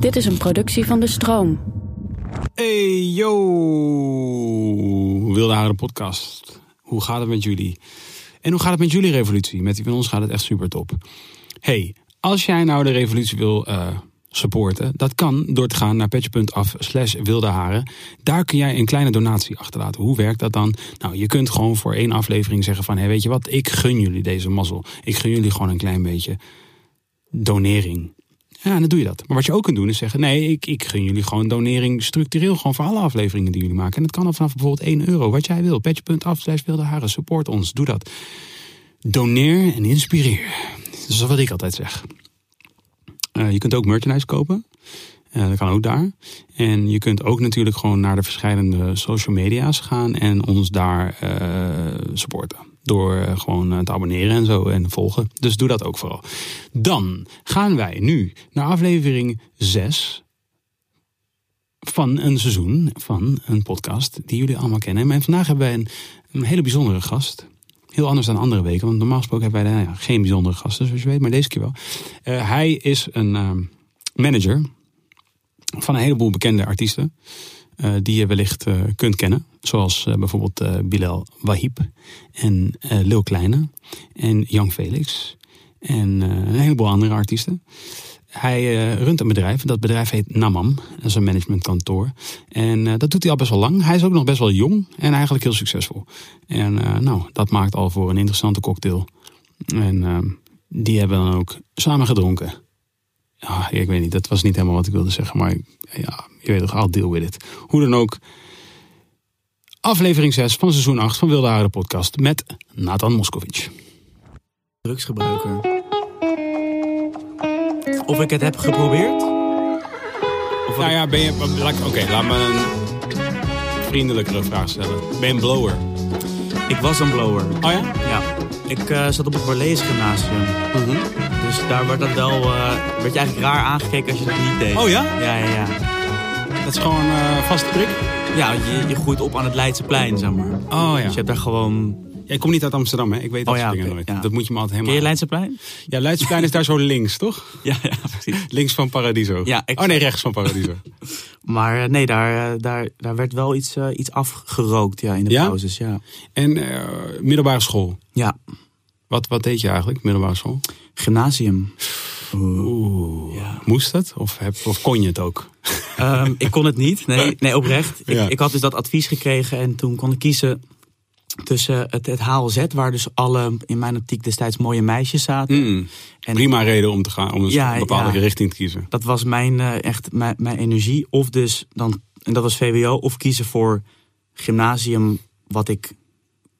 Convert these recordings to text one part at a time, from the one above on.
Dit is een productie van De Stroom. Hey yo, Wilde Haren podcast. Hoe gaat het met jullie? En hoe gaat het met jullie revolutie? Met die van ons gaat het echt super top. Hey, als jij nou de revolutie wil uh, supporten, dat kan door te gaan naar petje.af slash wildeharen. Daar kun jij een kleine donatie achterlaten. Hoe werkt dat dan? Nou, je kunt gewoon voor één aflevering zeggen van, hey, weet je wat, ik gun jullie deze mazzel. Ik gun jullie gewoon een klein beetje donering. Ja, dan doe je dat. Maar wat je ook kunt doen is zeggen: nee, ik, ik gun jullie gewoon donering structureel gewoon voor alle afleveringen die jullie maken. En dat kan al vanaf bijvoorbeeld 1 euro, wat jij wil. Slash wilde haren. Support ons. Doe dat. Doneer en inspireer. Dat is wat ik altijd zeg. Uh, je kunt ook merchandise kopen. Uh, dat kan ook daar. En je kunt ook natuurlijk gewoon naar de verschillende social media's gaan en ons daar uh, supporten. Door uh, gewoon te abonneren en zo en volgen. Dus doe dat ook vooral. Dan gaan wij nu naar aflevering 6 van een seizoen van een podcast die jullie allemaal kennen. En vandaag hebben wij een, hele bijzondere gast. Heel anders dan andere weken, want normaal gesproken hebben wij nou ja, geen bijzondere gasten, zoals je weet, maar deze keer wel. Uh, hij is een manager van een heleboel bekende artiesten. Uh, die je wellicht uh, kunt kennen. Zoals uh, bijvoorbeeld Bilal Wahib en Lil Kleine en Young Felix. En een heleboel andere artiesten. Hij runt een bedrijf. Dat bedrijf heet Namam. Dat is een managementkantoor. En dat doet hij al best wel lang. Hij is ook nog best wel jong en eigenlijk heel succesvol. En nou, dat maakt al voor een interessante cocktail. En die hebben dan ook samen gedronken. Ah, ik weet niet, dat was niet helemaal wat ik wilde zeggen. Maar ja, je weet toch, I'll deal with it. Hoe dan ook. Aflevering 6 van seizoen 8 van Wilde Haren podcast met Nathan Moskovic. Drugsgebruiker. Of ik het heb geprobeerd? Of nou ja, ben je... Oké, okay, laat me een vriendelijkere vraag stellen. Ben je een blower? Ik was een blower. Oh ja? Ja. Ik uh, zat op het Barlees Gymnasium. -huh. Dus daar werd, dat wel, uh, werd je eigenlijk raar aangekeken als je dat niet deed. Oh ja? Ja, ja, ja. Dat is gewoon uh, vaste prik? Ja, je, je groeit op aan het Leidseplein, zeg maar. Oh ja. Dus je hebt daar gewoon... Ja, ik kom niet uit Amsterdam, hè. Ik weet dat oh, ja, soort dingen okay, nooit. Dat moet je me altijd helemaal... Ken je Leidseplein? Ja, Leidseplein is daar zo links, toch? Ja, ja, precies. Links van Paradiso. Ja, oh nee, rechts van Paradiso. maar nee, daar, daar, daar werd wel iets, uh, iets afgerookt ja, in de ja? pauzes. Ja. En middelbare school? Ja. Wat, wat deed je eigenlijk, middelbare school? Gymnasium. Oeh. Ja. Moest het? Of, heb, of kon je het ook? Um, ik kon het niet. Nee, nee oprecht. Ja. Ik, ik, had dus dat advies gekregen en toen kon ik kiezen tussen het, het HLZ, waar dus alle in mijn optiek destijds mooie meisjes zaten. Mm. En, Prima reden om te gaan, om een ja, bepaalde richting te kiezen. Dat was mijn, uh, echt mijn, mijn energie. Of dus dan, en dat was VWO, of kiezen voor gymnasium wat ik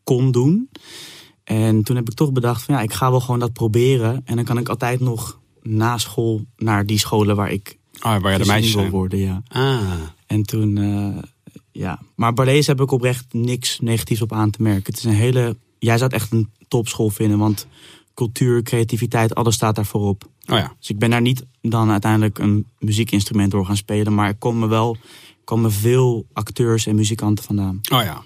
kon doen. En toen heb ik toch bedacht van ja, ik ga wel gewoon dat proberen. En dan kan ik altijd nog na school naar die scholen waar ik ah, waar je de meisjes wil worden. Ja. Ah. En toen, uh, ja. Maar Barlees heb ik oprecht niks negatiefs op aan te merken. Het is een hele, jij zou het echt een topschool vinden, want cultuur, creativiteit, alles staat daar voorop. Oh ja. Dus ik ben daar niet dan uiteindelijk een muziekinstrument door gaan spelen, maar ik kom me wel, komen veel acteurs en muzikanten vandaan. Oh ja.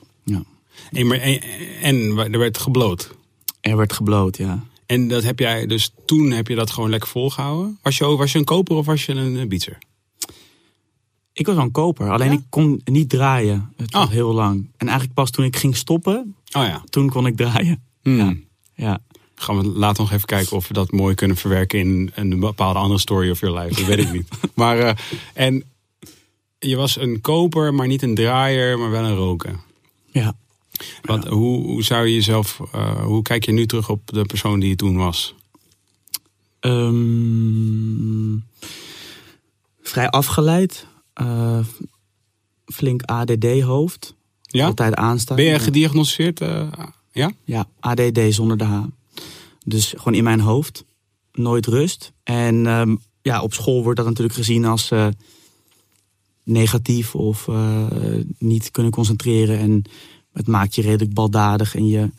Ja. En, maar, en, en er werd gebloot. Er werd gebloot, ja. En dat heb jij dus toen heb je dat gewoon lekker volgehouden? Was je, was je een koper of was je een, bietser? Ik was wel een koper, alleen Ja? ik kon niet draaien. Het was Oh. heel lang. En eigenlijk pas toen ik ging stoppen, Oh ja. toen kon ik draaien. Hmm. Ja. Gaan we later nog even kijken of we dat mooi kunnen verwerken in een bepaalde andere story of your life. Dat weet ik niet. Maar, eh, en je was een koper, maar niet een draaier, maar wel een roker. Ja. Want hoe, hoe zou je jezelf, eh, hoe kijk je nu terug op de persoon die je toen was? Ehm, vrij afgeleid. Eh, flink ADD-hoofd. Ja? Altijd aanstaan. Ben je gediagnosticeerd? eh, ja? Ja, ADD zonder de H. Dus gewoon in mijn hoofd. Nooit rust. En ehm, ja, op school wordt dat natuurlijk gezien als negatief of niet kunnen concentreren. En het maakt je redelijk baldadig en je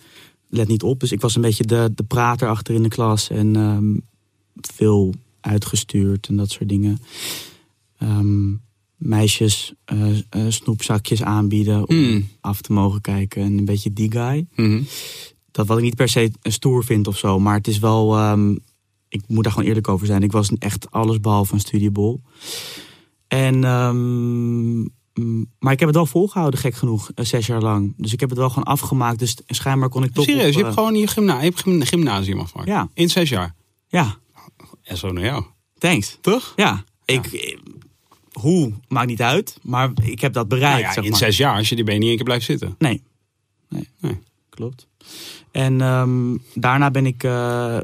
let niet op. Dus ik was een beetje de, de prater achter in de klas. En ehm, veel uitgestuurd en dat soort dingen. Ehm, meisjes eh, eh, snoepzakjes aanbieden om Hmm. af te mogen kijken. En een beetje die guy Mhm. dat wat ik niet per se stoer vind of zo. Maar het is wel. ehm, ik moet daar gewoon eerlijk over zijn. Ik was echt alles behalve een studiebol. En. Maar ik heb het wel volgehouden, gek genoeg, eh, zes jaar lang. Dus ik heb het wel gewoon afgemaakt. Dus schijnbaar kon ik toch. Serieus, op, je hebt eh, gewoon je, gymna je hebt gym- gymnasium afgemaakt. Ja. In zes jaar. Ja, En zo naar jou. thanks. Toch? Ja, ik. eh, Hoe, maakt niet uit. Maar ik heb dat bereikt. Nou ja, zeg in maar. zes jaar, als je die ben je niet één keer blijft zitten. Nee. nee. Nee. Klopt. En ehm, daarna ben ik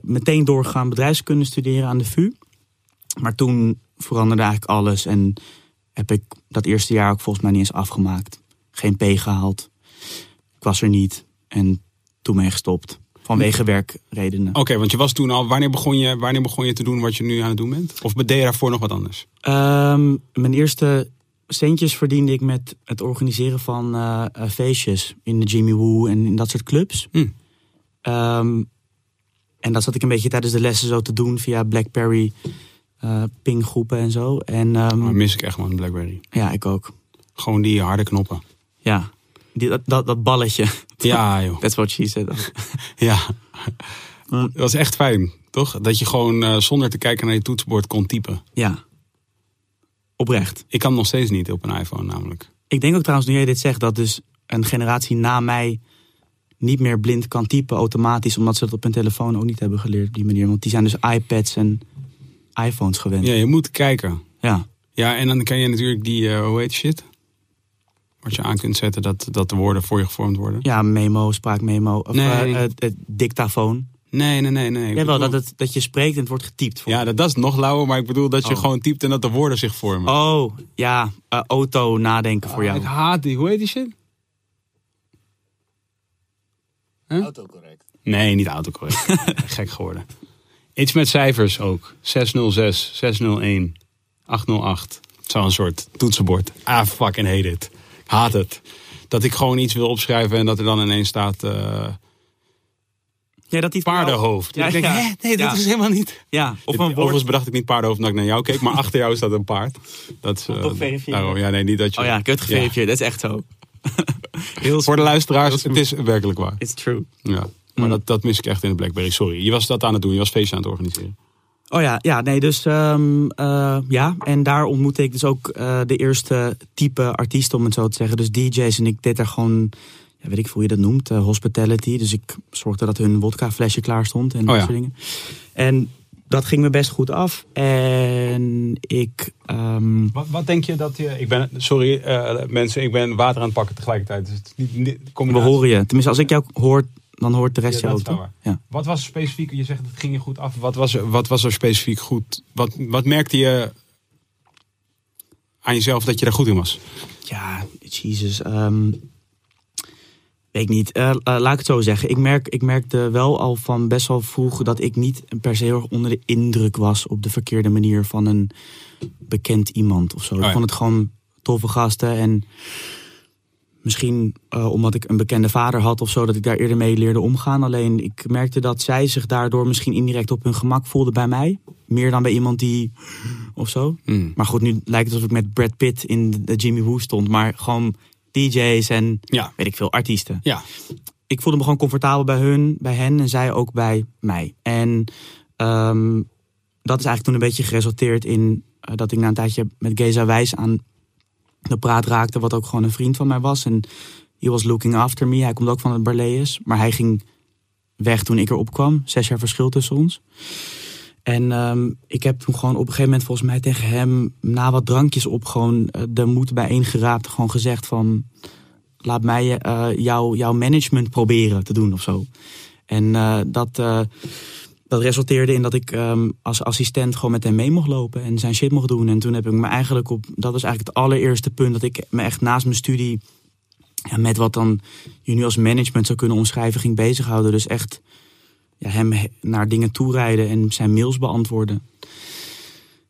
meteen doorgegaan bedrijfskunde studeren aan de VU. Maar toen veranderde eigenlijk alles. En heb ik dat eerste jaar ook volgens mij niet eens afgemaakt. Geen P gehaald. Ik was er niet. En toen ben ik gestopt. Vanwege werkredenen. Oké, want je was toen al, wanneer begon, je, wanneer begon je te doen wat je nu aan het doen bent? Of deed je daarvoor nog wat anders? Ehm, mijn eerste centjes verdiende ik met het organiseren van eh, eh, feestjes in de Jimmy Woo en in dat soort clubs. Hm. Ehm, en dat zat ik een beetje tijdens de lessen zo te doen via Blackberry pinggroepen en zo. En ehm, Maar mis ik echt man, Blackberry. ja, ik ook. Gewoon die harde knoppen. Ja, Die, dat, dat, dat balletje. Ja, joh. That's what she said. Ja. Dat was echt fijn, toch? Dat je gewoon eh, zonder te kijken naar je toetsenbord kon typen. ja. Oprecht. Ik kan nog steeds niet op een iPhone namelijk. Ik denk ook trouwens, nu jij dit zegt, dat dus een generatie na mij niet meer blind kan typen automatisch, omdat ze dat op hun telefoon ook niet hebben geleerd op die manier. Want die zijn dus iPads en iPhones gewend. Ja, je moet kijken. Ja, Ja, en dan kan je natuurlijk die, eh, hoe heet die shit? Wat je aan kunt zetten dat, dat de woorden voor je gevormd worden. ja memo, spraakmemo, of Nee. eh, dictafoon. Nee, nee, nee, nee. Dat, het, dat je spreekt en het wordt getypt. voor Ja, dat, dat is nog lauwer, maar ik bedoel dat je Oh. gewoon typt en dat de woorden zich vormen. Oh, ja, eh, auto nadenken voor Ah, jou. Ik haat die, hoe heet die shit? Autocorrect. Nee, niet autocorrect. Gek geworden. Iets met cijfers ook. 606, 601, 808. Zo'n soort toetsenbord. Ah, fucking hate it. Ik haat het. Dat ik gewoon iets wil opschrijven en dat er dan ineens staat eh, Ja, dat die paardenhoofd. Ja, ik denk, ja. hè? Nee, dat Ja. is helemaal niet. Ja, of een. Overigens bedacht ik niet paardenhoofd omdat ik naar jou keek, maar achter jou staat een paard. Dat is, eh, toch daarom, ja, nee, niet dat je. Oh ja, kut geverifieerd. Dat is echt zo. Heel Voor de luisteraars, het is werkelijk waar. It's true. Ja. Maar Mm. dat, dat mis ik echt in de Blackberry. Sorry, je was dat aan het doen. Je was feestje aan het organiseren. Oh ja, ja, nee, dus ehm, eh, ja. En daar ontmoette ik dus ook eh, de eerste type artiesten, om het zo te zeggen. Dus DJ's en ik deed daar gewoon, ja, weet ik veel hoe je dat noemt, eh, hospitality. Dus ik zorgde dat hun wodka flesje klaar stond en Oh dat ja. soort dingen. En dat ging me best goed af. En ik, ehm, Wat, wat denk je dat je... Ik ben, sorry mensen, ik ben water aan het pakken tegelijkertijd. Dus het is niet, niet, we horen je. Tenminste, als ik jou hoor, dan hoort de rest Ja, jou ook. toch? Ja. Wat was specifiek, je zegt het ging je goed af. Wat was, er- wat was er specifiek goed? Wat, wat merkte je aan jezelf dat je daar goed in was? Ja, Jesus. ehm, weet ik niet. Eh, eh, laat ik het zo zeggen. Ik, merk, ik merkte wel al van best wel vroeg dat ik niet per se heel erg onder de indruk was op de verkeerde manier van een bekend iemand of zo. Oh ja. Ik vond het gewoon toffe gasten en misschien eh, omdat ik een bekende vader had of zo, dat ik daar eerder mee leerde omgaan. Alleen ik merkte dat zij zich daardoor misschien indirect op hun gemak voelden bij mij. Meer dan bij iemand die of zo. Hmm. Maar goed, nu lijkt het alsof ik met Brad Pitt in de Jimmy Woo stond. Maar gewoon DJ's en Ja, weet ik veel, artiesten. ja. Ik voelde me gewoon comfortabel bij hun, bij hen en zij ook bij mij. En ehm, dat is eigenlijk toen een beetje geresulteerd in eh, dat ik na een tijdje met Geza Wijs aan de praat raakte. Wat ook gewoon een vriend van mij was. En he was looking after me. Hij komt ook van het Barlees. Maar hij ging weg toen ik erop kwam. Zes jaar verschil tussen ons. En ehm, ik heb toen gewoon op een gegeven moment volgens mij tegen hem... na wat drankjes op gewoon eh, de moed bijeengeraapt. Gewoon gezegd van... laat mij eh, jou, jouw management proberen te doen of zo. En eh, dat, dat resulteerde in dat ik ehm, als assistent gewoon met hem mee mocht lopen. En zijn shit mocht doen. En toen heb ik me eigenlijk op... Dat was eigenlijk het allereerste punt dat ik me echt naast mijn studie... Ja, met wat dan je nu als management zou kunnen omschrijven, ging bezighouden. Dus echt ja, hem he- naar dingen toerijden en zijn mails beantwoorden.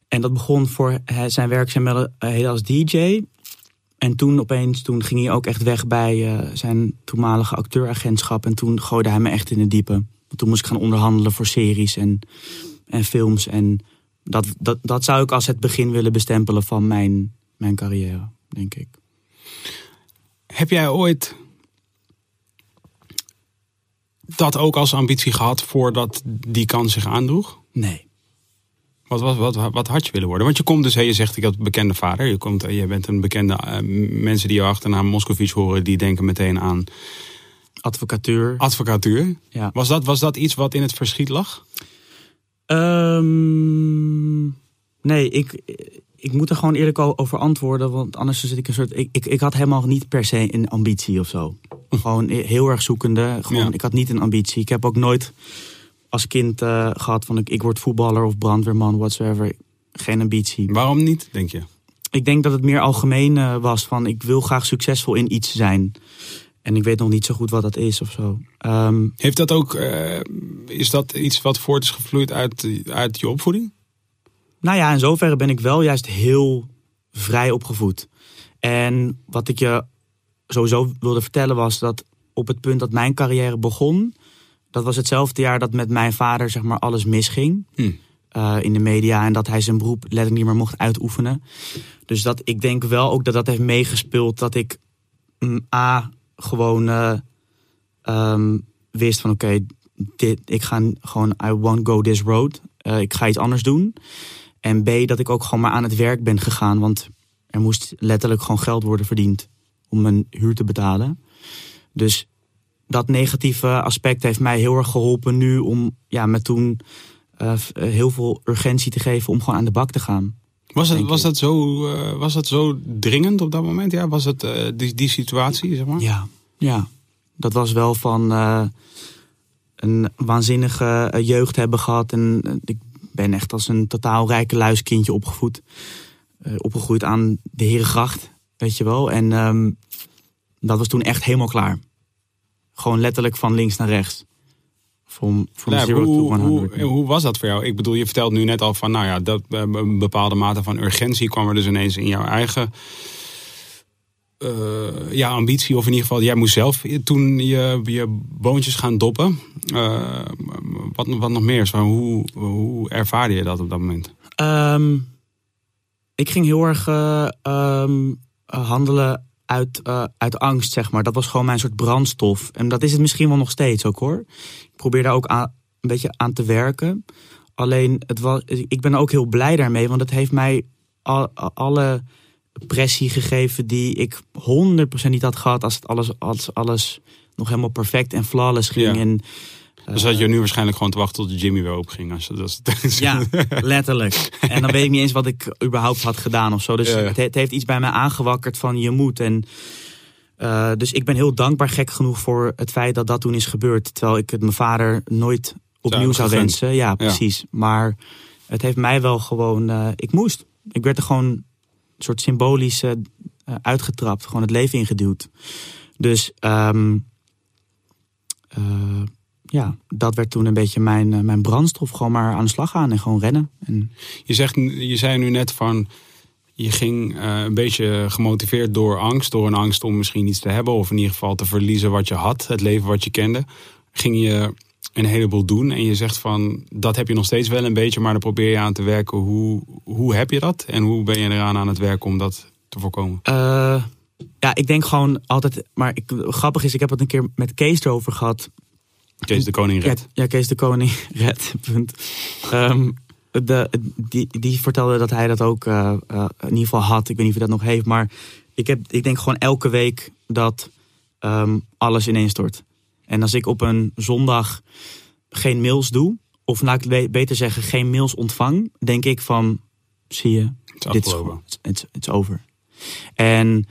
En dat begon voor zijn werkzaamheden als DJ. En toen opeens toen ging hij ook echt weg bij eh, zijn toenmalige acteuragentschap. En toen gooide hij me echt in het diepe. Toen moest ik gaan onderhandelen voor series en, en films. En dat, dat, dat zou ik als het begin willen bestempelen van mijn, mijn carrière, denk ik. Heb jij ooit dat ook als ambitie gehad voordat die kans zich aandroeg? Nee. Wat, wat, wat, wat had je willen worden? Want je komt dus, je zegt ik een bekende vader. Je, komt, je bent een bekende, eh, mensen die je achternaam Moscovici horen, die denken meteen aan Advocatuur. advocatuur. Ja. Was dat, was dat iets wat in het verschiet lag? Ehm, nee, ik, ik moet er gewoon eerlijk over antwoorden. Want anders zit ik een soort. Ik, ik, ik had helemaal niet per se een ambitie of zo. Gewoon heel erg zoekende. Gewoon, Ja. Ik had niet een ambitie. Ik heb ook nooit als kind eh, gehad van ik, ik word voetballer of brandweerman, whatsoever. Geen ambitie. Waarom niet, denk je? Ik denk dat het meer algemeen eh, was van ik wil graag succesvol in iets zijn. En ik weet nog niet zo goed wat dat is of zo. Ehm, Heeft dat ook, eh, is dat iets wat voort is gevloeid uit, uit je opvoeding? Nou ja, in zoverre ben ik wel juist heel vrij opgevoed. En wat ik je sowieso wilde vertellen was dat op het punt dat mijn carrière begon, dat was hetzelfde jaar dat met mijn vader zeg maar alles misging Hm. eh, in de media en dat hij zijn beroep letterlijk niet meer mocht uitoefenen. Dus dat ik denk wel ook dat dat heeft meegespeeld dat ik mm, a gewoon eh, ehm, wist van oké, dit ik ga gewoon I won't go this road. Eh, ik ga iets anders doen. En B, dat ik ook gewoon maar aan het werk ben gegaan. Want er moest letterlijk gewoon geld worden verdiend om mijn huur te betalen. Dus dat negatieve aspect heeft mij heel erg geholpen nu om ja, me toen eh, heel veel urgentie te geven om gewoon aan de bak te gaan. Was, Denk was, dat zo, eh, was dat zo dringend op dat moment? Ja, was het eh, die, die situatie, zeg maar? Ja, ja. Dat was wel van eh, een waanzinnige jeugd hebben gehad. En ik ben echt als een totaal rijke luiskindje opgevoed. Opgegroeid aan de Herengracht, weet je wel. En ehm, dat was toen echt helemaal klaar. Gewoon letterlijk van links naar rechts. From, from Ja, zero to hoe, 100. hoe, hoe was dat voor jou? Ik bedoel, je vertelt nu net al van, nou ja, dat eh, een bepaalde mate van urgentie kwam er dus ineens in jouw eigen eh, ja, ambitie. Of in ieder geval, jij moest zelf toen je, je boontjes gaan doppen. Eh, wat, wat nog meer? Zo, hoe, hoe ervaarde je dat op dat moment? Ehm, ik ging heel erg eh, ehm, handelen uit, uit angst, zeg maar. Dat was gewoon mijn soort brandstof. En dat is het misschien wel nog steeds ook hoor. Probeer daar ook aan, een beetje aan te werken. Alleen, het was, ik ben ook heel blij daarmee, want het heeft mij al, alle pressie gegeven die ik 100% niet had gehad als het alles, als alles nog helemaal perfect en flawless ging. Ja. En, Dus zat je nu waarschijnlijk gewoon te wachten tot de Jimmy weer opging. Als, ja, letterlijk. En dan weet ik niet eens wat ik überhaupt had gedaan of zo. Dus Ja, ja. Het heeft iets bij mij aangewakkerd van je moet. En, eh, dus ik ben heel dankbaar gek genoeg voor het feit dat dat toen is gebeurd. Terwijl ik het mijn vader nooit opnieuw zou wensen. Ja, precies. Maar het heeft mij wel gewoon... eh, ik moest. Ik werd er gewoon een soort symbolisch eh, uitgetrapt. Gewoon het leven ingeduwd. Dus ehm, eh, ja, dat werd toen een beetje mijn, mijn brandstof. Gewoon maar aan de slag gaan en gewoon rennen. En, Je, zegt, je zei nu net van, je ging eh, een beetje gemotiveerd door angst. Door een angst om misschien iets te hebben. Of in ieder geval te verliezen wat je had. Het leven wat je kende. Ging je een heleboel doen. En je zegt van, dat heb je nog steeds wel een beetje. Maar dan probeer je aan te werken. Hoe, hoe heb je dat? En hoe ben je eraan aan het werken om dat te voorkomen? Eh, ja, ik denk gewoon altijd. Maar ik, grappig is, ik heb het een keer met Kees erover gehad. Kees de Koning Red. ja, Kees de Koning, red, punt. Ehm, de, die, die vertelde dat hij dat ook eh, eh, in ieder geval had. Ik weet niet of hij dat nog heeft. Maar ik, heb, ik denk gewoon elke week dat ehm, alles ineenstort. En als ik op een zondag geen mails doe, of laat ik beter zeggen, geen mails ontvang, denk ik van, zie je, Het dit is gewoon- het is- het is over. En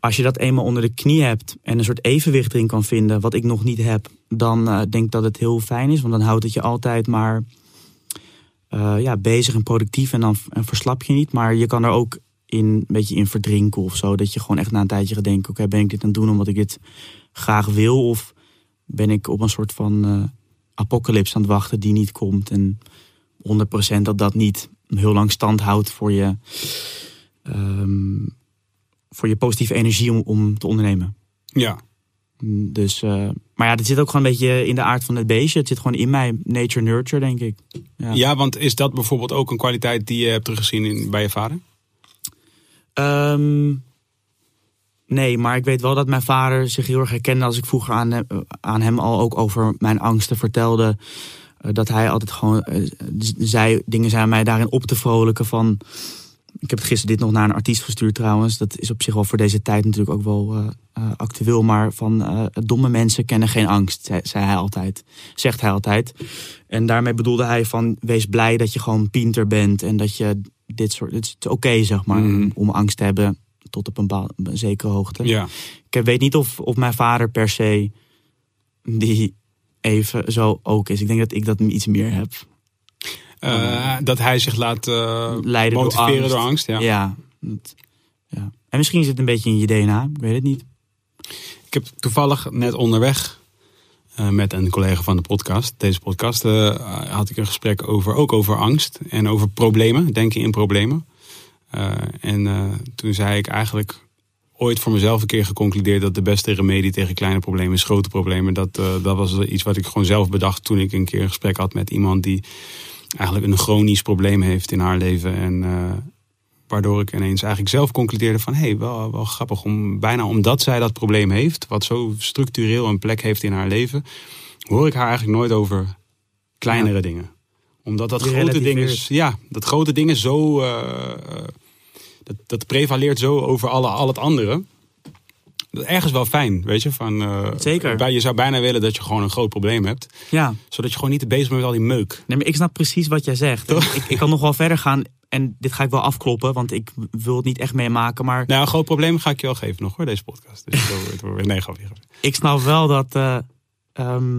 als je dat eenmaal onder de knie hebt en een soort evenwicht erin kan vinden, wat ik nog niet heb, dan eh, denk ik dat het heel fijn is. Want dan houdt het je altijd maar eh, ja, bezig en productief en dan verslap je niet. Maar je kan er ook in, een beetje in verdrinken of zo. Dat je gewoon echt na een tijdje gaat denken, oké, ben ik dit aan het doen omdat ik dit graag wil? Of ben ik op een soort van eh apocalypse aan het wachten die niet komt? En 100% dat dat niet heel lang stand houdt voor je, ehm, voor je positieve energie om, om te ondernemen. Ja, Dus, eh, maar ja, dit zit ook gewoon een beetje in de aard van het beestje. Het zit gewoon in mij, nature nurture, denk ik. Ja. ja, want is dat bijvoorbeeld ook een kwaliteit die je hebt teruggezien in, bij je vader? Ehm, nee, maar ik weet wel dat mijn vader zich heel erg herkende als ik vroeger aan hem, aan hem al ook over mijn angsten vertelde. Eh, dat hij altijd gewoon eh, zei, dingen zei aan mij daarin op te vrolijken van... Ik heb het gisteren dit nog naar een artiest gestuurd trouwens. Dat is op zich wel voor deze tijd natuurlijk ook wel eh, eh, actueel. Maar van eh, domme mensen kennen geen angst, zei, zei hij altijd. Zegt hij altijd. En daarmee bedoelde hij van wees blij dat je gewoon pinter bent. En dat je dit soort... Het is oké zeg maar Mhm. om, angst te hebben tot op een zekere hoogte. Ja. Ik weet niet of, of mijn vader per se die even zo ook is. Ik denk dat ik dat iets meer heb. Eh, dat hij zich laat eh, Leiden door motiveren angst. door angst. Ja. Ja. dat- ja. En misschien is het een beetje in je DNA. Ik weet het niet. Ik heb toevallig net onderweg eh, met een collega van de podcast, deze podcast, had ik een gesprek over, ook over angst en over problemen, denken in problemen. En toen zei ik eigenlijk ooit voor mezelf een keer geconcludeerd dat de beste remedie tegen kleine problemen is grote problemen. Dat, dat was iets wat ik gewoon zelf bedacht toen ik een keer een gesprek had met iemand die eigenlijk een chronisch probleem heeft in haar leven. En eh, waardoor ik ineens eigenlijk zelf concludeerde van... hé, hey, wel, wel grappig, om, bijna omdat zij dat probleem heeft... wat zo structureel een plek heeft in haar leven... hoor ik haar eigenlijk nooit over kleinere dingen. Omdat dat grote dingen... Ja, dat grote dingen zo... eh, eh, dat, dat prevaleert zo over alle, al het andere... Ergens wel fijn, weet je. Van, eh, Zeker. bij- Je zou bijna willen dat je gewoon een groot probleem hebt. Ja. Zodat je gewoon niet te bezig bent met al die meuk. Nee, maar ik snap precies wat jij zegt. Ik, ik kan nog wel verder gaan. En dit ga ik wel afkloppen. Want ik wil het niet echt meemaken. Maar Nou, een groot probleem ga ik je wel geven nog hoor, deze podcast. Dus wordt het weer nee, ik snap wel dat. eh, ehm,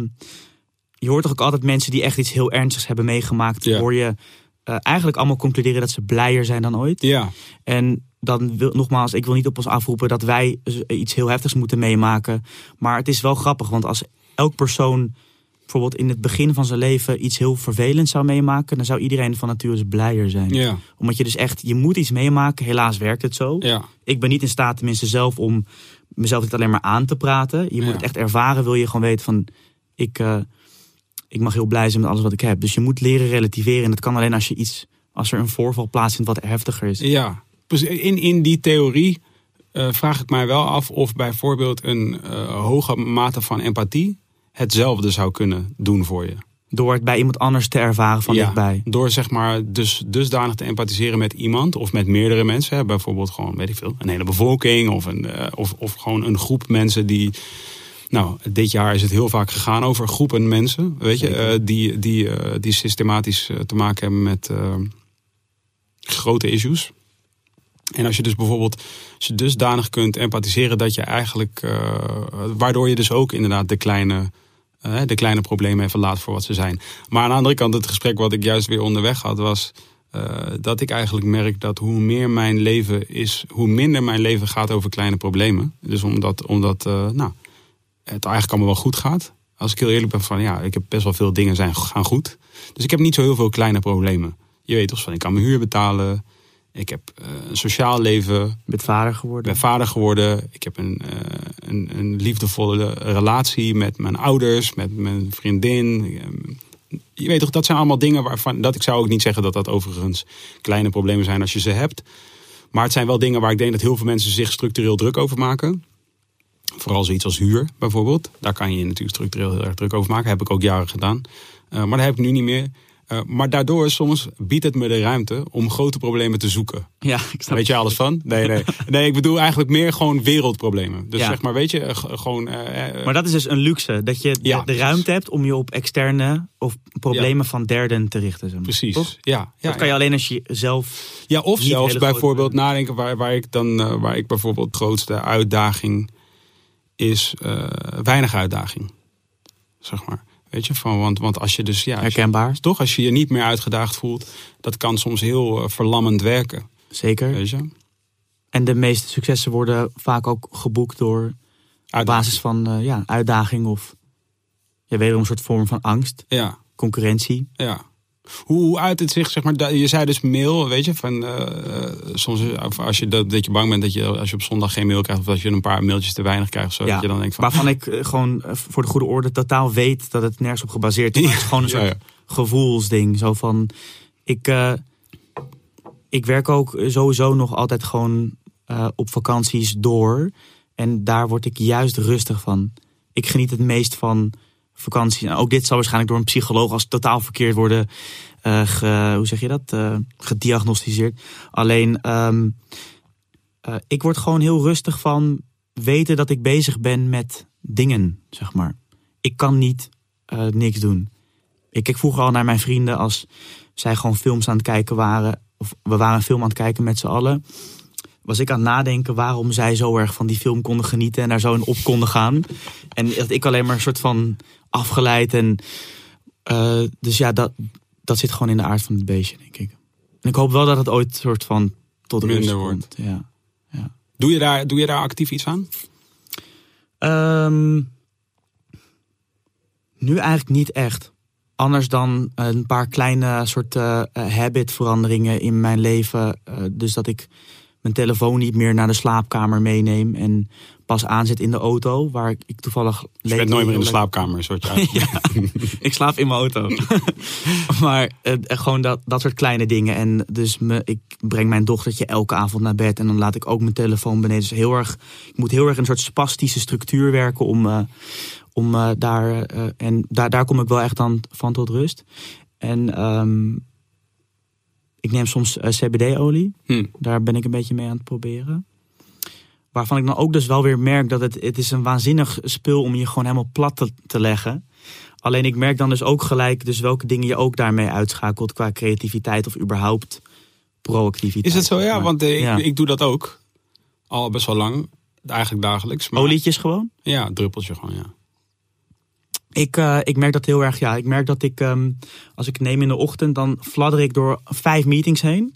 je hoort toch ook altijd mensen die echt iets heel ernstigs hebben meegemaakt. Ja. Hoor je eh, eigenlijk allemaal concluderen dat ze blijer zijn dan ooit. Ja, En dan wil, nogmaals, ik wil niet op ons afroepen dat wij z- iets heel heftigs moeten meemaken. Maar het is wel grappig, want als elk persoon bijvoorbeeld in het begin van zijn leven iets heel vervelends zou meemaken, dan zou iedereen van nature dus blijer zijn. ja, Omdat je dus echt, je moet iets meemaken. Helaas werkt het zo. ja. Ik ben niet in staat, tenminste zelf, om mezelf niet alleen maar aan te praten. Je moet Ja. het echt ervaren, wil je gewoon weten van, ik, eh, ik mag heel blij zijn met alles wat ik heb. Dus je moet leren relativeren. En dat kan alleen als je iets, als er een voorval plaatsvindt wat heftiger is. Ja, in, in die theorie eh, vraag ik mij wel af of bijvoorbeeld een eh, hoge mate van empathie hetzelfde zou kunnen doen voor je. Door het bij iemand anders te ervaren van Ja, dichtbij. Door zeg maar dus, dusdanig te empathiseren met iemand of met meerdere mensen. Hè, bijvoorbeeld gewoon, weet ik veel, een hele bevolking of, een, eh, of, of gewoon een groep mensen die... Nou, dit jaar is het heel vaak gegaan over groepen mensen, weet je, eh, die, die, eh, die systematisch eh, te maken hebben met grote issues. En als je dus bijvoorbeeld als je dusdanig kunt empathiseren dat je eigenlijk, waardoor je dus ook inderdaad de kleine, de kleine problemen even laat voor wat ze zijn. Maar aan de andere kant, het gesprek wat ik juist weer onderweg had, was dat ik eigenlijk merk dat hoe meer mijn leven is, hoe minder mijn leven gaat over kleine problemen. Dus omdat, omdat nou, het eigenlijk allemaal wel goed gaat. Als ik heel eerlijk ben van ja, ik heb best wel veel dingen zijn, gaan goed. Dus ik heb niet zo heel veel kleine problemen. Je weet toch van, ik kan mijn huur betalen. Ik heb eh, een sociaal leven. Bent vader geworden. ben vader geworden. Ik heb een, eh, een, een liefdevolle relatie met mijn ouders, met mijn vriendin. Je weet toch, dat zijn allemaal dingen waarvan. Dat ik zou ook niet zeggen dat dat overigens kleine problemen zijn als je ze hebt. Maar het zijn wel dingen waar ik denk dat heel veel mensen zich structureel druk over maken. Vooral zoiets als huur bijvoorbeeld. Daar kan je je natuurlijk structureel heel erg druk over maken. Heb ik ook jaren gedaan. Eh, maar dat heb ik nu niet meer. Eh, maar daardoor soms biedt het me de ruimte om grote problemen te zoeken. Ja, ik snap Weet je alles van? Nee, nee. Nee, ik bedoel eigenlijk meer gewoon wereldproblemen. Dus Ja. zeg maar, weet je, eh, gewoon... Maar dat is dus een luxe. Dat je de- Ja, de, precies. ruimte hebt om je op externe of problemen van derden te richten. precies. Toch? Ja, dat kan je alleen als je zelf... Ja, of zelfs bijvoorbeeld nadenken waar, waar ik dan, waar ik bijvoorbeeld grootste uitdaging is eh, weinig uitdaging. Zeg maar. Weet je, van, want, want als je dus, ja, je- Herkenbaar. toch, als je je niet meer uitgedaagd voelt, dat kan soms heel eh, verlammend werken. Zeker. Weet je? En de meeste successen worden vaak ook geboekt door op Uitdaging. basis van eh, ja, uitdaging of ja, wederom een soort vorm van angst, Ja, concurrentie. ja. Hoe, uit het zich, zeg maar, je zei dus mail, weet je, van eh, eh, soms als je dat, dat je bang bent dat je als je op zondag geen mail krijgt of als je een paar mailtjes te weinig krijgt, zo, Ja, dat je dan denkt van, Waarvan ik eh, gewoon voor de goede orde totaal weet dat het nergens op gebaseerd is. Het is gewoon een soort ja. gevoelsding. Zo van, ik, ik werk ook sowieso nog altijd gewoon op vakanties door. En daar word ik juist rustig van. Ik geniet het meest van vakantie. En ook dit zal waarschijnlijk door een psycholoog als totaal verkeerd worden, eh, hoe zeg je dat, Eh, gediagnosticeerd. Alleen, ehm, eh, ik word gewoon heel rustig van weten dat ik bezig ben met dingen, zeg maar. Ik kan niet niks doen. Ik keek vroeger al naar mijn vrienden als zij gewoon films aan het kijken waren. Of we waren een film aan het kijken met z'n allen. Was ik aan het nadenken waarom zij zo erg van die film konden genieten en daar zo in op konden gaan. En dat ik alleen maar een soort van afgeleid. En, eh, dus ja, dat, dat zit gewoon in de aard van het beestje, denk ik. En ik hoop wel dat het ooit een soort van tot rust wordt. Ja. doe, je daar, doe je daar actief iets aan? Ehm, nu eigenlijk niet echt. Anders dan een paar kleine soort eh, eh, habitveranderingen in mijn leven. Eh, dus dat ik mijn telefoon niet meer naar de slaapkamer meeneem en pas aanzet in de auto, waar ik, ik toevallig. Dus je bent nooit meer in de slaapkamer, soort ja, ik slaap in mijn auto. maar eh, gewoon dat, dat soort kleine dingen. En dus me, ik breng mijn dochtertje elke avond naar bed. En dan laat ik ook mijn telefoon beneden. Dus heel erg, ik moet heel erg een soort spastische structuur werken om, eh, om eh, daar. eh, en daar, daar kom ik wel echt dan van tot rust. En ehm, ik neem soms eh, CBD-olie. Hm. Daar ben ik een beetje mee aan het proberen. Waarvan ik dan ook dus wel weer merk dat het, het is een waanzinnig spul om je gewoon helemaal plat te, te leggen. Alleen ik merk dan dus ook gelijk dus welke dingen je ook daarmee uitschakelt qua creativiteit of überhaupt proactiviteit. Is het zo? Ja, Maar- want eh, ja. Ik, ik doe dat ook. Al best wel lang. Eigenlijk dagelijks. Maar, Olietjes gewoon? Ja, druppeltje gewoon, ja. Ik, eh, ik merk dat heel erg, ja. Ik merk dat ik, ehm, als ik neem in de ochtend, dan fladder ik door vijf meetings heen.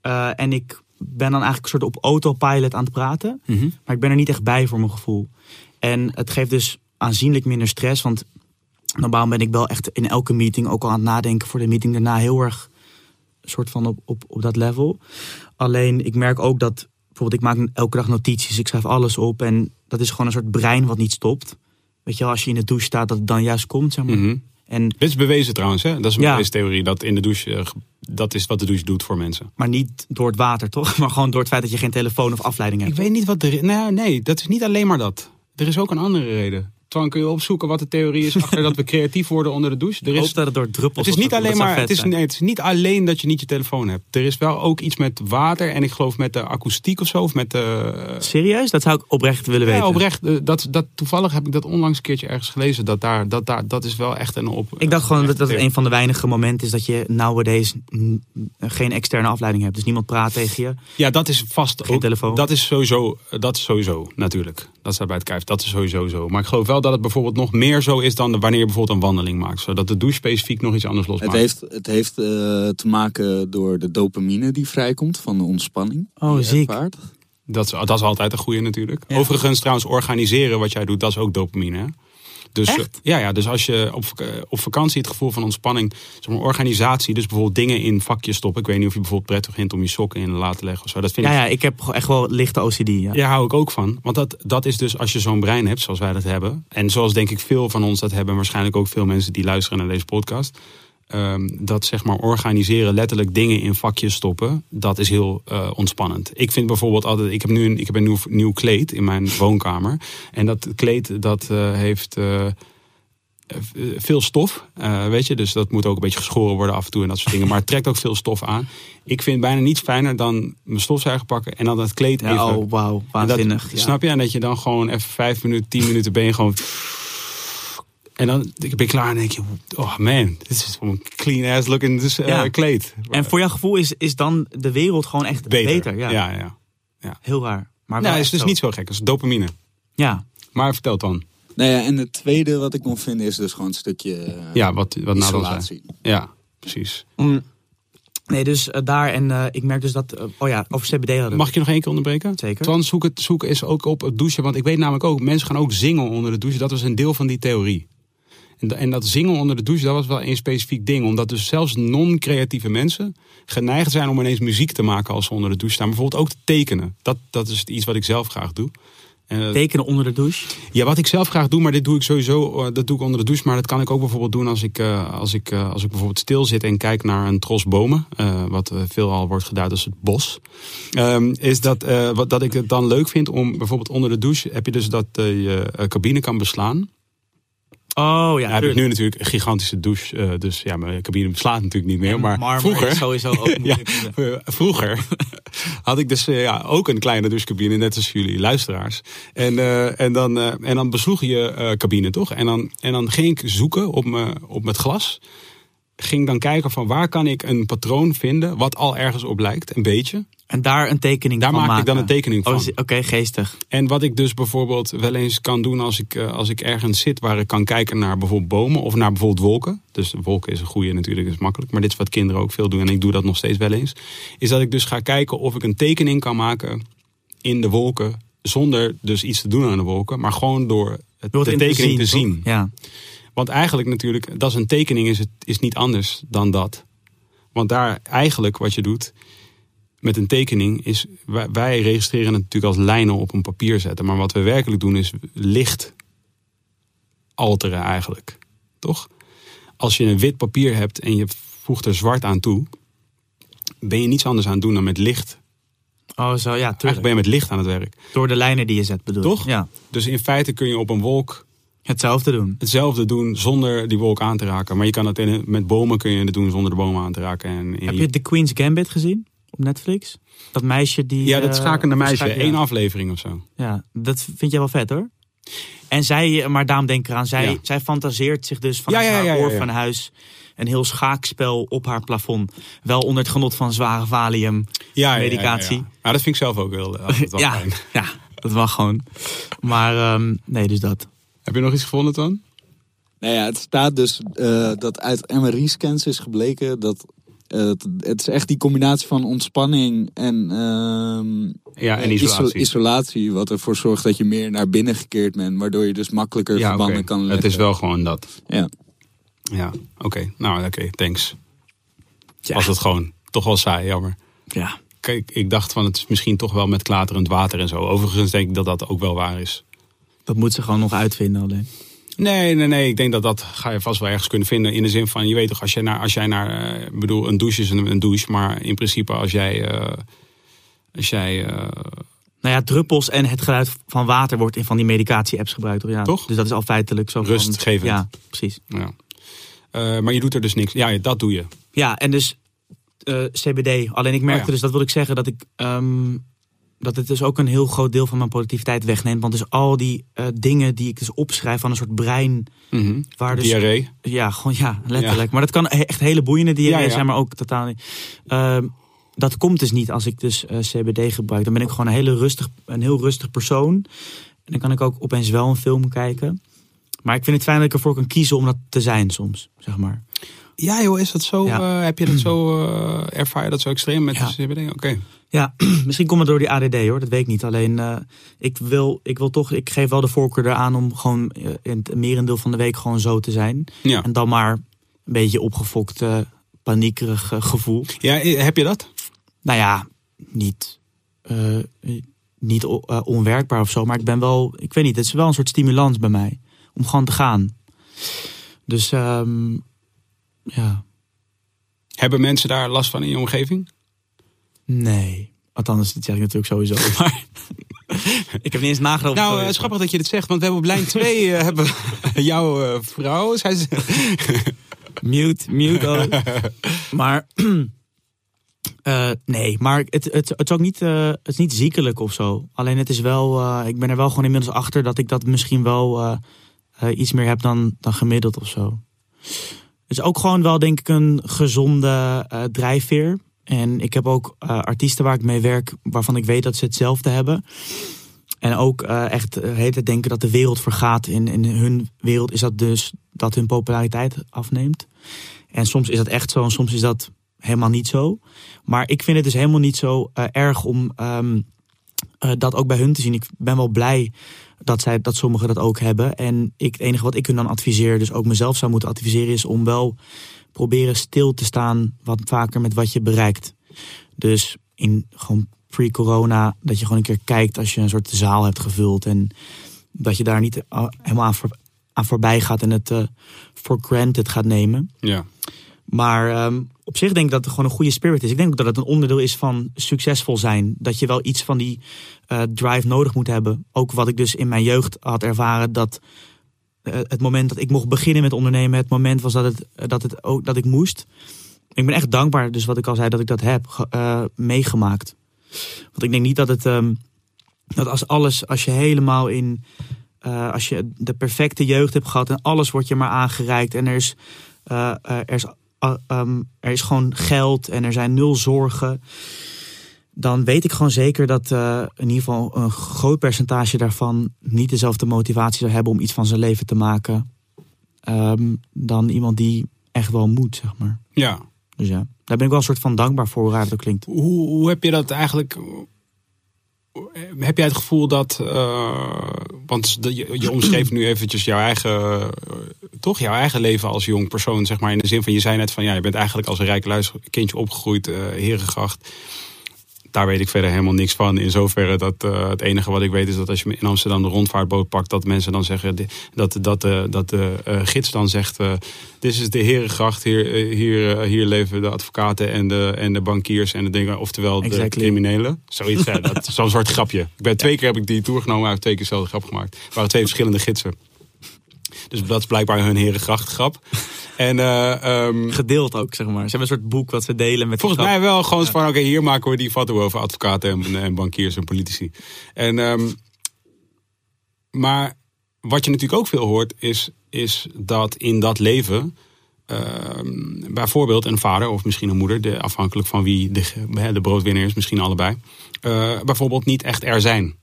Eh, en ik ben dan eigenlijk een soort op autopilot aan het praten. Mhm. Maar ik ben er niet echt bij voor mijn gevoel. En het geeft dus aanzienlijk minder stress. Want normaal ben ik wel echt in elke meeting ook al aan het nadenken voor de meeting daarna heel erg soort van op, op, op dat level. Alleen ik merk ook dat bijvoorbeeld ik maak elke dag notities, ik schrijf alles op en dat is gewoon een soort brein wat niet stopt. Weet je wel, als je in de douche staat, dat het dan juist komt, zeg maar. Mhm. En, Dit is bewezen trouwens, hè? Dat is een Ja. bewezen theorie. Dat in de douche, eh, dat is wat de douche doet voor mensen. maar niet door het water, toch? Maar gewoon door het feit dat je geen telefoon of afleiding hebt. Ik weet niet wat de... Nou, nee, dat is niet alleen maar dat. Er is ook een andere reden. Twan, kun je opzoeken wat de theorie is achter dat we creatief worden onder de douche? Er is dat het door druppels Het is niet alleen maar. Het is, nee, het is niet alleen dat je niet je telefoon hebt. Er is wel ook iets met water en ik geloof met de akoestiek of zo. Of met de. Serieus? Dat zou ik oprecht willen weten. Ja, oprecht. eh, Dat, dat, toevallig heb ik dat onlangs een keertje ergens gelezen. Dat daar, dat, daar, dat is wel echt een op. Ik dacht gewoon dat dat echt- een van de weinige momenten is dat je nowadays geen externe afleiding hebt. Dus niemand praat tegen je. Ja, dat is vast Geen ook. telefoon. Dat is sowieso. Dat is sowieso natuurlijk. Dat staat bij het kijf. Dat is sowieso zo. Maar ik geloof wel dat het bijvoorbeeld nog meer zo is dan wanneer je bijvoorbeeld een wandeling maakt. Zodat de douche specifiek nog iets anders Het losmaakt. heeft, het heeft eh, te maken door de dopamine die vrijkomt van de ontspanning. Oh, ziek. Dat is, dat is altijd een goede natuurlijk. Ja. Overigens trouwens, organiseren wat jij doet, dat is ook dopamine. Hè? Dus, Echt? Ja, ja, dus als je op, vak- op vakantie het gevoel van ontspanning, zeg maar organisatie, dus bijvoorbeeld dingen in vakjes stoppen. Ik weet niet of je bijvoorbeeld prettig vindt om je sokken in te laten leggen of zo. Dat vind Ja, ik, ja, ik heb echt wel lichte OCD. Ja. ja, hou ik ook van. Want dat, dat is dus als je zo'n brein hebt, zoals wij dat hebben. En zoals denk ik veel van ons dat hebben, en waarschijnlijk ook veel mensen die luisteren naar deze podcast. Ehm, dat zeg maar organiseren, letterlijk dingen in vakjes stoppen, dat is heel eh, ontspannend. Ik vind bijvoorbeeld altijd, ik heb nu een, ik heb een nieuw, nieuw kleed in mijn woonkamer. En dat kleed dat eh, heeft. eh, veel stof, weet je. Dus dat moet ook een beetje geschoren worden af en toe en dat soort dingen. Maar het trekt ook veel stof aan. Ik vind bijna niets fijner dan mijn stofzuiger pakken en dan het kleed even... Ja, oh, wauw, dat- waanzinnig. ja. Snap je? En dat je dan gewoon even vijf minuten, tien minuten ben je gewoon... En dan ben je klaar en denk je, oh man, dit is gewoon clean ass looking dus, Ja. kleed. En voor jouw gevoel is, is dan de wereld gewoon echt beter. beter. ja. ja, ja. Heel raar. Maar Nou, is echt dus zo. niet zo gek. Dat is dopamine. Ja, Maar vertel dan. Nou ja, en het tweede wat ik nog vind is dus gewoon een stukje eh, Ja, wat, wat isolatie. Ja, precies. Mm. Nee, dus eh, daar en eh, ik merk dus dat. oh ja, over CBD hadden we. Mag ik je nog één keer onderbreken? Zeker. Twan, zoek, het, zoek eens ook op het douchen. Want ik weet namelijk ook, mensen gaan ook zingen onder de douche. Dat was een deel van die theorie. En, da- en dat zingen onder de douche, dat was wel een specifiek ding. Omdat dus zelfs non-creatieve mensen geneigd zijn om ineens muziek te maken als ze onder de douche staan. Bijvoorbeeld ook te tekenen. Dat, dat is iets wat ik zelf graag doe. En, eh, Tekenen onder de douche. Ja, wat ik zelf graag doe, maar dit doe ik sowieso, eh, dat doe ik onder de douche. Maar dat kan ik ook bijvoorbeeld doen als ik, eh, als ik, als ik bijvoorbeeld stil zit en kijk naar een tros bomen. wat veelal wordt geduid als het bos. Ehm, is dat, wat, dat ik het dan leuk vind om bijvoorbeeld onder de douche heb je dus dat je cabine kan beslaan. Oh ja, Ja, heb ik nu natuurlijk een gigantische douche. eh, dus ja, mijn cabine beslaat natuurlijk niet meer. En maar marmer vroeger. is sowieso ook ja, eh, vroeger had ik dus eh, ja, ook een kleine douchecabine, net als jullie luisteraars. En, en, dan, en dan besloeg je cabine, toch? En dan, en dan ging ik zoeken op, me, op het glas. Ging dan kijken van waar kan ik een patroon vinden wat al ergens op lijkt, een beetje. En daar een tekening Daar van maak ik dan een tekening van. Oh, zi- Oké, geestig. En wat ik dus bijvoorbeeld wel eens kan doen als ik, eh, als ik ergens zit waar ik kan kijken naar bijvoorbeeld bomen of naar bijvoorbeeld wolken. Dus wolken is een goede natuurlijk, is makkelijk. Maar dit is wat kinderen ook veel doen en ik doe dat nog steeds wel eens. Is dat ik dus ga kijken of ik een tekening kan maken in de wolken. Zonder dus iets te doen aan de wolken, maar gewoon door het, Door het de in tekening te toch? zien. Ja. Want eigenlijk natuurlijk, dat is een tekening, is, het, is niet anders dan dat. Want daar eigenlijk wat je doet met een tekening is, wij, wij registreren het natuurlijk als lijnen op een papier zetten. Maar wat we werkelijk doen is licht alteren eigenlijk. Toch? Als je een wit papier hebt en je voegt er zwart aan toe, ben je niets anders aan het doen dan met licht. Oh, zo, ja, Eigenlijk tuurlijk. ben je met licht aan het werk. Door de lijnen die je zet, bedoel je? Toch? Ja. Dus in feite kun je op een wolk Hetzelfde doen. hetzelfde doen zonder die wolk aan te raken. Maar je kan het in, met bomen kun je het doen zonder de bomen aan te raken. En in Heb je The Queen's Gambit gezien? Op Netflix? Dat meisje die... ja, dat eh, schakende meisje. schak- ja. één aflevering of zo. Ja, dat vind jij wel vet hoor. En zij, maar daarom denk ik eraan, zij, Ja. zij fantaseert zich dus van Ja, ja, haar ja, ja, oor ja. van huis een heel schaakspel op haar plafond. Wel onder het genot van zware valium. Ja, ja, Medicatie. Ja, ja. Maar dat vind ik zelf ook wel, Ja, fijn. ja, dat mag gewoon. Maar ehm, nee, dus dat. Heb je nog iets gevonden dan? Nou ja, het staat dus eh, dat uit MRI-scans is gebleken dat eh, het, het is echt die combinatie van ontspanning en, ehm, Ja, en eh, isolatie. iso- isolatie, wat ervoor zorgt dat je meer naar binnen gekeerd bent, waardoor je dus makkelijker ja, verbanden kan leggen. Het is wel gewoon dat. Ja. Ja, oké. Nou, oké, thanks. Ja. Was het gewoon toch wel saai, jammer. Ja. Kijk, ik dacht van het is misschien toch wel met klaterend water en zo. Overigens denk ik dat dat ook wel waar is. Dat moet ze gewoon nog uitvinden alleen. Nee, nee, nee. Ik denk dat dat ga je vast wel ergens kunnen vinden. In de zin van, je weet toch, als jij naar, als jij naar eh, ik bedoel, een douche is een, een douche. Maar in principe als jij, eh, als jij, eh, Nou ja, druppels en het geluid van water wordt in van die medicatie-apps gebruikt. Ja. Toch? Dus dat is al feitelijk zo. van- Rustgevend. Ja, precies. ja. Maar je doet er dus niks. Ja, dat doe je. Ja, en dus CBD. Alleen ik merkte Oh ja. dus, dat wil ik zeggen, dat ik... ehm, dat het dus ook een heel groot deel van mijn productiviteit wegneemt. Want dus al die eh, dingen die ik dus opschrijf van een soort brein... Mhm. Waar dus, Diarree. Ja, gewoon ja, letterlijk. Maar dat kan he- echt hele boeiende diarree Ja, ja. zijn, maar ook totaal niet. Ehm, dat komt dus niet als ik dus eh, CBD gebruik. Dan ben ik gewoon een, hele rustig, een heel rustig persoon. En dan kan ik ook opeens wel een film kijken. Maar ik vind het fijn dat ik ervoor kan kiezen om dat te zijn soms, zeg maar. Ja joh, is dat zo? Ja. eh, heb je dat zo, ervaar je dat zo extreem met Ja. de CBD? Oké. Ja, misschien komt het door die ADD hoor, dat weet ik niet. Alleen eh, ik, wil, ik wil toch, ik geef wel de voorkeur eraan om gewoon eh, in het merendeel van de week gewoon zo te zijn. Ja. En dan maar een beetje opgefokt, eh, paniekerig gevoel. ja, heb je dat? Nou ja, niet, niet onwerkbaar of zo, maar ik ben wel, ik weet niet, het is wel een soort stimulans bij mij om gewoon te gaan. Dus ehm, ja, Hebben mensen daar last van in je omgeving? Nee. Althans, dat zeg ik natuurlijk sowieso. Maar Ik heb niet eens nagedacht. Nou, het is grappig dat je dit zegt, want we hebben op lijn 2 uh, hebben jouw uh, vrouw. Zij ze... mute, mute. Oh. maar uh, nee, maar het, het, het, is ook niet, het is niet ziekelijk of zo. Alleen het is wel, ik ben er wel gewoon inmiddels achter dat ik dat misschien wel iets meer heb dan, dan gemiddeld of zo. Het is ook gewoon wel, denk ik, een gezonde drijfveer. En ik heb ook artiesten waar ik mee werk, waarvan ik weet dat ze hetzelfde hebben. En ook echt de hele tijd denken dat de wereld vergaat. In, in hun wereld is dat dus dat hun populariteit afneemt. En soms is dat echt zo en soms is dat helemaal niet zo. Maar ik vind het dus helemaal niet zo erg om uh, dat ook bij hun te zien. Ik ben wel blij dat, zij, dat sommigen dat ook hebben. En ik, het enige wat ik hun dan adviseer, dus ook mezelf zou moeten adviseren, is om wel proberen stil te staan wat vaker met wat je bereikt. Dus in gewoon pre-corona, dat je gewoon een keer kijkt als je een soort zaal hebt gevuld. En dat je daar niet uh, helemaal aan, voor, aan voorbij gaat en het for granted gaat nemen. Ja. Maar um, op zich denk ik dat het gewoon een goede spirit is. Ik denk ook dat het een onderdeel is van succesvol zijn. Dat je wel iets van die uh, drive nodig moet hebben. Ook wat ik dus in mijn jeugd had ervaren. Dat het moment dat ik mocht beginnen met ondernemen. Het moment was dat, het, dat, het ook, dat ik moest. Ik ben echt dankbaar, dus wat ik al zei, dat ik dat heb uh, meegemaakt. Want ik denk niet dat het... Um, dat als alles, als je helemaal in... als je de perfecte jeugd hebt gehad en alles wordt je maar aangereikt. En er is, er is um, er is gewoon geld en er zijn nul zorgen. Dan weet ik gewoon zeker dat uh, in ieder geval een groot percentage daarvan niet dezelfde motivatie zou hebben om iets van zijn leven te maken. Um, dan iemand die echt wel moet, zeg maar. Ja. Dus ja, daar ben ik wel een soort van dankbaar voor, hoe raar dat klinkt. Hoe, hoe heb je dat eigenlijk heb jij het gevoel dat, uh, want je, je omschreef nu eventjes jouw eigen, uh, toch jouw eigen leven als jong persoon, zeg maar, in de zin van je zei net van ja, je bent eigenlijk als een rijk kindje opgegroeid, uh, Herengracht daar weet ik verder helemaal niks van. In zoverre dat uh, het enige wat ik weet is dat als je in Amsterdam de rondvaartboot pakt, dat mensen dan zeggen dat, dat, uh, dat de uh, gids dan zegt: Dit is de Herengracht, hier, hier, hier leven de advocaten en de, en de bankiers en de dingen, oftewel de criminelen. Zoiets, dat zo'n soort grapje. Ik ben twee keer heb ik die tour genomen, uit twee keer dezelfde grap gemaakt. Het waren twee verschillende gidsen. Dus dat is blijkbaar hun Herengracht grap. En, uh, um, Gedeeld ook, zeg maar. Ze hebben een soort boek wat ze delen met. Volgens mij wel gewoon ja. van: oké, okay, hier maken we die fatwa over advocaten en, en, bankiers en politici. En, um, maar wat je natuurlijk ook veel hoort, is, is dat in dat leven. Uh, bijvoorbeeld een vader of misschien een moeder, de, afhankelijk van wie de, de broodwinner is, misschien allebei. Uh, bijvoorbeeld niet echt er zijn.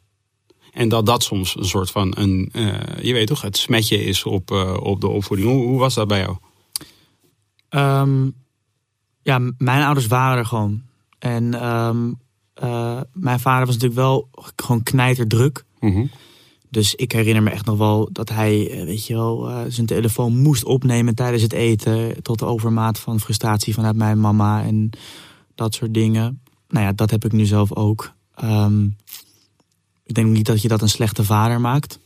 En dat dat soms een soort van een, uh, je weet toch, het smetje is op, uh, op de opvoeding. Hoe, hoe, was dat bij jou? Um, ja, mijn ouders waren er gewoon. En um, uh, mijn vader was natuurlijk wel gewoon knijterdruk. Mm -hmm. Dus ik herinner me echt nog wel dat hij, weet je wel, zijn telefoon moest opnemen tijdens het eten. Tot de overmaat van frustratie vanuit mijn mama en dat soort dingen. Nou ja, dat heb ik nu zelf ook. Um, ik denk niet dat je dat een slechte vader maakt.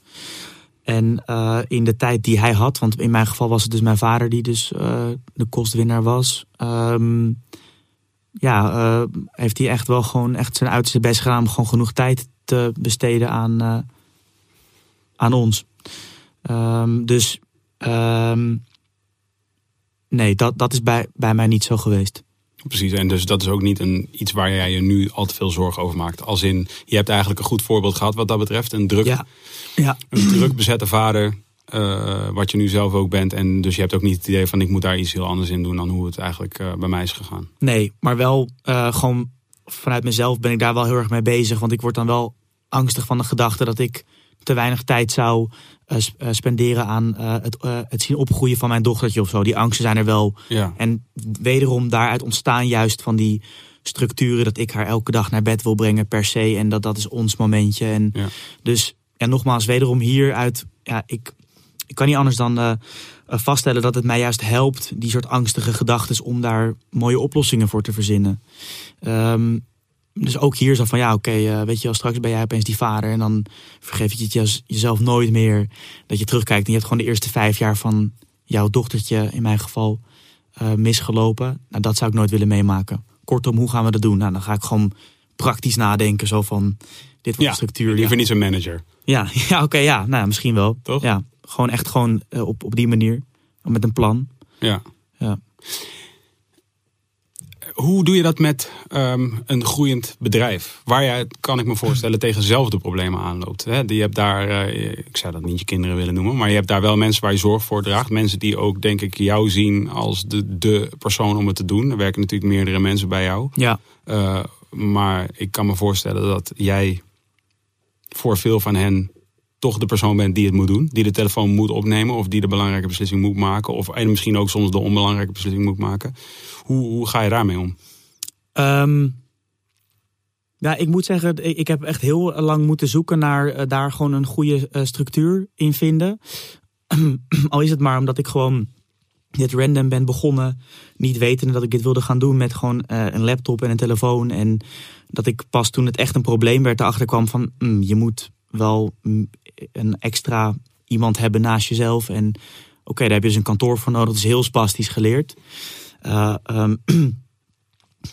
En uh, in de tijd die hij had, want in mijn geval was het dus mijn vader die dus uh, de kostwinnaar was. Um, ja, uh, heeft hij echt wel gewoon echt zijn uiterste best gedaan om gewoon genoeg tijd te besteden aan, aan ons. Um, dus um, nee, dat, dat is bij, bij mij niet zo geweest. Precies, en dus dat is ook niet een, iets waar jij je nu al te veel zorgen over maakt. Als in, je hebt eigenlijk een goed voorbeeld gehad wat dat betreft. Een druk, ja. Ja. Een druk bezette vader, uh, wat je nu zelf ook bent. En dus je hebt ook niet het idee van ik moet daar iets heel anders in doen dan hoe het eigenlijk uh, bij mij is gegaan. Nee, maar wel uh, gewoon vanuit mezelf ben ik daar wel heel erg mee bezig. Want ik word dan wel angstig van de gedachte dat ik te weinig tijd zou uh, spenderen aan uh, het, uh, het zien opgroeien van mijn dochtertje of zo. Die angsten zijn er wel. Ja. En wederom daaruit ontstaan juist van die structuren dat ik haar elke dag naar bed wil brengen per se. En dat dat is ons momentje. En ja. dus, en nogmaals, wederom hieruit, ja, ik, ik kan niet anders dan vaststellen dat het mij juist helpt, die soort angstige gedachten, om daar mooie oplossingen voor te verzinnen. Um, dus ook hier zo van ja, oké, okay, uh, weet je wel, straks ben jij opeens die vader en dan vergeef je het jezelf nooit meer dat je terugkijkt en je hebt gewoon de eerste vijf jaar van jouw dochtertje in mijn geval uh, misgelopen. Nou, dat zou ik nooit willen meemaken. Kortom, hoe gaan we dat doen? Nou, dan ga ik gewoon praktisch nadenken. Zo van, dit wordt Ja, de structuur. liever ja. niet zo'n manager. Ja, ja oké, ja. Nou, misschien wel. Toch? Ja, gewoon echt gewoon eh, op, op die manier. Met een plan. Ja. Ja. Hoe doe je dat met ehm, een groeiend bedrijf? Waar jij, kan ik me voorstellen, tegen dezelfde problemen aanloopt. Hè? Je hebt daar, eh, ik zou dat niet je kinderen willen noemen, maar je hebt daar wel mensen waar je zorg voor draagt. Mensen die ook, denk ik, jou zien als de, de persoon om het te doen. Er werken natuurlijk meerdere mensen bij jou. Ja, Eh, maar ik kan me voorstellen dat jij voor veel van hen toch de persoon bent die het moet doen. Die de telefoon moet opnemen of die de belangrijke beslissing moet maken. Of en misschien ook soms de onbelangrijke beslissing moet maken. Hoe, hoe ga je daarmee om? Ehm, ja, ik moet zeggen, ik, heb echt heel lang moeten zoeken naar eh, daar gewoon een goede eh, structuur in vinden. Al is het maar omdat ik gewoon dit random ben begonnen, niet wetende dat ik dit wilde gaan doen met gewoon eh, een laptop en een telefoon. En dat ik pas toen het echt een probleem werd, erachter kwam van mm, je moet wel mm, een extra iemand hebben naast jezelf. En oké, daar heb je dus een kantoor voor nodig. Dat is heel spastisch geleerd. Eh, ehm,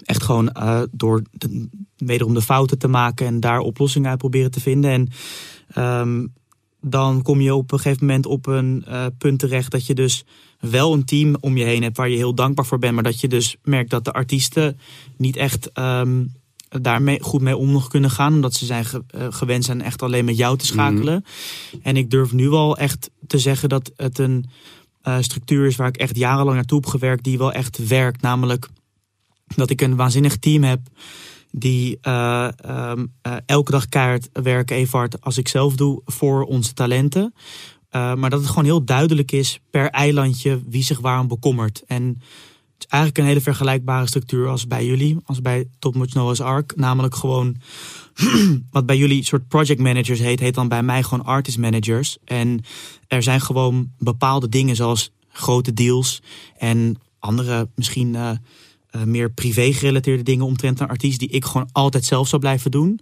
echt gewoon eh, door de, wederom de fouten te maken en daar oplossingen uit proberen te vinden. En ehm, dan kom je op een gegeven moment op een eh, punt terecht dat je dus wel een team om je heen hebt waar je heel dankbaar voor bent. Maar dat je dus merkt dat de artiesten niet echt ehm, daarmee goed mee om nog kunnen gaan. Omdat ze zijn ge- eh, gewend zijn echt alleen met jou te schakelen. En ik durf nu al echt te zeggen dat het een eh, structuur is waar ik echt jarenlang naartoe heb gewerkt. Die wel echt werkt. Namelijk dat ik een waanzinnig team heb die eh, ehm, eh, elke dag keihard werken, even hard als ik zelf doe, voor onze talenten. Maar dat het gewoon heel duidelijk is per eilandje wie zich waarom bekommert. En eigenlijk een hele vergelijkbare structuur als bij jullie, als bij Top Notch Noah's Ark. Namelijk gewoon wat bij jullie soort project managers heet, heet dan bij mij gewoon artist managers. En er zijn gewoon bepaalde dingen zoals grote deals en andere misschien eh, eh, meer privé gerelateerde dingen omtrent een artiest die ik gewoon altijd zelf zou blijven doen.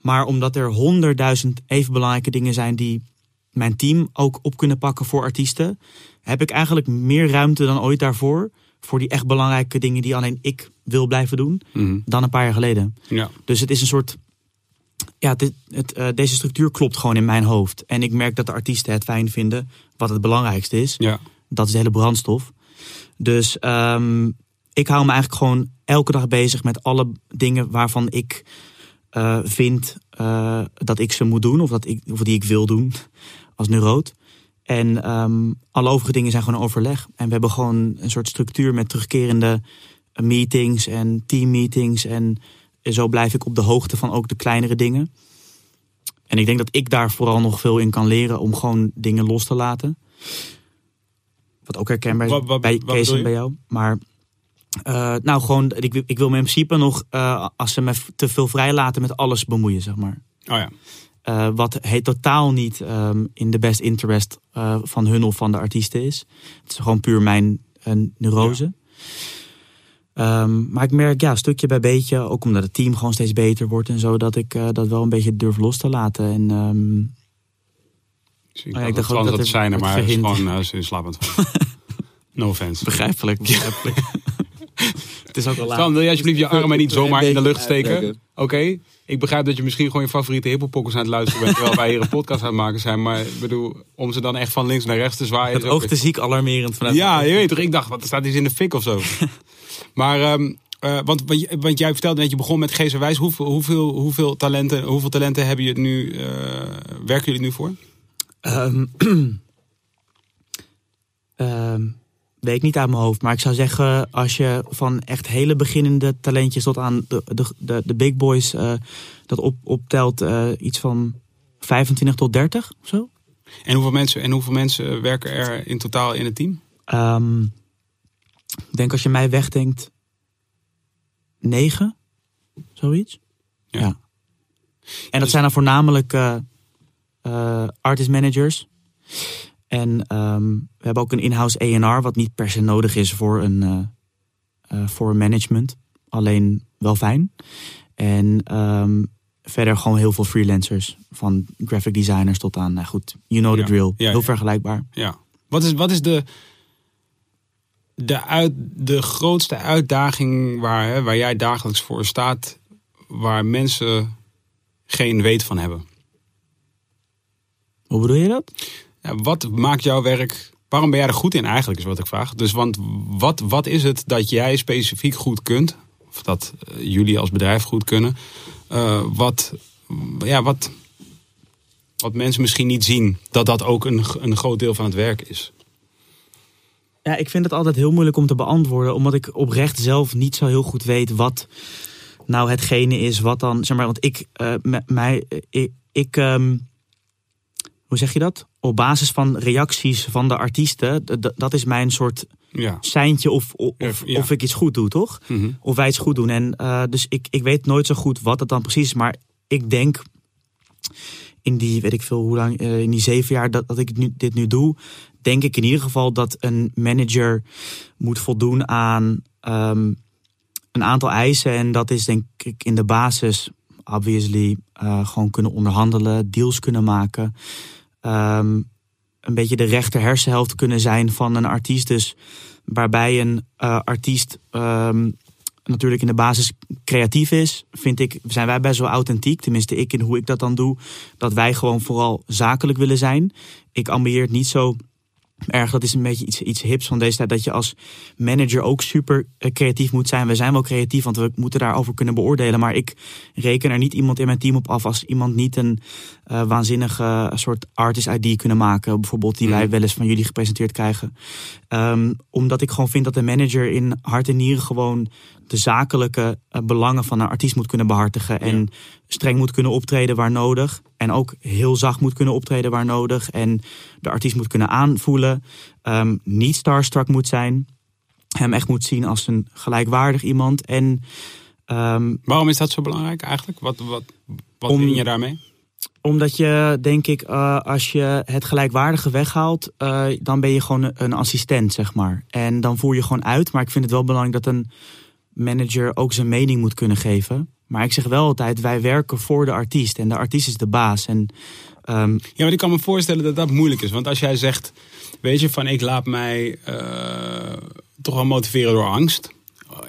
Maar omdat er honderdduizend even belangrijke dingen zijn die mijn team ook op kunnen pakken voor artiesten, heb ik eigenlijk meer ruimte dan ooit daarvoor. Voor die echt belangrijke dingen die alleen ik wil blijven doen, Mhm. dan een paar jaar geleden. Ja. Dus het is een soort. Ja, dit, het, eh, deze structuur klopt gewoon in mijn hoofd. En ik merk dat de artiesten het fijn vinden. Wat het belangrijkste is. Ja. Dat is de hele brandstof. Dus ehm, ik hou me eigenlijk gewoon elke dag bezig met alle dingen waarvan ik eh, vind eh, dat ik ze moet doen. Of, dat ik, of die ik wil doen als neuroot. En ehm, alle overige dingen zijn gewoon overleg. En we hebben gewoon een soort structuur met terugkerende meetings en teammeetings. En zo blijf ik op de hoogte van ook de kleinere dingen. En ik denk dat ik daar vooral nog veel in kan leren om gewoon dingen los te laten. Wat ook herkenbaar is Wat- wat- bij Kees en bij jou. Maar eh, nou, gewoon, ik, wil- ik wil me in principe nog, eh, als ze me te veel vrijlaten, met alles bemoeien, zeg maar. Oh ja. Eh, wat heet totaal niet ehm, in de best interest eh, van hun of van de artiesten is. Het is gewoon puur mijn eh, neurose. Ehm, maar ik merk ja, stukje bij beetje, ook omdat het team gewoon steeds beter wordt en zo, dat ik dat wel een beetje durf los te laten. En ehm, Ik, Oh ja, ik ik dacht dat dat het zijn er, maar het is gewoon is slapend. no offense. begrijpelijk. begrijpelijk. het is ook wel laat. Stan, wil je alsjeblieft je armen niet zomaar in de lucht steken? Oké, ik begrijp dat je misschien gewoon je favoriete hippelpokkers aan het luisteren bent... terwijl wij hier een podcast aan het maken zijn. Maar ik bedoel, om ze dan echt van links naar rechts te zwaaien... Het is ook oog te ziek alarmerend vanuit. Ja, je weet toch, ik dacht, wat staat iets in de fik of zo. maar, ehm, eh, want, want je- want jij vertelde net, je begon met Gees en Wijs. Hoeveel, hoeveel, hoeveel, talenten, hoeveel talenten hebben je nu, eh, werken jullie nu voor? Ehm, ehm, weet ik niet uit mijn hoofd. Maar ik zou zeggen, als je van echt hele beginnende talentjes tot aan de, de, de, de big boys eh, dat op, optelt, eh, iets van 25 tot 30 of zo. En hoeveel mensen, en hoeveel mensen werken er in totaal in het team? Ehm, ik denk als je mij wegdenkt, 9, zoiets. Ja. Ja. En dat Dus- zijn dan voornamelijk eh, artist managers. En ehm, we hebben ook een in-house A&R, wat niet per se nodig is voor een, eh, eh, voor management. Alleen wel fijn. En ehm, verder gewoon heel veel freelancers. Van graphic designers tot aan, nou goed, you know the Ja. drill. Ja, heel ja. vergelijkbaar. Ja. Wat is, wat is de, de, uit, de grootste uitdaging waar, hè, waar jij dagelijks voor staat waar mensen geen weet van hebben. Hoe bedoel je dat? Wat maakt jouw werk... Waarom ben jij er goed in eigenlijk, is wat ik vraag. Dus want wat, wat is het dat jij specifiek goed kunt? Of dat eh, jullie als bedrijf goed kunnen? eh, wat, ja, wat, wat mensen misschien niet zien. Dat dat ook een, een groot deel van het werk is. Ja, ik vind het altijd heel moeilijk om te beantwoorden, omdat ik oprecht zelf niet zo heel goed weet wat nou hetgene is wat dan, zeg maar, want ik, m- mij, ik, ik ehm, hoe zeg je dat? Op basis van reacties van de artiesten, dat is mijn soort Ja. seintje of, of, Ja, ja. of ik iets goed doe, toch? Mhm. Of wij iets goed doen. En eh, dus ik, ik weet nooit zo goed wat het dan precies is, maar ik denk in die, weet ik veel hoe lang, eh, in die zeven jaar dat, dat ik nu, dit nu doe, denk ik in ieder geval dat een manager moet voldoen aan ehm, een aantal eisen. En dat is denk ik in de basis, obviously, eh, gewoon kunnen onderhandelen, deals kunnen maken. Ehm, een beetje de rechter hersenhelft kunnen zijn van een artiest. Dus waarbij een eh, artiest ehm, natuurlijk in de basis creatief is, vind ik, zijn wij best wel authentiek. Tenminste, ik in hoe ik dat dan doe. Dat wij gewoon vooral zakelijk willen zijn. Ik ambieer het niet zo erg. Dat is een beetje iets, iets hips van deze tijd. Dat je als manager ook super eh, creatief moet zijn. We zijn wel creatief, want we moeten daarover kunnen beoordelen. Maar ik reken er niet iemand in mijn team op af als iemand niet een eh, waanzinnige soort artist ID kunnen maken. Bijvoorbeeld die wij wel eens van jullie gepresenteerd krijgen. Ehm, omdat ik gewoon vind dat de manager in hart en nieren gewoon de zakelijke eh, belangen van een artiest moet kunnen behartigen. En streng moet kunnen optreden waar nodig. En ook heel zacht moet kunnen optreden waar nodig. En de artiest moet kunnen aanvoelen. Ehm, niet starstruck moet zijn. Hem echt moet zien als een gelijkwaardig iemand. En ehm, Waarom is dat zo belangrijk eigenlijk? Wat, wat, wat Om- win je daarmee? omdat je, denk ik, eh, als je het gelijkwaardige weghaalt, eh, dan ben je gewoon een assistent, zeg maar. En dan voer je gewoon uit. Maar ik vind het wel belangrijk dat een manager ook zijn mening moet kunnen geven. Maar ik zeg wel altijd, wij werken voor de artiest. En de artiest is de baas. En ehm, Ja, maar ik kan me voorstellen dat dat moeilijk is. Want als jij zegt, weet je, van ik laat mij eh, toch wel motiveren door angst.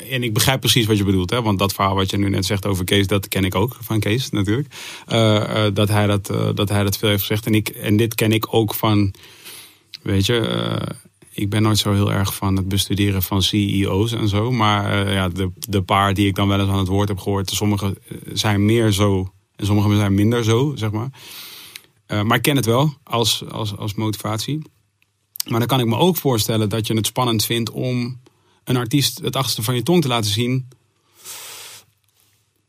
En ik begrijp precies wat je bedoelt. Hè? Want dat verhaal wat je nu net zegt over Kees, dat ken ik ook van Kees natuurlijk. Eh, eh, dat, hij dat, dat hij dat veel heeft gezegd. En, ik, en dit ken ik ook van, weet je, ik ben nooit zo heel erg van het bestuderen van CEO's en zo. Maar eh, ja, de, de paar die ik dan wel eens aan het woord heb gehoord, sommige zijn meer zo en sommige zijn minder zo, zeg maar. Uh, maar ik ken het wel als, als, als motivatie. Maar dan kan ik me ook voorstellen dat je het spannend vindt om een artiest het achterste van je tong te laten zien.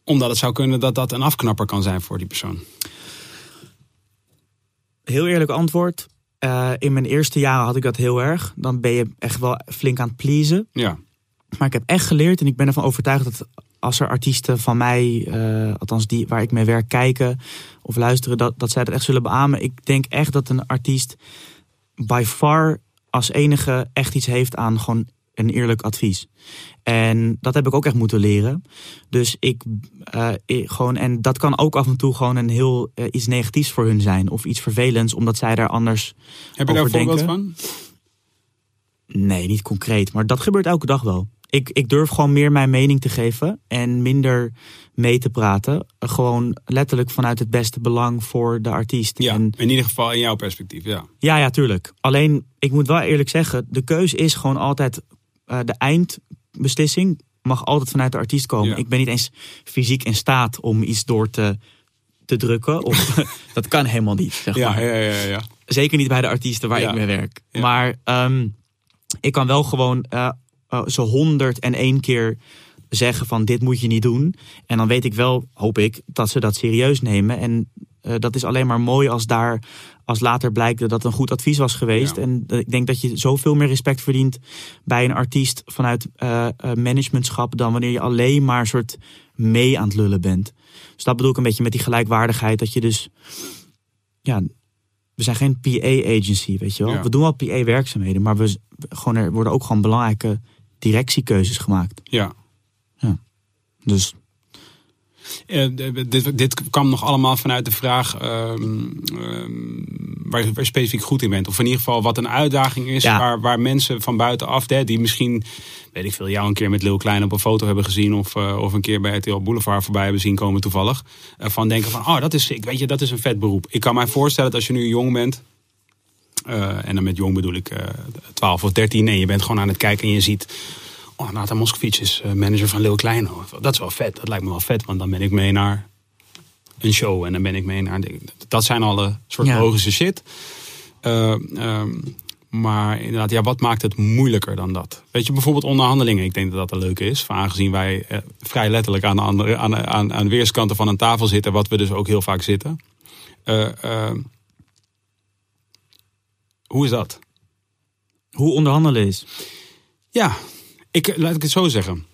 Omdat het zou kunnen dat dat een afknapper kan zijn voor die persoon. Heel eerlijk antwoord. Uh, in mijn eerste jaren had ik dat heel erg. Dan ben je echt wel flink aan het pleasen. Ja. Maar ik heb echt geleerd en ik ben ervan overtuigd dat als er artiesten van mij, uh, althans die waar ik mee werk, kijken of luisteren, dat, dat zij dat echt zullen beamen. Ik denk echt dat een artiest by far als enige echt iets heeft aan gewoon een eerlijk advies. En dat heb ik ook echt moeten leren. Dus ik, uh, ik gewoon, en dat kan ook af en toe gewoon een heel uh, iets negatiefs voor hun zijn. Of iets vervelends, omdat zij daar anders. Heb je daar een voorbeeld van? Nee, niet concreet. Maar dat gebeurt elke dag wel. Ik, ik durf gewoon meer mijn mening te geven en minder mee te praten. Gewoon letterlijk vanuit het beste belang voor de artiest. Ja, en, in ieder geval in jouw perspectief, ja. Ja, ja, tuurlijk. Alleen, ik moet wel eerlijk zeggen, de keuze is gewoon altijd uh, de eindbeslissing mag altijd vanuit de artiest komen. Ja. Ik ben niet eens fysiek in staat om iets door te, te drukken. Of, dat kan helemaal niet, zeg ja, maar. Ja, ja, ja. Zeker niet bij de artiesten waar Ja. ik mee werk. Maar um, ik kan wel gewoon uh, uh, zo honderd en één keer zeggen van dit moet je niet doen. En dan weet ik wel, hoop ik, dat ze dat serieus nemen. En uh, dat is alleen maar mooi als daar als later blijkt dat dat een goed advies was geweest. Ja. En ik denk dat je zoveel meer respect verdient bij een artiest vanuit uh, managementschap dan wanneer je alleen maar soort mee aan het lullen bent. Dus dat bedoel ik een beetje met die gelijkwaardigheid. Dat je dus, ja, we zijn geen PA-agency, weet je wel. Ja. We doen wel PA-werkzaamheden, maar we, gewoon, er worden ook gewoon belangrijke directiekeuzes gemaakt. Ja. Dus Uh, dit, dit kwam nog allemaal vanuit de vraag: um, um, waar, je specifiek goed in bent. Of in ieder geval wat een uitdaging is Ja. waar, waar mensen van buitenaf, hè, die misschien, weet ik veel, jou een keer met Lil Klein op een foto hebben gezien. Of, eh, of een keer bij RTL Boulevard voorbij hebben zien komen toevallig. eh, van denken van, oh dat is sick, weet je, dat is een vet beroep. Ik kan mij voorstellen dat als je nu jong bent. eh, en dan met jong bedoel ik eh 12 of 13. En je bent gewoon aan het kijken en je ziet. Oh, Nathan Moskowitz is eh, manager van Lil Klein. Oh, Dat is wel vet. Dat lijkt me wel vet. Want dan ben ik mee naar een show. En dan ben ik mee naar... Dat zijn alle soort Ja. logische shit. Eh, ehm, maar inderdaad, ja, wat maakt het moeilijker dan dat? Weet je, bijvoorbeeld onderhandelingen. Ik denk dat dat een leuke is. Aangezien wij eh, vrij letterlijk aan de, andere, aan, aan, aan weerskanten van een tafel zitten. Wat we dus ook heel vaak zitten. Eh, eh, hoe is dat? Hoe onderhandelen is. Ja, ik, laat ik het zo zeggen.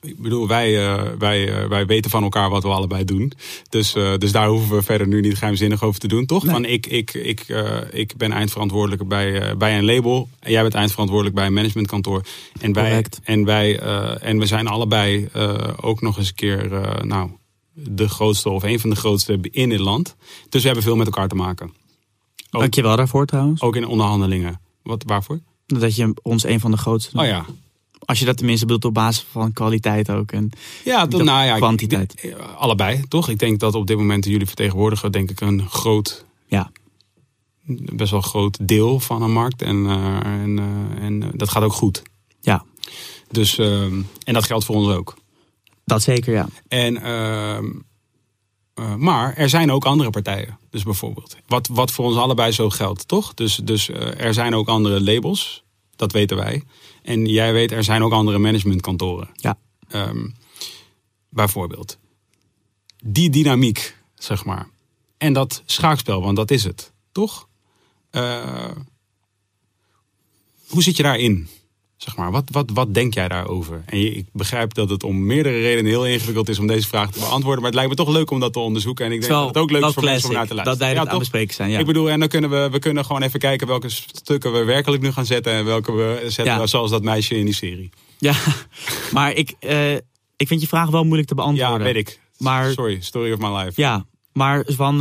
Ik bedoel, wij, eh, wij, eh, wij weten van elkaar wat we allebei doen. Dus, eh, dus daar hoeven we verder nu niet geheimzinnig over te doen, toch? Nee. Van ik, ik, ik, ik ben eindverantwoordelijke bij, bij een label. En jij bent eindverantwoordelijk bij een managementkantoor. En wij, en wij en we zijn allebei ook nog eens een keer, nou, de grootste of een van de grootste in dit land. Dus we hebben veel met elkaar te maken. Ook- Dank je wel daarvoor trouwens. Ook in onderhandelingen. Wat, waarvoor? Dat je ons een van de grootste... Oh ja, Als je dat tenminste bedoelt op basis van kwaliteit ook. En, Ja, Dat nou ja, kwantiteit. ik- allebei, toch? Ik denk dat op dit moment jullie vertegenwoordigen, denk ik, een groot, ja, best wel groot deel van een markt. En, eh, en, eh, en eh, dat gaat ook goed. ja, Dus, ehm, en dat geldt voor ons ook. dat zeker ja. En, ehm, eh, maar er zijn ook andere partijen. Dus bijvoorbeeld, wat, wat voor ons allebei zo geldt, toch? Dus, dus er zijn ook andere labels, dat weten wij. En jij weet, er zijn ook andere managementkantoren. Ja. Ehm, bijvoorbeeld. Die dynamiek, zeg maar. En dat schaakspel, want dat is het, toch? Eh, hoe zit je daarin? Zeg maar, wat, wat, wat denk jij daarover? En je, ik begrijp dat het om meerdere redenen heel ingewikkeld is om deze vraag te beantwoorden. Maar het lijkt me toch leuk om dat te onderzoeken. En ik denk dat het ook leuk is voor mensen om naar te luisteren. Dat wij dat Ja, aan bespreken zijn. Ja. Ik bedoel, en dan kunnen we, we kunnen gewoon even kijken welke stukken we werkelijk nu gaan zetten. En welke we zetten, Ja. zoals dat meisje in die serie. ja, maar ik, eh, ik vind je vraag wel moeilijk te Ja, beantwoorden. weet ik. Maar- Sorry, story of my life. Ja, maar van,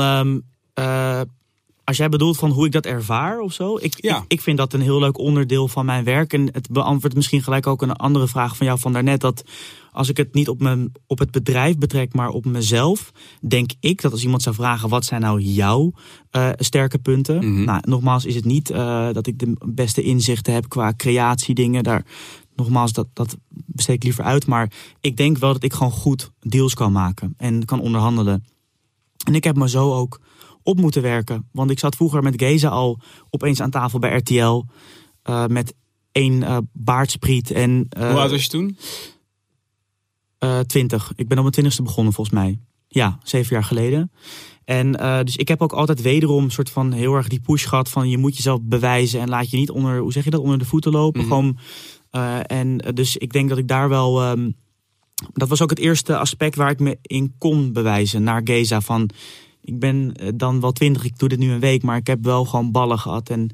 als jij bedoelt van hoe ik dat ervaar of zo. Ik, Ja. ik, ik vind dat een heel leuk onderdeel van mijn werk. En het beantwoordt misschien gelijk ook een andere vraag van jou van daarnet. Dat als ik het niet op, mijn, op het bedrijf betrek, maar op mezelf. Denk ik dat als iemand zou vragen wat zijn nou jouw eh, sterke punten. Mhm. Nou, nogmaals is het niet eh, dat ik de beste inzichten heb qua creatiedingen. Daar, nogmaals, dat, dat besteed ik liever uit. Maar ik denk wel dat ik gewoon goed deals kan maken en kan onderhandelen. En ik heb me zo ook op moeten werken. Want ik zat vroeger met Geza al opeens aan tafel bij RTL. eh, met één eh baardspriet en... eh, Hoe oud was je toen? 20. Ik ben op mijn twintigste begonnen volgens mij. Ja, zeven jaar geleden. En dus ik heb ook altijd wederom een soort van heel erg die push gehad van je moet jezelf bewijzen en laat je niet onder, hoe zeg je dat, onder de voeten lopen. Mhm. Gewoon, en dus ik denk dat ik daar wel, ehm, dat was ook het eerste aspect waar ik me in kon bewijzen naar Geza van ik ben eh, dan wel twintig, ik doe dit nu een week, maar ik heb wel gewoon ballen gehad en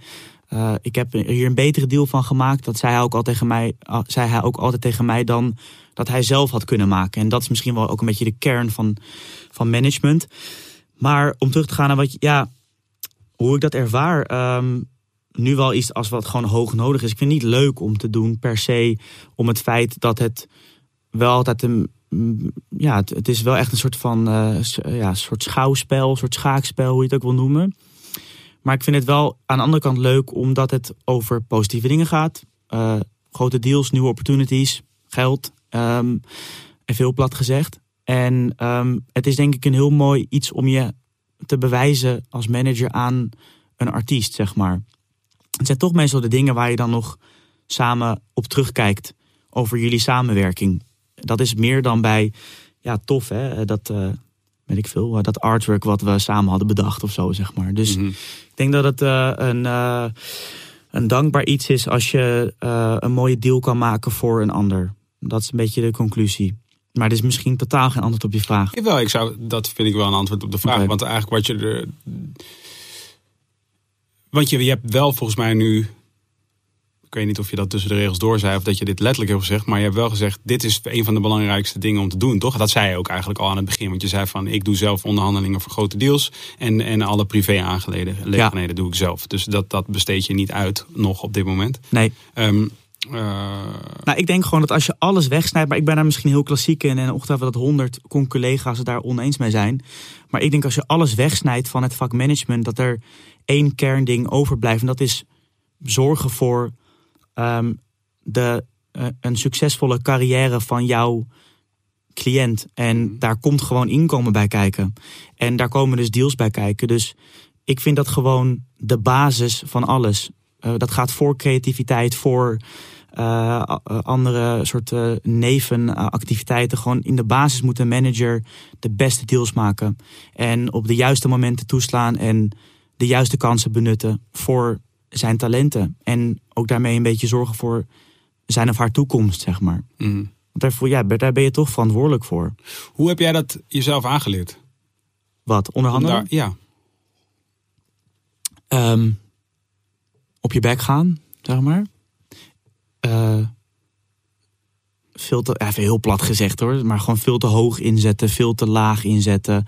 eh, ik heb er hier een betere deal van gemaakt. Dat zei hij ook al tegen mij, ah, zei hij ook altijd tegen mij dan dat hij zelf had kunnen maken. En dat is misschien wel ook een beetje de kern van, van management. Maar om terug te gaan naar wat ja, hoe ik dat ervaar. ehm, nu wel iets als wat gewoon hoog nodig is. Ik vind het niet leuk om te doen per se om het feit dat het wel altijd een. Ja, het, is wel echt een soort van s- ja, soort schouwspel, soort schaakspel, hoe je het ook wil noemen. Maar ik vind het wel aan de andere kant leuk omdat het over positieve dingen gaat. Eh, grote deals, nieuwe opportunities, geld. ehm, en veel plat gezegd. En ehm, het is denk ik een heel mooi iets om je te bewijzen als manager aan een artiest, zeg maar. Het zijn toch meestal de dingen waar je dan nog samen op terugkijkt over jullie samenwerking. Dat is meer dan bij, ja, tof hè, dat, eh, weet ik veel, dat artwork wat we samen hadden bedacht of zo, zeg maar. Dus Mhm. ik denk dat het eh, een, eh, een dankbaar iets is als je een mooie deal kan maken voor een ander. Dat is een beetje de conclusie. Maar dit is misschien totaal geen antwoord op je vraag. Jawel, ik zou, dat vind ik wel een antwoord op de vraag. Want eigenlijk wat je er. Want je, je hebt wel volgens mij nu. Ik weet niet of je dat tussen de regels door zei of dat je dit letterlijk hebt gezegd. Maar je hebt wel gezegd, dit is een van de belangrijkste dingen om te doen, toch? Dat zei je ook eigenlijk al aan het begin. Want je zei van, ik doe zelf onderhandelingen voor grote deals. En, en alle privé aangelegenheden doe ik zelf. Dus dat, dat besteed je niet uit nog op dit moment. Nee. Ehm, eh, Nou, ik denk gewoon dat als je alles wegsnijdt, maar ik ben daar misschien heel klassiek in en ongetwijfeld dat honderd collega's het daar oneens mee zijn. Maar ik denk als je alles wegsnijdt van het vak management, dat er één kernding overblijft. En dat is zorgen voor ehm, de, eh, een succesvolle carrière van jouw cliënt. En daar komt gewoon inkomen bij kijken. En daar komen dus deals bij kijken. Dus ik vind dat gewoon de basis van alles. Eh, dat gaat voor creativiteit, voor eh, andere soorten nevenactiviteiten. Gewoon in de basis moet een manager de beste deals maken. En op de juiste momenten toeslaan en de juiste kansen benutten voor zijn talenten. En ook daarmee een beetje zorgen voor zijn of haar toekomst, zeg maar. mm. Want daarvoor, ja, daar ben je toch verantwoordelijk voor. Hoe heb jij dat jezelf aangeleerd? Wat? Om Onderhandelen? daar- ja. Ehm, op je bek gaan, zeg maar. Eh, veel te, even heel plat gezegd hoor, maar gewoon veel te hoog inzetten, veel te laag inzetten.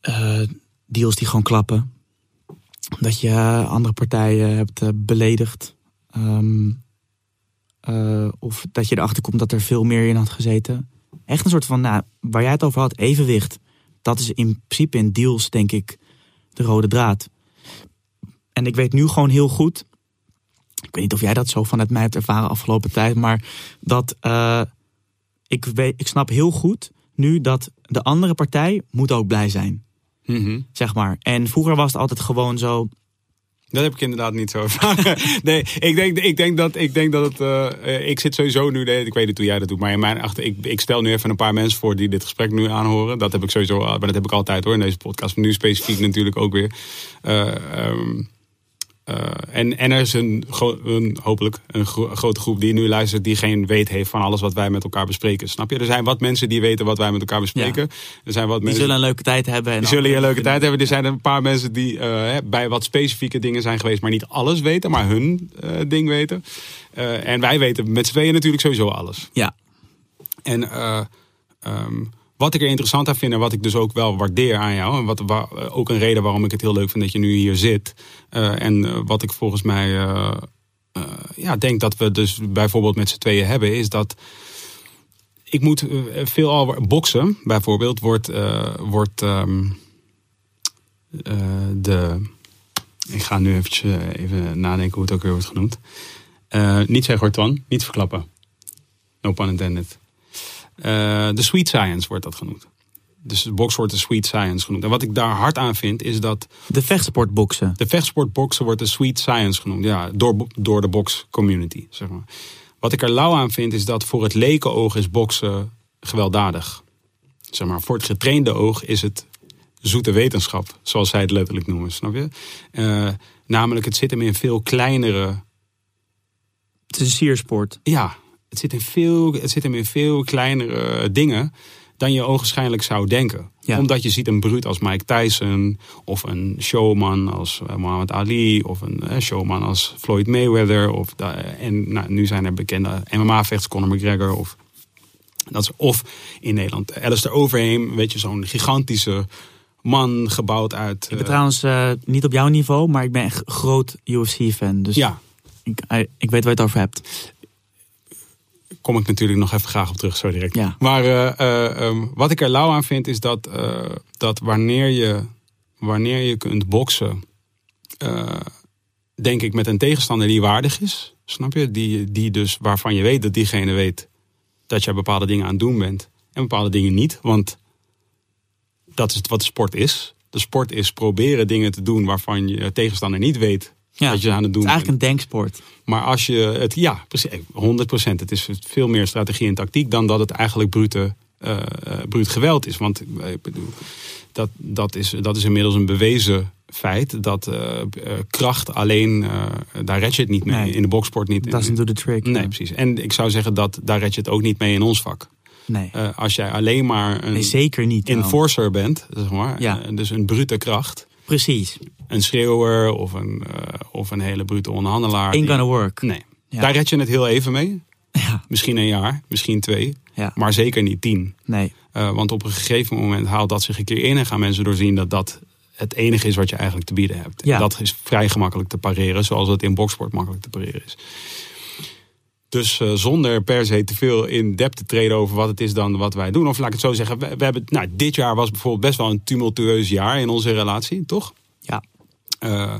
Eh, deals die gewoon klappen. Dat je andere partijen hebt eh, beledigd. Ehm, eh, of dat je erachter komt dat er veel meer in had gezeten. Echt een soort van, nou, waar jij het over had, evenwicht. Dat is in principe in deals, denk ik, de rode draad. En ik weet nu gewoon heel goed. Ik weet niet of jij dat zo vanuit mij hebt ervaren afgelopen tijd. Maar dat eh, ik, weet, ik snap heel goed nu dat de andere partij moet ook blij zijn. Mhm. Zeg maar. En vroeger was het altijd gewoon zo. Dat heb ik inderdaad niet zo ervaren. nee, ik denk, ik denk dat, ik denk dat het. eh, ik zit sowieso nu. nee, Ik weet niet hoe jij dat doet. Maar in mijn achter, ik, ik stel nu even een paar mensen voor die dit gesprek nu aanhoren. Dat heb ik sowieso. Maar dat heb ik altijd hoor in deze podcast. Nu specifiek natuurlijk ook weer. Ehm, eh, en, en er is een, een hopelijk een gro- grote groep die nu luistert, die geen weet heeft van alles wat wij met elkaar bespreken. Snap je? Er zijn wat mensen die weten wat wij met elkaar bespreken. Er zijn wat Die mensen zullen een leuke tijd hebben. En die zullen je een leuke tijd hebben. Er zijn een paar mensen die eh, bij wat specifieke dingen zijn geweest, maar niet alles weten, maar hun eh, ding weten. En wij weten met z'n tweeën natuurlijk sowieso alles. Ja, En eh, ehm, wat ik er interessant aan vind en wat ik dus ook wel waardeer aan jou, en wat wa- eh, ook een reden waarom ik het heel leuk vind dat je nu hier zit. eh, en eh, wat ik volgens mij ja, denk dat we dus bijvoorbeeld met z'n tweeën hebben, is dat ik moet eh, veel al boksen, bijvoorbeeld, wordt, wordt ehm, eh, de. Ik ga nu eventjes, even nadenken hoe het ook weer wordt genoemd. Niet zeggen hoor, Twan. Niet verklappen. No pun intended. Eh, de sweet science wordt dat genoemd. Dus de box wordt de sweet science genoemd. En wat ik daar hard aan vind, is dat de vechtsportboksen. de vechtsportboksen wordt de sweet science genoemd. Ja, door, door de box community, zeg maar. Wat ik er lauw aan vind, is dat voor het lekenoog is boksen gewelddadig. Zeg maar, voor het getrainde oog is het zoete wetenschap, zoals zij het letterlijk noemen, snap je? Eh, namelijk, het zit hem in veel kleinere Het is een siersport. ja, het zit, in veel, het zit hem in veel kleinere dingen dan je ogenschijnlijk zou denken. Ja. Omdat je ziet een bruut als Mike Tyson, of een showman als eh, Muhammad Ali, of een eh, showman als Floyd Mayweather. Of da- en nou, nu zijn er bekende MMA-vechters, Conor McGregor. Of, dat is, of in Nederland Alistair Overeem, weet je, zo'n gigantische man gebouwd uit. Ik ben eh, trouwens eh, niet op jouw niveau, maar ik ben echt groot UFC-fan. Dus ja, ik, eh, ik weet waar je het over hebt. Kom ik natuurlijk nog even graag op terug, zo direct. Ja. Maar eh, eh, ehm, wat ik er lauw aan vind, is dat, eh, dat wanneer, je, wanneer je kunt boksen, denk ik met een tegenstander die waardig is, snap je? Die, die dus waarvan je weet dat diegene weet dat jij bepaalde dingen aan het doen bent en bepaalde dingen niet. Want dat is wat de sport is. De sport is proberen dingen te doen waarvan je tegenstander niet weet Ja. dat je aan het doen Het is bent. eigenlijk een denksport. Maar als je het, ja, precies, 100%. Het is veel meer strategie en tactiek dan dat het eigenlijk brute, eh eh, bruut geweld is. Want eh, ik bedoel, dat, dat, is, dat is inmiddels een bewezen feit dat eh, eh, kracht alleen, eh, daar red je het niet mee. Nee. In de boksport niet. Doesn't do the trick. Nee, precies. En ik zou zeggen dat daar red je het ook niet mee in ons vak. Nee. Eh, als jij alleen maar een nee, zeker niet. nou. enforcer bent, zeg maar, Ja. eh, dus een brute kracht, Precies. Een schreeuwer of een, eh, of een hele brute onderhandelaar. Ain't die- gonna work. Nee, Ja. daar red je het heel even mee. Ja, Misschien een jaar, misschien twee, ja. maar zeker niet tien. Nee. Eh, want op een gegeven moment haalt dat zich een keer in en gaan mensen doorzien dat dat het enige is wat je eigenlijk te bieden hebt. Ja. Dat is vrij gemakkelijk te pareren, zoals het in boksport makkelijk te pareren is. Dus eh, zonder per se te veel in depth te treden over wat het is dan wat wij doen. Of laat ik het zo zeggen, we, we hebben, nou, dit jaar was bijvoorbeeld best wel een tumultueus jaar in onze relatie, toch? Ja. Eh,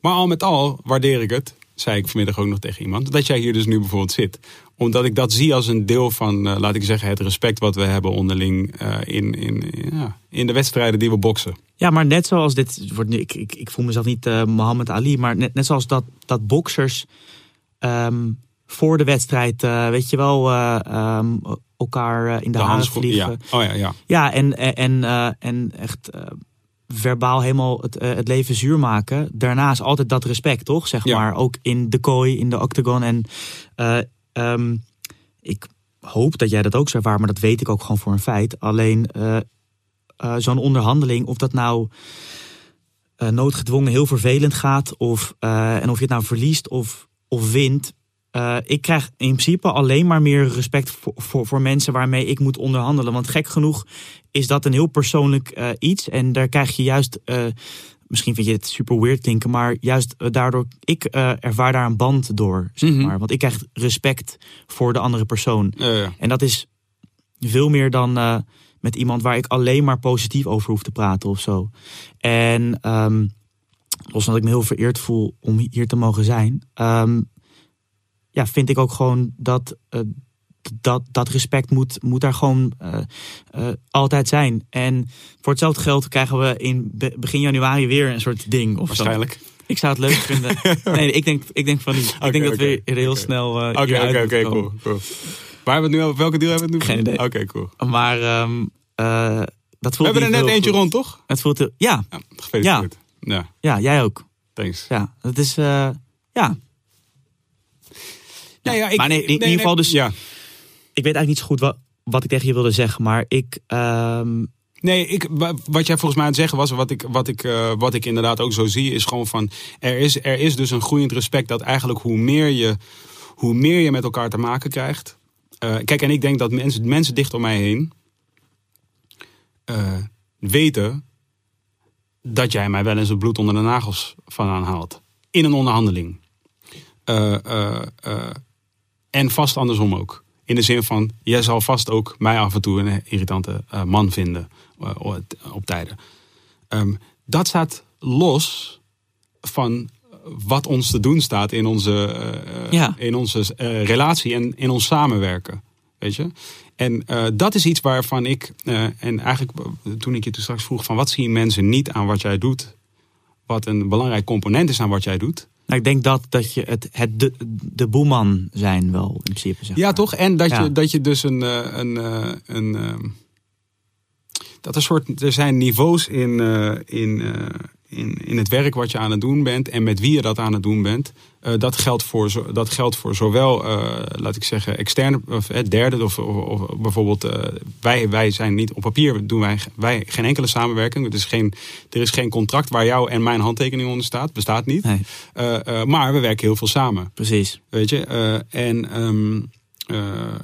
maar al met al waardeer ik het, zei ik vanmiddag ook nog tegen iemand, dat jij hier dus nu bijvoorbeeld zit. Omdat ik dat zie als een deel van, eh, laat ik zeggen, het respect wat we hebben onderling in, in, ja, in de wedstrijden die we boksen. Ja, maar net zoals dit. Wordt, nu- ik, ik, ik voel mezelf niet Mohammed Ali, maar net, net zoals dat, dat boksers ehm, voor de wedstrijd, eh, weet je wel, eh, ehm, elkaar eh, in de, haren handschoen- vliegen. Ja. Oh ja, ja. Ja, en, en, en, en echt verbaal helemaal het, het leven zuur maken. Daarnaast altijd dat respect, toch? Zeg Ja. maar, ook in de kooi, in de octagon. En eh, ehm, ik hoop dat jij dat ook zo ervaart, maar dat weet ik ook gewoon voor een feit. Alleen zo'n onderhandeling, of dat nou noodgedwongen heel vervelend gaat, of, en of je het nou verliest of, of wint. Eh, ik krijg in principe alleen maar meer respect voor, voor, voor mensen waarmee ik moet onderhandelen. Want gek genoeg is dat een heel persoonlijk eh, iets. En daar krijg je juist, eh, misschien vind je het super weird klinken, maar juist daardoor, ik ervaar daar een band door. Zeg Mhm. maar. Want ik krijg respect voor de andere persoon. Ja. En dat is veel meer dan met iemand waar ik alleen maar positief over hoef te praten of zo. En ehm los van dat ik me heel vereerd voel om hier te mogen zijn, ehm, ja, vind ik ook gewoon dat. eh, dat, dat respect moet, moet daar gewoon eh, eh, altijd zijn. En voor hetzelfde geld krijgen we in be- begin januari weer een soort ding. Of zo. Waarschijnlijk. Ik zou het leuk vinden. Nee, ik denk, ik denk van niet. Ik denk dat we heel snel. Oké, oké, oké, cool, cool. Waar hebben we het nu over? Welke deal hebben we het nu? Geen idee. Oké, cool. Maar ehm, eh, dat We voelt hebben er net eentje goed. rond, toch? Het voelt ja, Ja, gefeliciteerd. Ja. ja, jij ook. thanks. Ja, dat is eh, ja. Ja, ik, Maar nee, in ieder geval dus- Ja. Ik weet eigenlijk niet zo goed wat, wat ik tegen je wilde zeggen, maar ik. ehm, Nee, ik, wa- wat jij volgens mij aan het zeggen was, wat ik, wat, ik, eh, wat ik inderdaad ook zo zie, is gewoon van. Er is, er is dus een groeiend respect dat eigenlijk hoe meer je, hoe meer je met elkaar te maken krijgt. eh, kijk, en ik denk dat mensen, mensen dicht om mij heen. eh, weten. dat jij mij wel eens het bloed onder de nagels vandaan haalt. In een onderhandeling. En vast andersom ook. In de zin van, jij zal vast ook mij af en toe een irritante eh, man vinden eh, op- tijden. Ehm, dat staat los van wat ons te doen staat in onze, eh, Ja. in onze relatie en in ons samenwerken. Weet je? En dat is iets waarvan ik, en eigenlijk toen ik je toen straks vroeg van wat zien mensen niet aan wat jij doet, wat een belangrijk component is aan wat jij doet. Nou, ik denk dat, dat je het, het de, de boeman zijn wel in principe. Zeg Ja, maar. toch? En dat, Ja. je, dat je dus een. eh, een, eh, een ehm, dat er, soort, er zijn niveaus in, eh, in, in, in het werk wat je aan het doen bent en met wie je dat aan het doen bent. Eh, dat, geldt voor, zo- dat geldt voor zowel, eh, laat ik zeggen, externe, of eh, derde, of, of, of bijvoorbeeld, wij, wij zijn niet op papier, doen wij, wij geen enkele samenwerking. Er is geen, er is geen contract waar jou en mijn handtekening onder staat, bestaat niet. Nee, maar we werken heel veel samen. precies. Weet je, en, ehm, eh,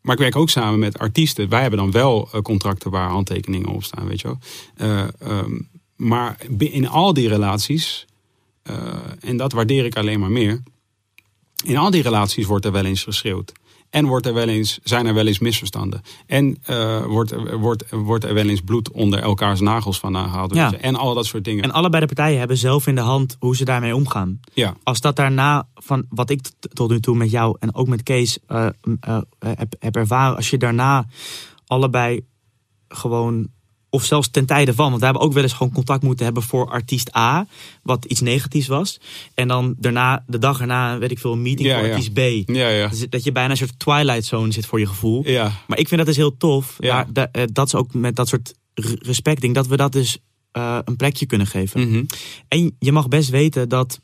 maar ik werk ook samen met artiesten. Wij hebben dan wel contracten waar handtekeningen op staan, weet je wel. Ehm, maar in al die relaties, eh, en dat waardeer ik alleen maar meer. In al die relaties wordt er wel eens geschreeuwd. En wordt er wel eens, zijn er wel eens misverstanden. En eh, wordt, er- wordt, wordt er wel eens bloed onder elkaars nagels vandaan gehaald. Ja. En al dat soort dingen. En allebei de partijen hebben zelf in de hand hoe ze daarmee omgaan. ja. Als dat daarna, van wat ik tot nu toe met jou en ook met Kees eh, heb, heb ervaren, als je daarna allebei gewoon, of zelfs ten tijde van, want we hebben ook wel eens gewoon contact moeten hebben voor artiest A, wat iets negatiefs was. En dan daarna, de dag erna, weet ik veel, een meeting Ja, voor ja. artiest B. Ja, ja. Dus Dat je bijna een soort Twilight Zone zit voor je gevoel. Ja. Maar ik vind dat dus heel tof. Ja. Daar- da- eh, dat is ook met dat soort re- respectding, dat we dat dus eh, een plekje kunnen geven. Mhm. En je mag best weten dat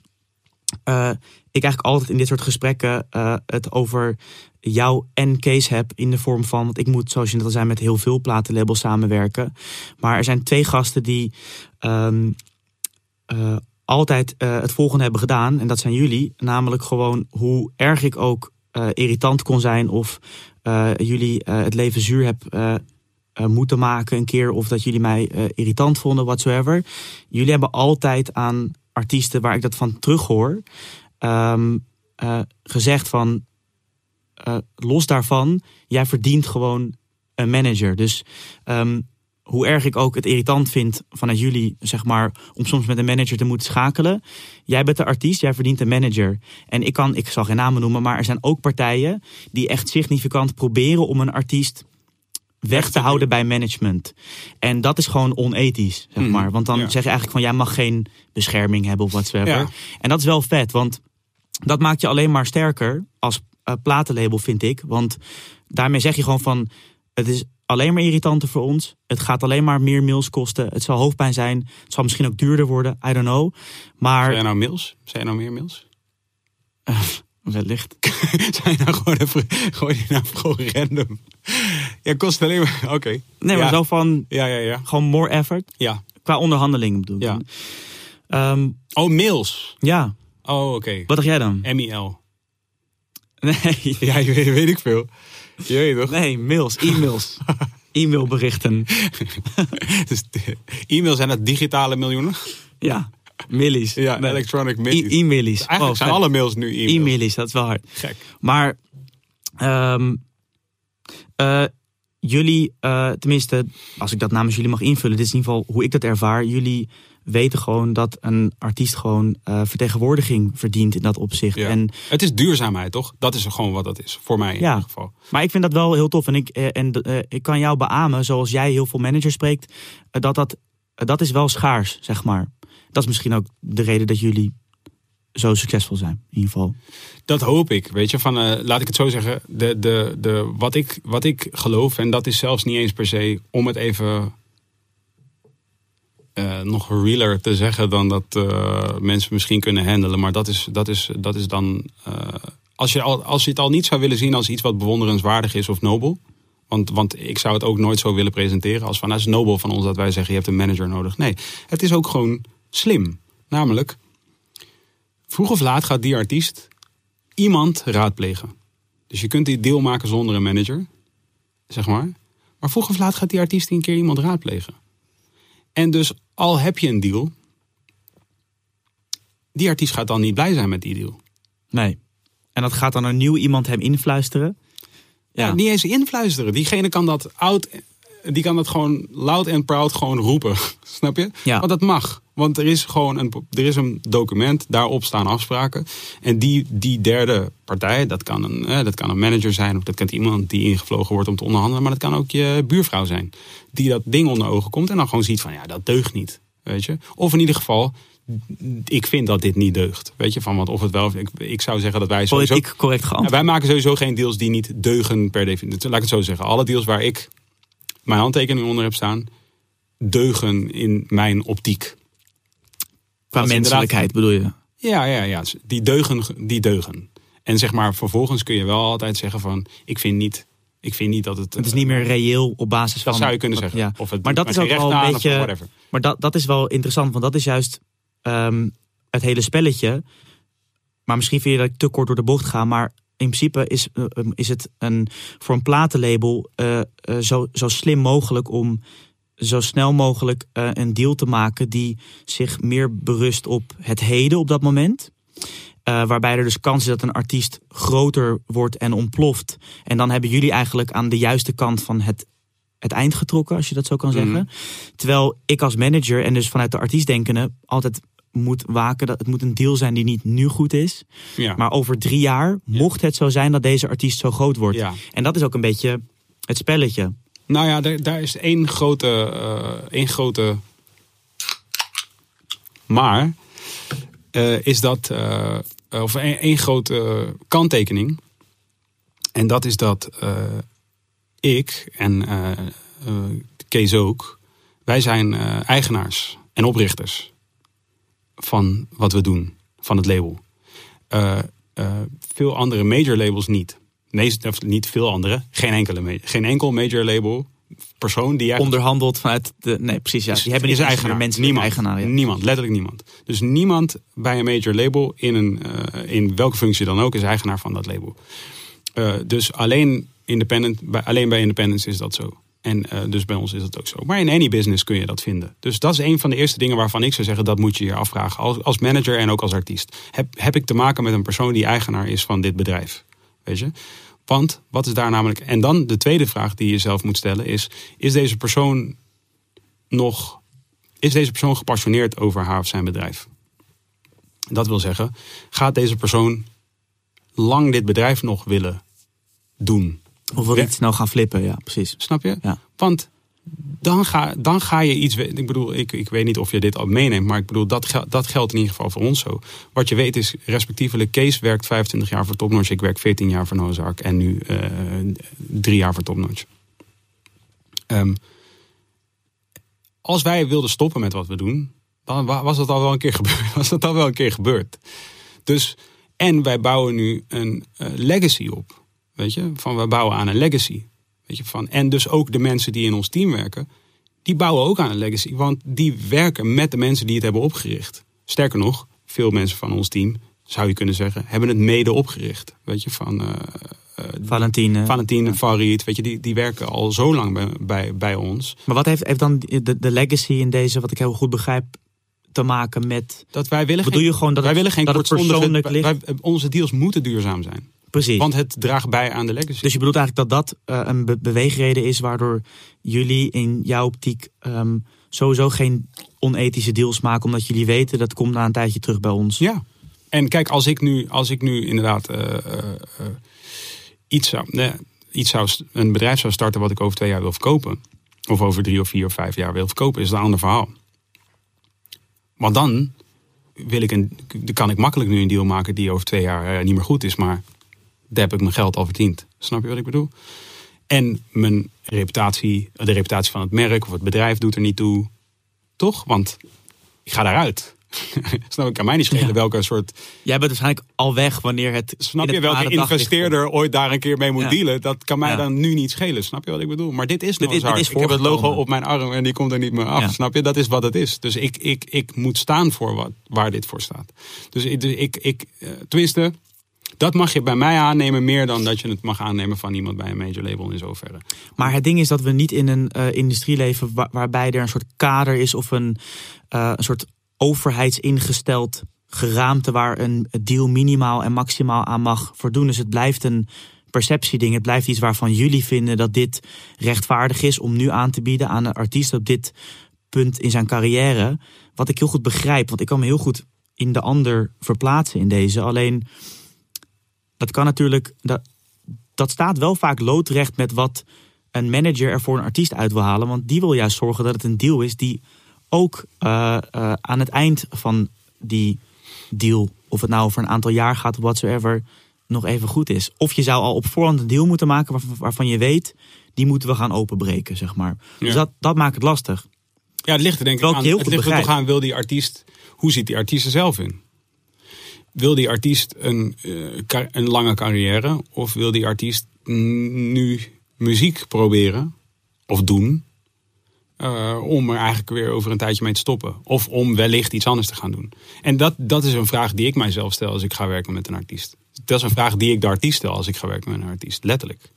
eh, ik eigenlijk altijd in dit soort gesprekken eh, het over jou en Kees heb in de vorm van, want ik moet, zoals je net al zei, met heel veel platenlabels samenwerken. Maar er zijn twee gasten die, ehm, eh, altijd eh, het volgende hebben gedaan. En dat zijn jullie. Namelijk gewoon hoe erg ik ook irritant kon zijn. Of jullie het leven zuur heb moeten maken een keer. Of dat jullie mij irritant vonden, whatsoever. Jullie hebben altijd aan artiesten waar ik dat van terughoor. Ehm, eh, gezegd van... eh, los daarvan, jij verdient gewoon een manager. Dus ehm, hoe erg ik ook het irritant vind vanuit jullie, zeg maar, om soms met een manager te moeten schakelen. Jij bent de artiest, jij verdient een manager. En ik kan, ik zal geen namen noemen, maar er zijn ook partijen die echt significant proberen om een artiest weg te houden bij management. En dat is gewoon onethisch, zeg Mhm, maar. Want dan ja. zeg je eigenlijk van, jij mag geen bescherming hebben of whatsoever. Ja. En dat is wel vet, want dat maakt je alleen maar sterker als eh, platenlabel, vind ik. Want daarmee zeg je gewoon van, het is alleen maar irritanter voor ons. Het gaat alleen maar meer mails kosten. Het zal hoofdpijn zijn. Het zal misschien ook duurder worden. I don't know. Maar Zijn er nou mails? Zijn er nou meer mails? wellicht. Zijn nou gewoon even, gooi die nou gewoon random? Ja, kost alleen maar, oké. Nee, maar ja. zo van Ja, ja, ja. gewoon more effort. Ja. Qua onderhandelingen bedoel ik. Ja. Ehm, Oh, mails. ja. Oh, oké. Wat dacht jij dan? M-I-L. Nee. Ja, je weet, weet ik veel. Je weet toch? Nee, mails, e-mails. E-mailberichten. Dus e-mails zijn dat digitale miljoenen? Ja, millies. Ja, Nee. electronic E- mails. E-mailies. Eigenlijk Oh, zijn alle mails nu e-mails. Dat is wel hard. Gek. Maar ehm, eh, jullie, eh, tenminste, als ik dat namens jullie mag invullen, dit is in ieder geval hoe ik dat ervaar. Jullie weten gewoon dat een artiest gewoon eh, vertegenwoordiging verdient in dat opzicht. Ja. En, Het is duurzaamheid, toch? Dat is gewoon wat dat is. Voor mij in Ja. ieder geval. maar ik vind dat wel heel tof. En ik, en, ik kan jou beamen, zoals jij heel veel managers spreekt, dat dat, dat is wel schaars, zeg maar. Dat is misschien ook de reden dat jullie zo succesvol zijn, in ieder geval. Dat hoop ik, weet je. Van, eh, laat ik het zo zeggen. De, de, de, wat, ik, wat ik geloof, en dat is zelfs niet eens per se om het even eh, nog realer te zeggen dan dat eh, mensen misschien kunnen handelen. Maar dat is, dat is, dat is dan. als, je al, als je het al niet zou willen zien als iets wat bewonderenswaardig is of nobel. Want, want ik zou het ook nooit zo willen presenteren als van nou, het is nobel van ons dat wij zeggen je hebt een manager nodig. Nee, het is ook gewoon slim. Namelijk, vroeg of laat gaat die artiest iemand raadplegen. Dus je kunt die deal maken zonder een manager, zeg maar. Maar vroeg of laat gaat die artiest een keer iemand raadplegen. En dus al heb je een deal, die artiest gaat dan niet blij zijn met die deal. Nee. En dat gaat dan een nieuw iemand hem influisteren. Ja. Ja. niet eens influisteren. Diegene kan dat oud, die kan dat gewoon loud en proud gewoon roepen. Snap je? Ja. Want dat mag. Want er is gewoon een, er is een document, daarop staan afspraken. En die, die derde partij, dat kan, een, dat kan een manager zijn, of dat kan iemand die ingevlogen wordt om te onderhandelen, maar dat kan ook je buurvrouw zijn. Die dat ding onder ogen komt en dan gewoon ziet van ja, dat deugt niet. Weet je? Of in ieder geval, ik vind dat dit niet deugt. Weet je, van wat of het wel. Ik, ik zou zeggen dat wij sowieso. Politiek correct geantwoord. wij maken sowieso geen deals die niet deugen per definitie. Laat ik het zo zeggen. Alle deals waar ik mijn handtekening onder heb staan, deugen in mijn optiek. Qua menselijkheid bedoel je? Ja, ja, ja. Die deugen, die deugen. En zeg maar, vervolgens kun je wel altijd zeggen van, ik vind niet, ik vind niet dat het... Het is niet meer reëel op basis van... Dat zou je kunnen zeggen. Ja. Of het Maar dat is ook wel een beetje-. Maar dat, dat is wel interessant, want dat is juist ehm, het hele spelletje. Maar misschien vind je dat ik te kort door de bocht ga. Maar in principe is, eh, um, is het een, voor een platenlabel eh, eh, zo, zo slim mogelijk om zo snel mogelijk een deal te maken die zich meer berust op het heden op dat moment. Waarbij er dus kans is dat een artiest groter wordt en ontploft. En dan hebben jullie eigenlijk aan de juiste kant van het, het eind getrokken, als je dat zo kan zeggen. Mhm. Terwijl ik als manager en dus vanuit de artiest denkende altijd moet waken dat het moet een deal zijn die niet nu goed is. Ja. Maar over drie jaar, mocht het zo zijn dat deze artiest zo groot wordt. En dat is ook een beetje het spelletje. Nou ja, daar, daar is één grote, eh, één grote. Maar eh, is dat uh, of één, grote kanttekening. En dat is dat uh, ik en uh, Kees ook, wij zijn eigenaars en oprichters van wat we doen, van het label. Uh, veel andere major labels niet. Nee, niet veel andere. Geen, enkele, geen enkel major label persoon die jij Onderhandeld vanuit de. Nee, precies. Ja. Die hebben niet eigenaar. mensen niemand, eigenaar. Ja. niemand, letterlijk niemand. Dus niemand bij een major label in, een, eh, in welke functie dan ook is eigenaar van dat label. Eh, dus alleen, independent, bij, alleen bij independence is dat zo. En eh, dus bij ons is dat ook zo. Maar in any business kun je dat vinden. Dus dat is een van de eerste dingen waarvan ik zou zeggen... dat moet je je afvragen als, als manager en ook als artiest. Heb, heb ik te maken met een persoon die eigenaar is van dit bedrijf? Weet je? Want wat is daar namelijk... En dan de tweede vraag die je zelf moet stellen is... is deze persoon nog... is deze persoon gepassioneerd over haar of zijn bedrijf? Dat wil zeggen, gaat deze persoon lang dit bedrijf nog willen doen? Of wil Ja. niet snel gaan flippen, ja, precies. Snap je? Ja. Want dan ga, dan ga je iets. we- Ik bedoel, ik, ik weet niet of je dit al meeneemt, maar ik bedoel, dat, dat geldt in ieder geval voor ons zo. Wat je weet is, respectievelijk, Kees werkt 25 jaar voor Topnotch, ik werk 14 jaar voor Nozark en nu eh, drie jaar voor Topnotch. Ehm, als wij wilden stoppen met wat we doen, dan wa- was dat al wel een keer gebeurd. Was dat al wel een keer gebeurd. Dus, en wij bouwen nu een eh, legacy op. Weet je, van we bouwen aan een legacy. Weet je, van, en dus ook de mensen die in ons team werken, die bouwen ook aan een legacy. Want die werken met de mensen die het hebben opgericht. Sterker nog, veel mensen van ons team, zou je kunnen zeggen, hebben het mede opgericht. Weet je, van eh Valentine. Valentine, Farid, weet je, die, die werken al zo lang bij, bij, bij ons. Maar wat heeft, heeft dan de, de legacy in deze, wat ik heel goed begrijp, te maken met. Dat wij willen Bedoel geen, je gewoon dat wij het- willen geen dat het kortstondige- persoonlijk ligt? wij- onze deals moeten duurzaam zijn. Precies. Want het draagt bij aan de legacy. Dus je bedoelt eigenlijk dat dat eh, een be- beweegreden is waardoor jullie in jouw optiek ehm, sowieso geen onethische deals maken, omdat jullie weten dat komt na een tijdje terug bij ons. Ja. En kijk, als ik nu, als ik nu inderdaad eh, eh, iets, zou, nee, iets zou, een bedrijf zou starten wat ik over twee jaar wil verkopen, of over drie of vier of vijf jaar wil verkopen, is dat een ander verhaal. Want dan wil ik een, dan kan ik makkelijk nu een deal maken die over twee jaar niet meer goed is, maar daar heb ik mijn geld al verdiend. Snap je wat ik bedoel? En mijn reputatie, de reputatie van het merk of het bedrijf doet er niet toe. Toch? Want ik ga daaruit. Snap ik, kan mij niet schelen Ja. welke soort. Jij bent waarschijnlijk al weg wanneer het. Snap je het welke investeerder ooit daar een keer mee moet Ja. dealen? Dat kan mij Ja. dan nu niet schelen. Snap je wat ik bedoel? Maar dit is Dit nog is- dit is Ik heb het logo op mijn arm en die komt er niet meer af. Snap je? Dat is wat het is. Dus ik, ik, ik moet staan voor wat, waar dit voor staat. Dus ik, dus ik, ik eh, tenminste, dat mag je bij mij aannemen meer dan dat je het mag aannemen van iemand bij een major label in zoverre. Maar het ding is dat we niet in een eh, industrie leven wa- waarbij er een soort kader is of een, eh, een soort overheidsingesteld geraamte waar een deal minimaal en maximaal aan mag voldoen. Dus het blijft een perceptieding. Het blijft iets waarvan jullie vinden dat dit rechtvaardig is om nu aan te bieden aan een artiest op dit punt in zijn carrière. Wat ik heel goed begrijp, want ik kan me heel goed in de ander verplaatsen in deze. Alleen dat kan natuurlijk. Dat, dat staat wel vaak loodrecht met wat een manager er voor een artiest uit wil halen. Want die wil juist zorgen dat het een deal is die ook eh, eh, aan het eind van die deal, of het nou over een aantal jaar gaat of whatsoever, nog even goed is. Of je zou al op voorhand een deal moeten maken waarvan, waarvan je weet, die moeten we gaan openbreken, zeg maar. Dus Ja. dat, dat maakt het lastig. Ja, het ligt er denk ik aan. Het ligt er toch aan, wil die artiest, hoe ziet die artiest er zelf in? Wil die artiest een, eh, een lange carrière? Of wil die artiest nu muziek proberen? Of doen? eh, om er eigenlijk weer over een tijdje mee te stoppen. Of om wellicht iets anders te gaan doen. En dat, dat is een vraag die ik mijzelf stel als ik ga werken met een artiest. Dat is een vraag die ik de artiest stel als ik ga werken met een artiest. Letterlijk.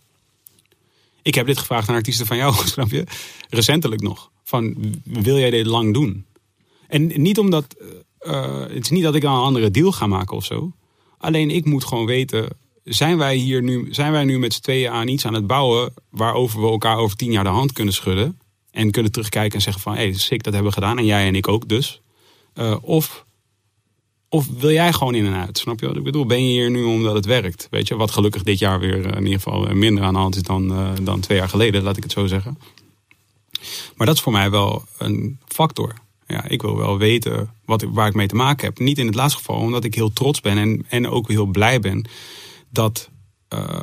Ik heb dit gevraagd aan artiesten van jou, snap je? Recentelijk nog. Van, wil jij dit lang doen? En niet omdat... eh, het is niet dat ik dan een andere deal ga maken of zo. Alleen ik moet gewoon weten... Zijn wij hier nu, zijn wij nu met z'n tweeën aan iets aan het bouwen... waarover we elkaar over tien jaar de hand kunnen schudden... en kunnen terugkijken en zeggen van... hé, hey, sick, dat hebben we gedaan. En jij en ik ook dus. Eh, of, of wil jij gewoon in en uit? Snap je wat ik bedoel? Ben je hier nu omdat het werkt? Weet je, wat gelukkig dit jaar weer eh, in ieder geval minder aan de hand is dan, dan twee jaar geleden, laat ik het zo zeggen. Maar dat is voor mij wel een factor. Ja, ik wil wel weten wat, waar ik mee te maken heb. Niet in het laatste geval, omdat ik heel trots ben en, en ook heel blij ben dat eh,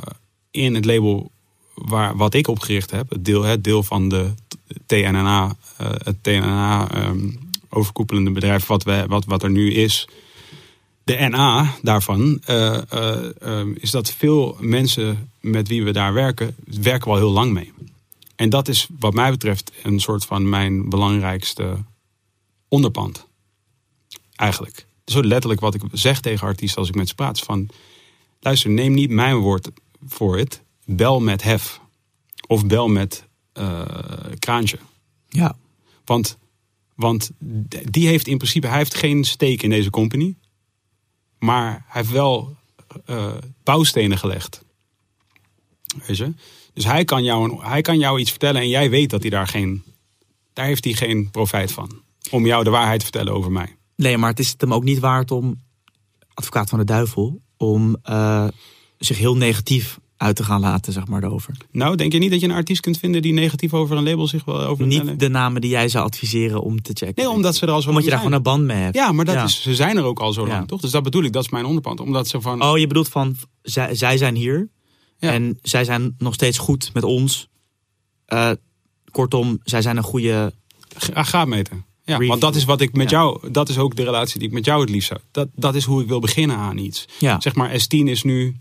in het label waar, wat ik opgericht heb, het deel, het deel van de TNNA, eh, het TNNA ehm, overkoepelende bedrijf wat, we, wat, wat er nu is, de NA daarvan, eh, eh, ehm, is dat veel mensen met wie we daar werken, werken we al heel lang mee. En dat is wat mij betreft een soort van mijn belangrijkste onderpand. Eigenlijk. Zo letterlijk wat ik zeg tegen artiesten als ik met ze praat. Van, luister, neem niet mijn woord voor het. Bel met hef. Of bel met eh, kraantje. Ja. Want, want die heeft in principe, hij heeft geen steek in deze company. Maar hij heeft wel eh, bouwstenen gelegd. Weet je? Dus hij kan, jou een, hij kan jou iets vertellen en jij weet dat hij daar geen, daar heeft hij geen profijt van. Om jou de waarheid te vertellen over mij. Nee, maar het is het hem ook niet waard om, advocaat van de duivel, om eh, zich heel negatief uit te gaan laten, zeg maar, erover. Nou, denk je niet dat je een artiest kunt vinden die negatief over een label zich wel over Niet de namen die jij zou adviseren om te checken. Nee, omdat ze er al zo Omdat je daar gewoon een band mee hebt. Ja, maar dat Ja. Is, ze zijn er ook al zo lang, Ja. toch? Dus dat bedoel ik, dat is mijn onderpand. Omdat ze van, Oh, je bedoelt van, zij, zij zijn hier. Ja. En zij zijn nog steeds goed met ons. Eh, kortom, zij zijn een goede... Graadmeter. Ja, want dat is wat ik met Ja. jou, dat is ook de relatie die ik met jou het liefst zou. Dat, dat is hoe ik wil beginnen aan iets. Ja. Zeg maar, S10 is nu.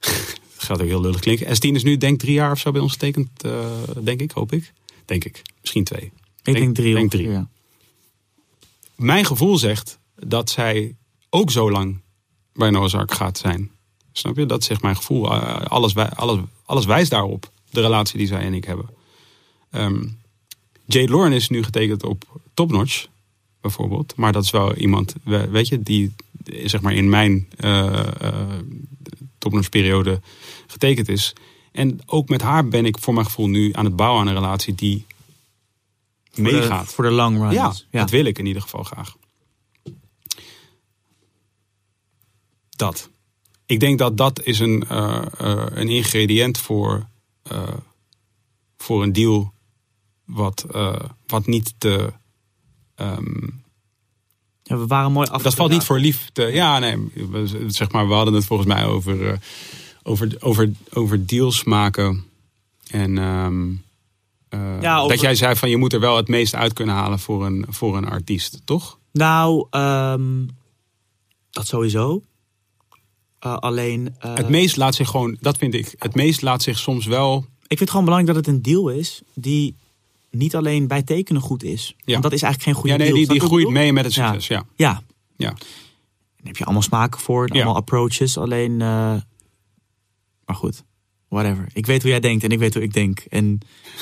Gaat ook heel lullig klinken. S10 is nu, denk ik, drie jaar of zo bij ons getekend. eh, denk ik, hoop ik. Denk ik. Misschien twee. Ik denk, drie. denk drie. ja. Mijn gevoel zegt dat zij ook zo lang bij Noah's Ark gaat zijn. Snap je? Dat zegt mijn gevoel. Eh, alles, wij- alles, alles wijst daarop. De relatie die zij en ik hebben. Ehm Jade Lauren is nu getekend op Topnotch, bijvoorbeeld. Maar dat is wel iemand, we- weet je, die zeg maar in mijn eh eh, Topnotch-periode getekend is. En ook met haar ben ik voor mijn gevoel nu aan het bouwen aan een relatie die Voor de- meegaat. Voor de long run. Ja, ja. dat wil ik in ieder geval graag. Dat. Ik denk dat dat is een, eh, een ingrediënt voor, voor een deal wat, eh, wat niet te... ehm, Ja, we waren mooi af. dat valt niet voor lief te... Ja, nee, we- zeg maar, we hadden het volgens mij over, eh, over, over, over deals maken. En ehm, eh, Ja, over- dat jij zei van je moet er wel het meeste uit kunnen halen voor een, voor een artiest, toch? Nou, ehm, dat sowieso. Alleen, Het meest laat zich gewoon, dat vind ik, het meest laat zich soms wel. ik vind het gewoon belangrijk dat het een deal is die niet alleen bij tekenen goed is. Ja. Want dat is eigenlijk geen goede Ja, nee, deal. die, die groeit mee met het succes. Ja. Ja, Ja. daar heb je allemaal smaken voor, Ja. allemaal approaches. Alleen, eh, maar goed, whatever. Ik weet hoe jij denkt en ik weet hoe ik denk. En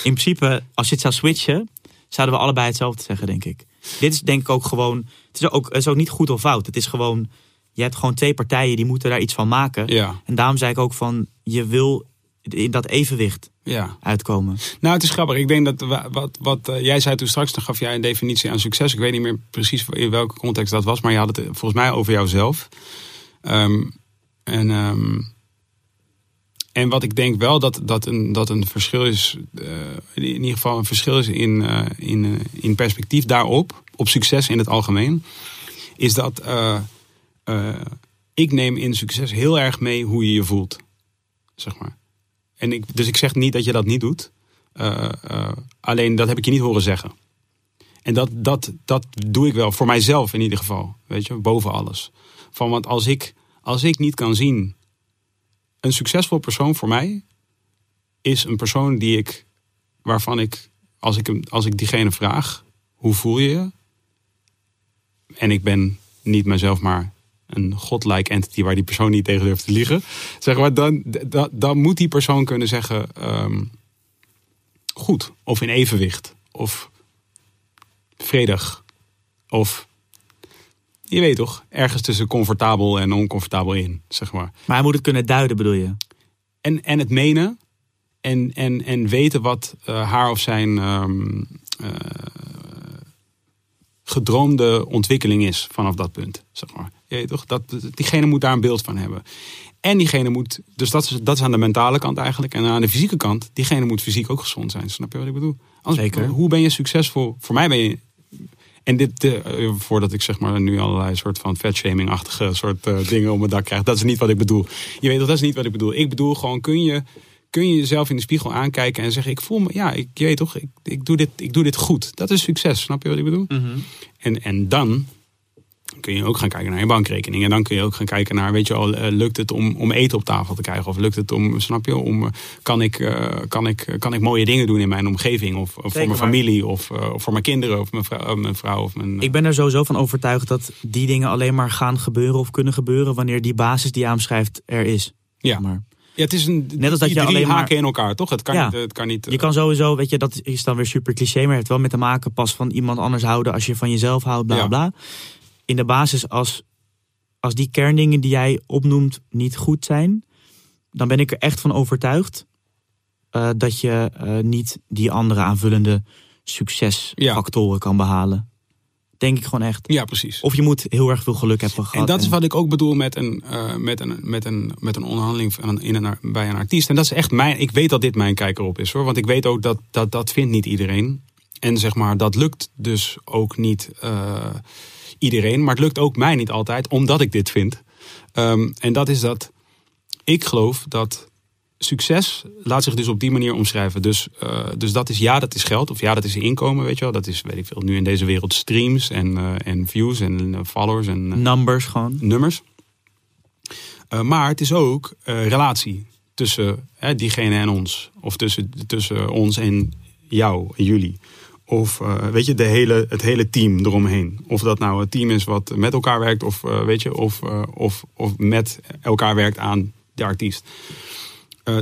in principe, als je het zou switchen, zouden we allebei hetzelfde zeggen, denk ik. Dit is denk ik ook gewoon, het is ook, het is ook niet goed of fout. Het is gewoon, je hebt gewoon twee partijen die moeten daar iets van maken. Ja. En daarom zei ik ook van, je wil in dat evenwicht ja. uitkomen. Nou, het is grappig. Ik denk dat wa- wat, wat eh, jij zei toen straks, dan gaf jij een definitie aan succes. Ik weet niet meer precies in welke context dat was, maar je had het eh, volgens mij over jouzelf. Ehm, en, ehm, en wat ik denk wel dat, dat, een, dat een verschil is, eh, in ieder geval een verschil is in, in, in perspectief daarop, op succes in het algemeen, is dat ik neem in succes heel erg mee hoe je je voelt. Zeg maar. En dus ik zeg niet dat je dat niet doet. Eh, eh, alleen dat heb ik je niet horen zeggen. En dat, dat, dat doe ik wel, voor mijzelf in ieder geval. Weet je, boven alles. Van, want als ik, als ik niet kan zien. Een succesvol persoon voor mij is een persoon die ik, waarvan ik, als ik, als ik diegene vraag, hoe voel je je? En ik ben niet mezelf, maar een godlike entity waar die persoon niet tegen durft te liegen. Zeg maar, dan, dan, dan moet die persoon kunnen zeggen: ehm, goed, of in evenwicht, of vredig, of je weet toch, ergens tussen comfortabel en oncomfortabel in, zeg maar. Maar hij moet het kunnen duiden, bedoel je? En, en het menen en, en, en weten wat eh, haar of zijn ehm, eh, gedroomde ontwikkeling is vanaf dat punt. Zeg maar. Je weet toch? Dat, diegene moet daar een beeld van hebben. En diegene moet, dus dat is, dat is aan de mentale kant eigenlijk. En aan de fysieke kant, diegene moet fysiek ook gezond zijn. Snap je wat ik bedoel? Anders, Zeker. Hoe ben je succesvol? Voor mij ben je. En dit, eh, voordat ik zeg maar nu allerlei soort van vetshaming-achtige soort eh, dingen om mijn dak krijg. Dat is niet wat ik bedoel. Je weet toch, dat is niet wat ik bedoel. Ik bedoel gewoon, kun je, kun je jezelf in de spiegel aankijken en zeggen: Ik voel me, ja, ik je weet toch, ik, ik, doe dit, ik doe dit goed. Dat is succes. Snap je wat ik bedoel? En, en dan, kun je ook gaan kijken naar je bankrekening. En dan kun je ook gaan kijken naar, weet je wel, eh, lukt het om, om eten op tafel te krijgen? Of lukt het om, snap je, om, eh, kan, ik, eh, kan, ik, kan ik mooie dingen doen in mijn omgeving? Of, of voor mijn maar- familie, of, of voor mijn kinderen, of mijn vrouw, mijn vrouw of mijn... Ik ben er sowieso van overtuigd dat die dingen alleen maar gaan gebeuren of kunnen gebeuren wanneer die basis die je aanschrijft er is. ja. Maar ja, het is een, Net als dat je alleen maar- haken in elkaar, toch? Het kan Ja. niet... Het kan niet je kan sowieso, weet je, dat is dan weer super cliché, maar heeft wel met te maken pas van iemand anders houden als je van jezelf houdt, bla Ja. bla. In de basis, als, als die kerndingen die jij opnoemt niet goed zijn, dan ben ik er echt van overtuigd eh, dat je eh, niet die andere aanvullende succesfactoren kan behalen. Denk ik gewoon echt. Ja, precies. Of je moet heel erg veel geluk hebben gehad. En dat is wat ik ook bedoel met een, eh, met een, met een, met een onderhandeling van een, in een, bij een artiest. En dat is echt mijn. Ik weet dat dit mijn kijker op is hoor. Want ik weet ook dat dat, dat vindt niet iedereen. En zeg maar, dat lukt dus ook niet iedereen. Maar het lukt ook mij niet altijd, omdat ik dit vind. Ehm, en dat is dat ik geloof dat succes laat zich dus op die manier omschrijven. Dus, eh, dus dat is ja, dat is geld. Of ja, dat is inkomen, weet je wel. Dat is, weet ik veel, nu in deze wereld streams en, eh, en views en eh, followers en Numbers gewoon. nummers. Maar het is ook relatie tussen diegene en ons. Of tussen, tussen ons en jou en jullie. Of eh, weet je, de hele, het hele team eromheen. Of dat nou een team is wat met elkaar werkt, of, eh, weet je, of, eh, of, of met elkaar werkt aan de artiest.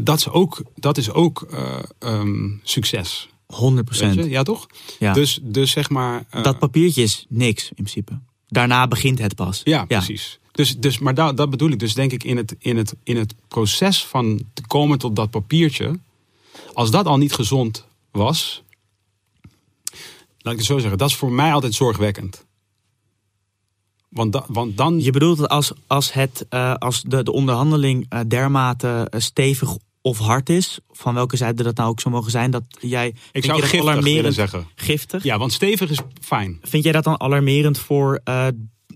Dat is ook, dat is ook eh, ehm, succes. 100 Weet je? Ja, toch? Ja. Dus, dus zeg maar. dat papiertje is niks in principe. Daarna begint het pas. Ja, precies. Dus, dus, maar da, dat bedoel ik. Dus denk ik in het, in, het, in het proces van te komen tot dat papiertje. Als dat al niet gezond was. Laat ik het zo zeggen. Dat is voor mij altijd zorgwekkend. Want, da, want dan. Je bedoelt dat als, als, het, eh, als de, de onderhandeling eh, dermate eh, stevig of hard is, van welke zijde dat nou ook zou mogen zijn, dat jij. ik zou je dat giftig willen zeggen. giftig? Ja, want stevig is fijn. Vind jij dat dan alarmerend voor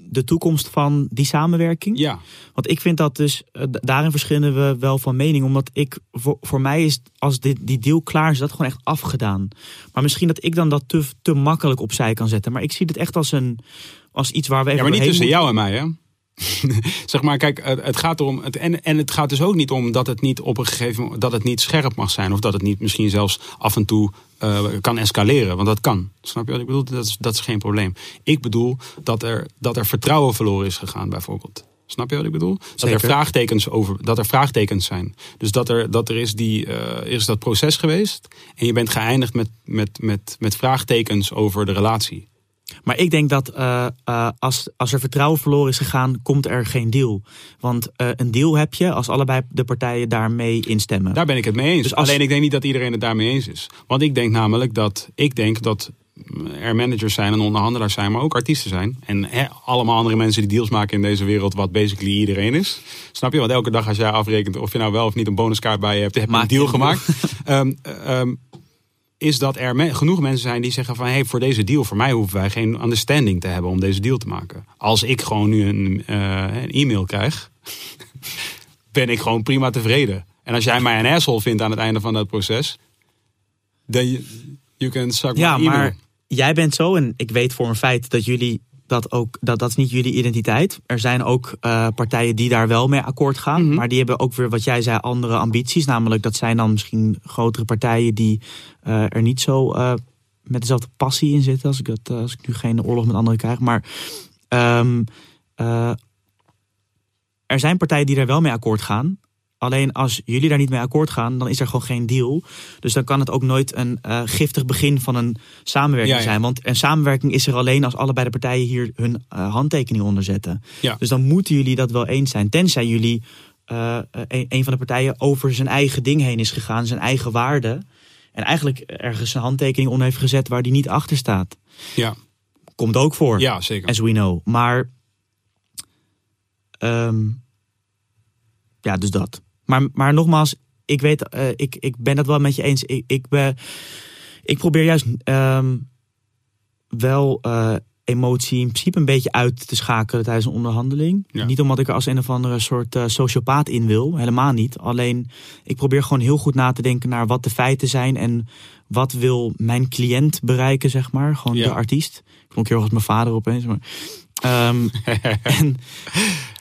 de toekomst van die samenwerking? Ja. Want ik vind dat dus, eh, daarin verschillen we wel van mening. Omdat ik, voor, voor mij is, als dit, die deal klaar is, dat gewoon echt afgedaan. Maar misschien dat ik dan dat te, te makkelijk opzij kan zetten. Maar ik zie het echt als, een, als iets waar we even Ja, maar niet tussen moeten. jou en mij, hè? zeg maar, kijk, het, het gaat erom. Het, en, en het gaat dus ook niet om dat het niet op een gegeven moment. dat het niet scherp mag zijn. Of dat het niet misschien zelfs af en toe eh, kan escaleren. Want dat kan. Snap je wat ik bedoel? Dat is, dat is geen probleem. Ik bedoel dat er, dat er vertrouwen verloren is gegaan, bijvoorbeeld. Snap je wat ik bedoel? Dat er, vraagtekens over, dat er vraagtekens zijn. Dus dat er, dat er is, die, eh, is dat proces geweest. En je bent geëindigd met, met, met, met vraagtekens over de relatie. Maar ik denk dat eh, eh, als, als er vertrouwen verloren is gegaan, komt er geen deal. Want eh, een deal heb je als allebei de partijen daarmee instemmen. Daar ben ik het mee eens. Dus als- Alleen ik denk niet dat iedereen het daarmee eens is. Want ik denk namelijk dat ik denk dat er managers zijn en onderhandelaars zijn, maar ook artiesten zijn. En allemaal andere mensen die deals maken in deze wereld, wat basically iedereen is. Snap je? Want elke dag als jij afrekent of je nou wel of niet een bonuskaart bij je hebt, heb je een deal gemaakt. Ehm, is dat er me- genoeg mensen zijn die zeggen van... hey, voor deze deal, voor mij hoeven wij geen understanding te hebben om deze deal te maken. Als ik gewoon nu een, eh, een e-mail krijg, ben ik gewoon prima tevreden. En als jij mij een asshole vindt aan het einde van dat proces... dan you, you can suck ja, my e-mail. maar jij bent zo en ik weet voor een feit dat jullie dat ook, dat, dat is niet jullie identiteit. Er zijn ook eh, partijen die daar wel mee akkoord gaan. Mhm. Maar die hebben ook weer, wat jij zei, andere ambities. Namelijk, dat zijn dan misschien grotere partijen die eh, er niet zo eh, met dezelfde passie in zitten. Als ik, dat, als ik nu geen oorlog met anderen krijg. Maar ehm, eh, er zijn partijen die daar wel mee akkoord gaan. Alleen als jullie daar niet mee akkoord gaan, dan is er gewoon geen deal. Dus dan kan het ook nooit een eh, giftig begin van een samenwerking Ja, ja. zijn. Want een samenwerking is er alleen als allebei de partijen hier hun eh, handtekening onder zetten. Ja. Dus dan moeten jullie dat wel eens zijn. Tenzij jullie eh, een, een van de partijen over zijn eigen ding heen is gegaan, zijn eigen waarde. En eigenlijk ergens een handtekening onder heeft gezet waar die niet achter staat. Ja, Komt ook voor. ja zeker. As we know. Maar. ehm, ja, dus dat. Maar, maar nogmaals, ik weet, eh, ik, ik ben het wel met je eens. Ik, ik, ben, ik probeer juist ehm, wel eh, emotie in principe een beetje uit te schakelen tijdens een onderhandeling. Ja. Niet omdat ik er als een of andere soort eh, sociopaat in wil. Helemaal niet. Alleen, ik probeer gewoon heel goed na te denken naar wat de feiten zijn. En wat wil mijn cliënt bereiken, zeg maar. Gewoon Ja. de artiest. Ik klonk heel erg als mijn vader opeens. Maar, Ehm, en,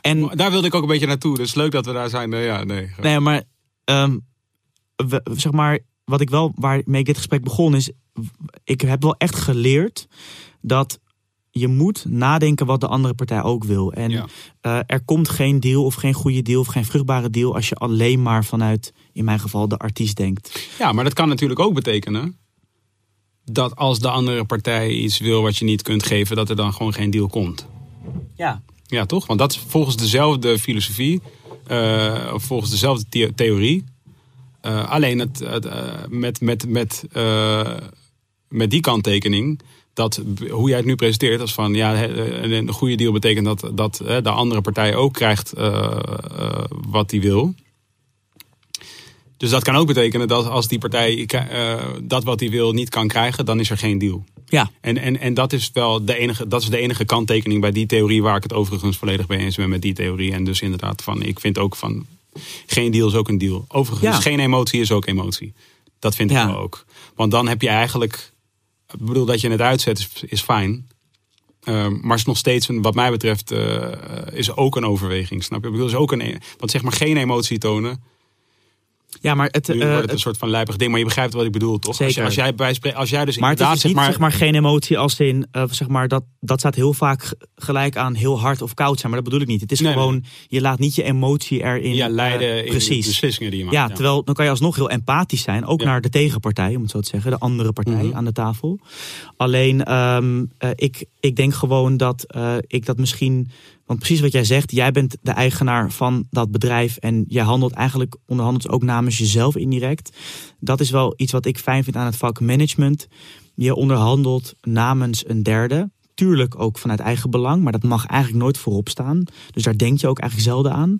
en Daar wilde ik ook een beetje naartoe. Dus leuk dat we daar zijn. Eh, ja, nee. Nee, maar ehm, we- zeg maar, wat ik wel, waarmee ik dit gesprek begon, is. Ik heb wel echt geleerd dat je moet nadenken wat de andere partij ook wil. En Ja. eh, er komt geen deal of geen goede deal of geen vruchtbare deal als je alleen maar vanuit, in mijn geval, de artiest denkt. Ja, maar dat kan natuurlijk ook betekenen dat als de andere partij iets wil wat je niet kunt geven, dat er dan gewoon geen deal komt. Ja. Ja, toch? Want dat is volgens dezelfde filosofie, of volgens dezelfde the- theorie. Eh, alleen het, eh, met, met, met, met die kanttekening, dat hoe jij het nu presenteert, als van ja, een, goede deal betekent dat, dat de andere partij ook krijgt wat die wil. Dus dat kan ook betekenen dat als die partij eh, dat wat hij wil niet kan krijgen, dan is er geen deal. Ja. En, en, en dat is wel de enige, dat is de enige kanttekening bij die theorie waar ik het overigens volledig mee eens ben met die theorie. En dus inderdaad, van, ik vind ook van geen deal is ook een deal. Overigens, Ja. geen emotie is ook emotie. Dat vind ik Ja. wel ook. Want dan heb je eigenlijk, ik bedoel dat je het uitzet is, is fijn. Ehm, maar is nog steeds, een, wat mij betreft, eh, is ook een overweging. Snap je? Ik bedoel, is ook een, want zeg maar geen emotie tonen. Ja, maar het, Nu eh, wordt het een soort van lijpig ding, maar je begrijpt wat ik bedoel, toch? Als, Zeker. als, jij, als jij dus Maar het inderdaad, zeg maar, zeg maar geen emotie als in, eh, zeg maar, dat, dat staat heel vaak gelijk aan heel hard of koud zijn. Maar dat bedoel ik niet. Het is Nee, gewoon, je laat niet je emotie erin. ja, eh, leiden in de precies. beslissingen die je maakt. Ja, terwijl dan kan je alsnog heel empathisch zijn. Ook Ja. naar de tegenpartij, om het zo te zeggen. De andere partij Mhm. aan de tafel. Alleen, ehm, eh, ik, ik denk gewoon dat ik dat misschien... Want precies wat jij zegt, jij bent de eigenaar van dat bedrijf. En jij handelt eigenlijk, onderhandelt ook namens jezelf indirect. Dat is wel iets wat ik fijn vind aan het vak management. Je onderhandelt namens een derde. Tuurlijk ook vanuit eigen belang, maar dat mag eigenlijk nooit voorop staan. Dus daar denk je ook eigenlijk zelden aan.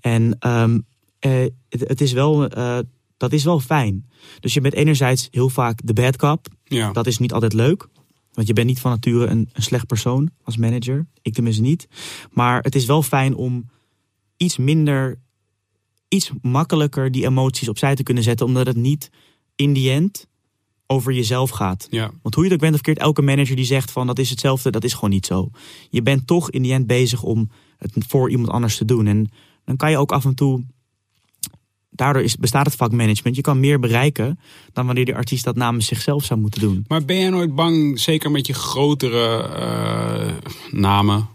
En ehm, eh, het, het is wel, eh, dat is wel fijn. Dus je bent enerzijds heel vaak de bad cop. ja. Dat is niet altijd leuk. Want je bent niet van nature een, een slecht persoon als manager. Ik tenminste niet. Maar het is wel fijn om iets minder, iets makkelijker die emoties opzij te kunnen zetten. Omdat het niet in die end over jezelf gaat. ja. Want hoe je het ook bent of keert, elke manager die zegt van dat is hetzelfde, dat is gewoon niet zo. Je bent toch in die end bezig om het voor iemand anders te doen. En dan kan je ook af en toe, daardoor is, bestaat het vak management. Je kan meer bereiken dan wanneer die artiest dat namens zichzelf zou moeten doen. Maar ben jij nooit bang, zeker met je grotere eh, namen,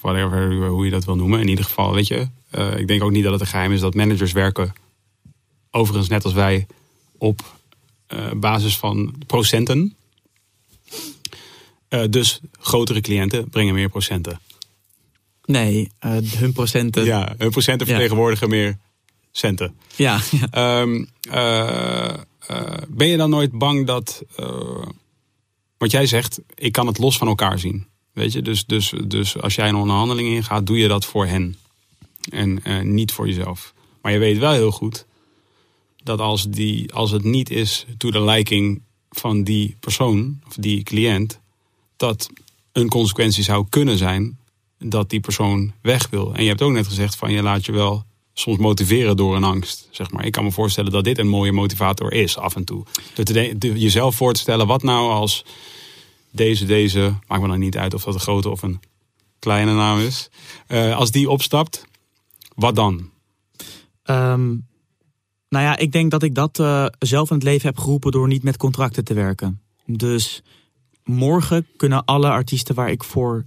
whatever, hoe je dat wil noemen, in ieder geval, weet je. eh, ik denk ook niet dat het een geheim is dat managers werken, overigens net als wij, op eh, basis van procenten. Dus grotere cliënten brengen meer procenten. Nee, hun procenten. Ja, hun procenten Ja. vertegenwoordigen meer centen. ja, ja. Ehm, eh, eh, ben je dan nooit bang dat. eh wat jij zegt, ik kan het los van elkaar zien. Weet je, dus, dus, dus als jij een onderhandeling ingaat, doe je dat voor hen. En niet voor jezelf. Maar je weet wel heel goed dat als, die, als het niet is to the liking van die persoon of die cliënt, dat een consequentie zou kunnen zijn dat die persoon weg wil. En je hebt ook net gezegd van je laat je wel soms motiveren door een angst. Zeg maar. Ik kan me voorstellen dat dit een mooie motivator is af en toe. Jezelf voor te stellen, wat nou als deze, deze, maakt me dan niet uit of dat een grote of een kleine naam is. Eh, als die opstapt, wat dan? Ehm, nou ja, ik denk dat ik dat eh, zelf in het leven heb geroepen door niet met contracten te werken. Dus morgen kunnen alle artiesten waar ik voor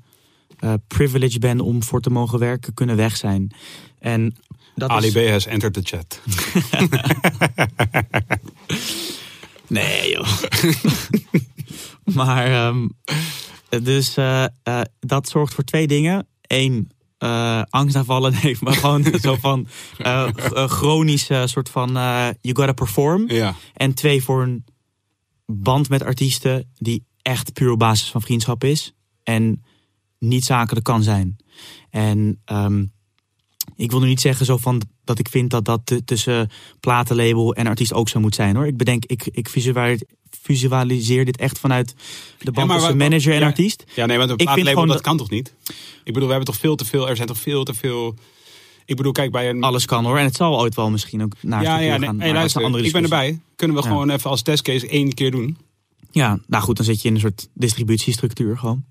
eh privileged ben om voor te mogen werken, kunnen weg zijn. En dat Ali is... B has entered the chat. Nee, joh. maar, ehm, dus eh, eh, dat zorgt voor twee dingen. Eén, eh angstaanvallen. Nee, maar gewoon zo van chronische soort van you gotta perform. Ja, En twee, voor een band met artiesten die echt puur op basis van vriendschap is. En niet zakelijk kan zijn. En ehm, ik wil nu niet zeggen zo van dat ik vind dat dat t- tussen platenlabel en artiest ook zo moet zijn hoor. Ik bedenk, ik, ik visualiseer, dit echt vanuit de band maar tussen wat- manager en ja. artiest. ja nee, want een gewoon dat kan toch niet? Ik bedoel, we hebben toch veel te veel, er zijn toch veel te veel... Ik bedoel, kijk, bij een... Alles kan hoor. En het zal ooit wel misschien ook naar ja, ja, ja, gaan. nee, hey, luister, andere ik ben erbij. Kunnen we Ja. gewoon even als testcase één keer doen? Ja, nou goed, dan zit je in een soort distributiestructuur gewoon.